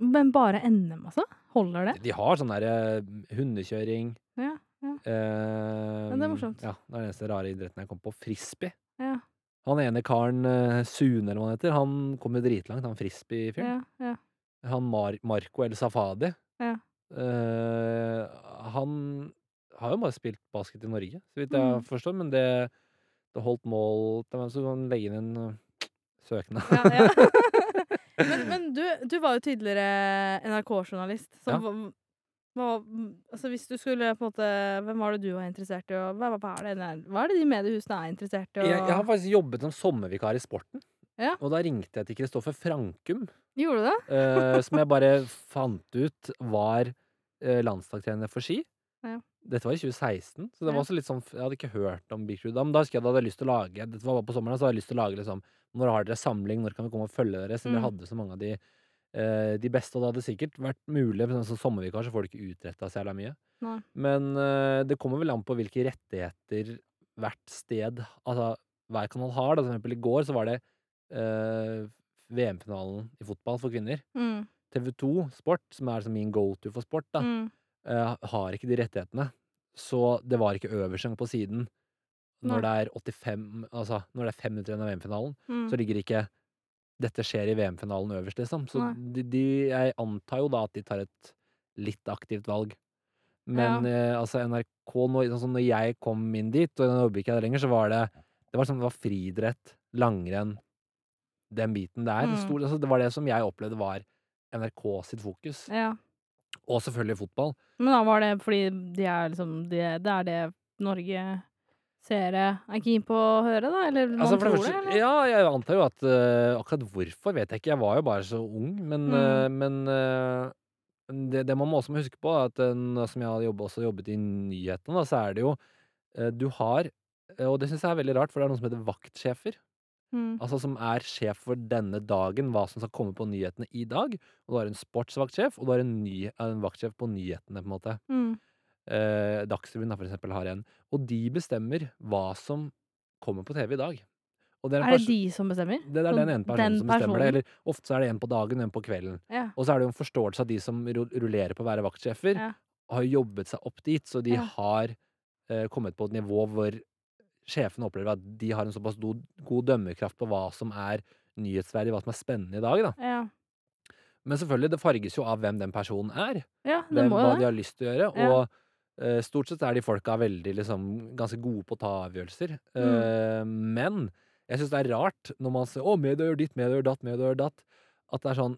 Men bare NM, altså? Holder det? De har sånn derre hundekjøring Ja. eh, det er morsomt. Ja, det er den eneste rare idretten jeg kom på. Frisbee. Ja. Han ene karen, eh, Sune eller hva han heter, han kom jo dritlangt, han frisbee-fyren. Ja, ja. Han Mar Marco El Safadi. Ja. Eh, han har jo bare spilt basket i Norge, så vidt jeg har Mm. forstår, men det, det holdt mål til meg, så kan legge inn en eh, søknad. ja, ja. men men du, du var jo tidligere NRK-journalist. Ja. altså hvis du skulle på en måte Hvem var det du var interessert i, og hva hva er det hva er det de mediehusene er interessert i, Jeg jeg har faktisk jobbet som sommervikar i sporten, Ja. og da ringte jeg til Kristoffer Frankum, Gjorde du det? eh, som jeg bare fant ut var, eh, landslagstrener for ski. Ja. Dette var i 2016, så det var også litt sånn jeg hadde ikke hørt om Big Crew da, men da husker jeg da hadde jeg lyst til å lage dette var bare på sommeren, så hadde jeg lyst til å lage liksom Når har dere samling, når kan vi komme og følge dere, siden dere Mm. hadde så mange av de, eh, de beste, og det hadde sikkert vært mulig, men som sommervikar så får du ikke utretta så jævla mye. Nei. Men, eh, det kommer vel an på hvilke rettigheter hvert sted, altså hver kanal har, da. For eksempel i går så var det, eh, VM-finalen i fotball for kvinner. Mm. TV2 Sport, som er liksom min go to for sport, da, Mm. Eh, har ikke de rettighetene. Så det var ikke øverst på siden. Når det er 85 Altså, når det er fem minutter igjen av VM-finalen, Mm. så ligger ikke 'dette skjer i VM-finalen' øverst, liksom. Så de de jeg antar jo da at de tar et litt aktivt valg. Men, eh, altså NRK nå altså, når jeg kom inn dit, og nå jobber ikke jeg der lenger, så var det det var sånn det var friidrett, langrenn, den biten der. Mm. Stor altså, det var det som jeg opplevde var NRK sitt fokus. Ja. Og selvfølgelig fotball. Men da var det fordi de er liksom de, Det er det Norge seere er keen på å høre, da? Eller man Altså, tror det, eller? Ja, jeg antar jo at uh, Akkurat hvorfor vet jeg ikke, jeg var jo bare så ung, men, Mm. uh, men uh, det, det man må også må huske på, er at som jeg har jobbet, også jobbet i nyhetene, da, så er det jo Du har Og det syns jeg er veldig rart, for det er noe som heter vaktsjefer. Mm. Altså som er sjef for denne dagen, hva som skal komme på nyhetene i dag. Og du har en sportsvaktsjef, og du har en, ny, en vaktsjef på nyhetene, på en måte. Mm. Eh, Dagsrevyen da, for eksempel, har en. Og de bestemmer hva som kommer på TV i dag. Er, Er det de som bestemmer? det er den ene personen den som bestemmer det. Eller ofte så er det en på dagen og en på kvelden. Ja. Og så er det jo en forståelse av de som rullerer på å være vaktsjefer, Ja. har jobbet seg opp dit, så de Ja. har eh, kommet på et nivå hvor sjefene opplever at de har en såpass god dømmekraft på hva som er nyhetsverdig, hva som er spennende i dag, da. Ja. Men selvfølgelig, det farges jo av hvem den personen er. ja, det Hvem, hva det. de har lyst til å gjøre. Ja. Og uh, stort sett er de folka veldig liksom ganske gode på å ta avgjørelser. Mm. Uh, men jeg syns det er rart når man ser 'Å, media gjør ditt, media gjør datt', media gjør datt. At det er sånn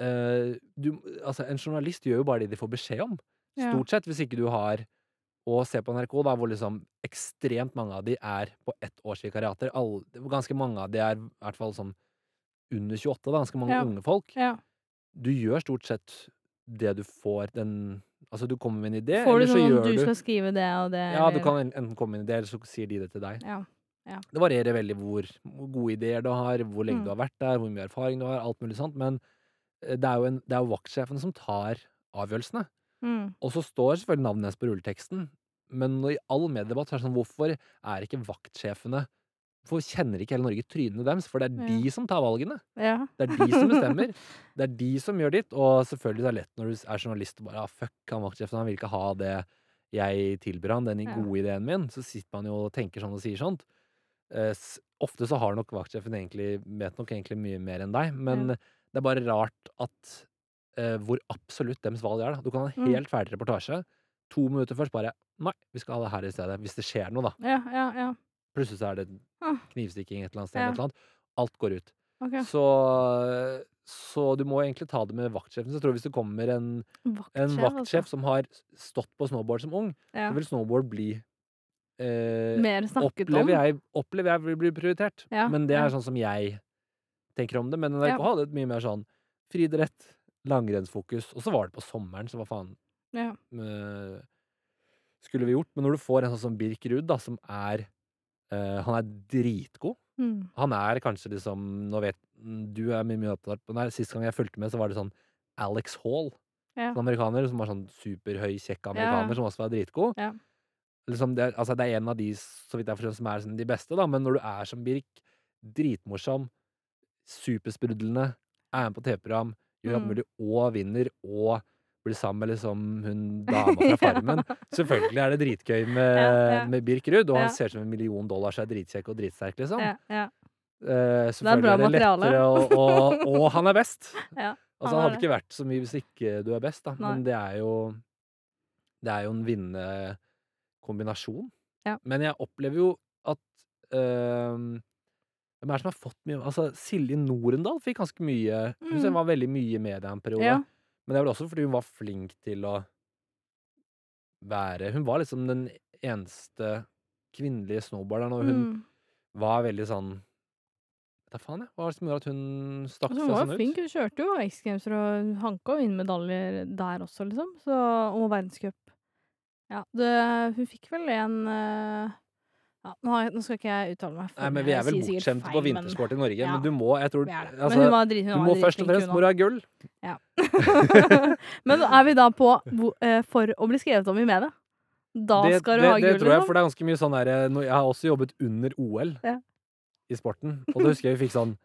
uh, du, Altså, en journalist gjør jo bare det de får beskjed om. Stort sett, hvis ikke du har Og se på NRK, da, hvor liksom ekstremt mange av de er på ett års vikariater. Ganske mange av de er i hvert fall sånn under 28, da. Ganske mange Ja. unge folk. Ja. Du gjør stort sett det du får den Altså, du kommer med en idé, eller så gjør du gjør du du skal skrive det og det, Ja, du kan enten komme med en idé, eller så sier de det til deg. Ja. Det varierer veldig hvor, hvor gode ideer du har, hvor lenge Mm. du har vært der, hvor mye erfaring du har, alt mulig sånt. Men eh, det er jo, en, det er jo vaktsjefene som tar avgjørelsene. Mm. Og så står selvfølgelig navnet hennes på rulleteksten. Men i all mediedebatt er det sånn, hvorfor er ikke vaktsjefene Hvorfor kjenner ikke hele Norge trynene deres? For det er Ja. de som tar valgene. Ja. Det er de som bestemmer. Det er de som gjør ditt. Og selvfølgelig det er lett når du er journalist og bare ah, fuck han vaktsjefen, han vil ikke ha det jeg tilbyr han, den Ja. gode ideen min. Så sitter man jo og tenker sånn og sier sånt. Eh, ofte så har nok vaktsjefen egentlig vet nok egentlig mye mer enn deg, men Ja. det er bare rart at eh, hvor absolutt dems valg er. da. Du kan ha en Mm. helt ferdig reportasje. To minutter først bare Nei, vi skal ha det her i stedet. Hvis det skjer noe, da. Ja, ja, ja. Plutselig så er det Ah. knivstikking et eller annet sted. Eller et eller annet. Alt går ut. Okay. Så, så du må egentlig ta det med vaktsjefen. Så jeg tror hvis det kommer en, en Vaktsjef, vaktsjef altså. som har stått på snowboard som ung, så vil snowboard bli eh, Mer snakket om. opplever jeg, opplever jeg vil bli prioritert. Men det er sånn som jeg tenker om det. Men NRK Ja. hadde et mye mer sånn friidrett, langrennsfokus. Og så var det på sommeren, så hva faen Ja. skulle vi gjort? Men når du får en sånn som Birk Ruud, da, som er uh, Han er dritgod. Mm. Han er kanskje liksom Nå vet du er mye, mye opptatt på den. Sist gang jeg fulgte med, så var det sånn Alex Hall, Ja. en amerikaner, som var sånn superhøy, kjekk amerikaner, Ja. som også var dritgod. Ja. Liksom det, altså det er en av de, så vidt jeg forstår, som er sånn de beste, da. Men når du er som Birk, dritmorsom, supersprudlende, er med på TV-program, alt Mm. mulig, og vinner, og blir sammen med liksom hun dama fra Farmen. Selvfølgelig er det dritgøy med, Ja, ja. med Birk Ruud, og Ja. han ser ut som en million dollar, så er dritkjekk og dritsterk, liksom. Ja, ja. det er er det lettere å og, og han er best. Ja, Altså, han han hadde ikke vært så mye hvis ikke du er best, da. Nei. Men det er jo Det er jo en vinnende kombinasjon. Ja. Men jeg opplever jo at øhm, Hvem er det som har fått mye Altså, Silje Norendal fikk ganske mye Mm. hun var veldig mye i media en periode. Ja. Men det er vel også fordi hun var flink til å være Hun var liksom den eneste kvinnelige snowboarderen, og hun Mm. var veldig sånn Vet da faen, jeg. Hva var det som gjorde at hun stakk Altså, ut? hun var sånn flink. Hun kjørte jo X Games og hanka jo inn medaljer der også, liksom. Så, og verdenscup. Ja, det, hun fikk vel en eh, ja, nå, har jeg, nå skal ikke jeg uttale meg. Nei, men vi er vel bortskjemte på vintersport i Norge, ja, men du må Jeg tror altså, hun var hun Du må først og fremst må du ha gull. Men er vi da på eh, for å bli skrevet om i media? Da det, skal du det, ha det tror jeg, liksom? for det er ganske mye sånn derre Jeg har også jobbet under OL Ja. i sporten, og da husker jeg vi fikk sånn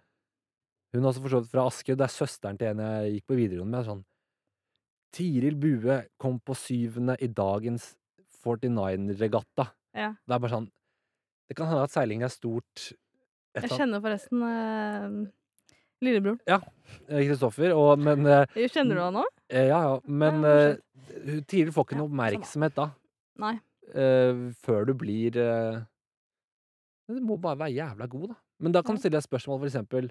Hun er også for så vidt fra Asker, det er søsteren til en jeg gikk på videregående med. Sånn Tiril Bue kom på syvende i dagens 49-regatta. Ja. Det er bare sånn Det kan hende at seiling er stort Jeg kjenner forresten eh, lillebroren. Ja, Kristoffer, og men eh, Kjenner du han òg? eh, Ja, ja, men Ja, eh, hun- Tiril får ikke Ja, noe oppmerksomhet da. Nei. eh, før du blir eh, Du må bare være jævla god, da. Men da kan du Ja. stille deg spørsmål, for eksempel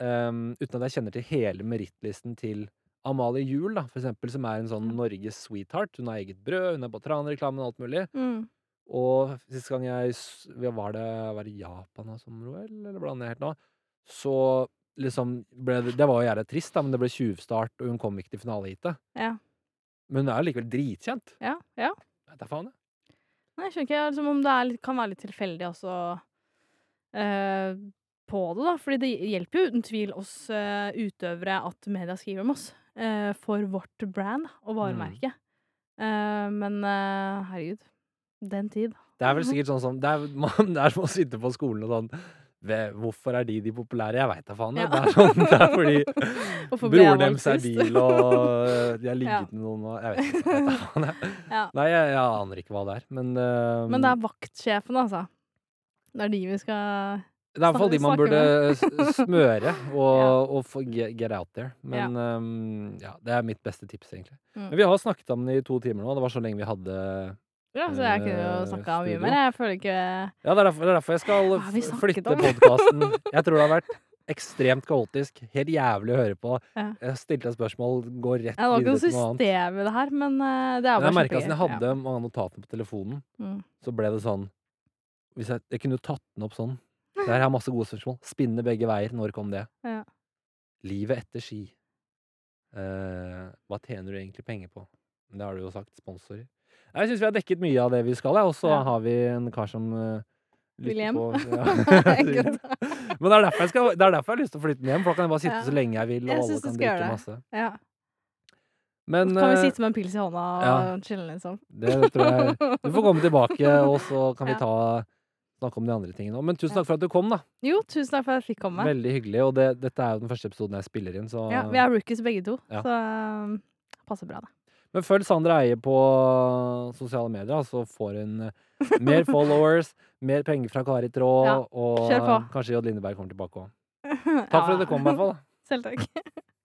ehm, Uten at jeg kjenner til hele merittlisten til Amalie Juel, da, for eksempel, som er en sånn Norges sweetheart. Hun har eget brød, hun er på Tran-reklamen og alt mulig. Mm. Og sist gang jeg s- Var det, var det Japan og sånn, eller, blander jeg helt nå? Så liksom ble det Det var jo jævlig trist, da, men det ble tjuvstart, og hun kom ikke til finaleheatet. Ja. Men hun er jo likevel dritkjent. Ja. ja. Det er faen, jeg. Nei, jeg skjønner ikke. Liksom, om det er, litt- kan være litt tilfeldig også eh, på det, da. Fordi det hjelper jo uten tvil oss eh, utøvere at media skriver om oss. eh, for vårt brand og varemerke. Eh, men eh, herregud. Den tid. Det er vel sikkert sånn som Det er, man, det er som å sitte på skolen og sånn "Ve- Hvorfor er de de populære? Jeg veit da faen. Ja. Det er sånn Det er fordi broren deres er bil, og de har ligget med noen og Jeg vet ikke. Ja. Nei, jeg, jeg aner ikke hva det er, men uh, Men det er vaktsjefen, altså. Det er de vi skal det er i hvert fall de man burde smøre og, Ja. og få get, out there. Men um, ja, det er mitt beste tips, egentlig. Mm. Men vi har snakket om det i to timer nå. Det var så lenge vi hadde Ja, så jeg kunne jo Eh, snakka mye mer. Jeg føler ikke Ja, det er derfor, det er derfor jeg skal flytte podkasten. Jeg tror det har vært ekstremt kaotisk. Helt jævlig å høre på. Ja. Jeg stilte et spørsmål, går rett Ja, Det var ikke videre noe til noe annet. system i det her, men eh, det er bare jeg merka at jeg hadde mange notater på telefonen, Mm. så ble det sånn jeg, jeg kunne jo tatt den opp sånn. Det her har masse gode spørsmål. Spinne begge veier. Når kom det? Ja. Livet etter ski. Uh, hva tjener du egentlig penger på? Det har du jo sagt. Sponsorer. Jeg syns vi har dekket mye av det vi skal, og så Ja. har vi en kar som eh, Vil hjem. på ja. Men det er, derfor jeg skal, det er derfor jeg har lyst til å flytte hjem, for da kan jeg bare sitte Ja. så lenge jeg vil, og Jeg alle kan drikke masse. Ja. Men Kan vi eh, sitte med en pils i hånda og chille, liksom? det tror jeg Du får komme tilbake, og så kan vi ta snakke om de andre tingene òg. Men tusen takk for at du kom, da. Jo, tusen takk for at jeg fikk komme. Veldig hyggelig. Og det, dette er jo den første episoden jeg spiller inn, så Ja, vi er rookies begge to, så um, passer bra, det. Men følg Sandra Eie på sosiale medier, så får hun eh, mer followers, mer penger fra Kari Traa, Ja, og kanskje J. Lindeberg kommer tilbake òg. Takk for at du kom, i hvert fall. Selv takk.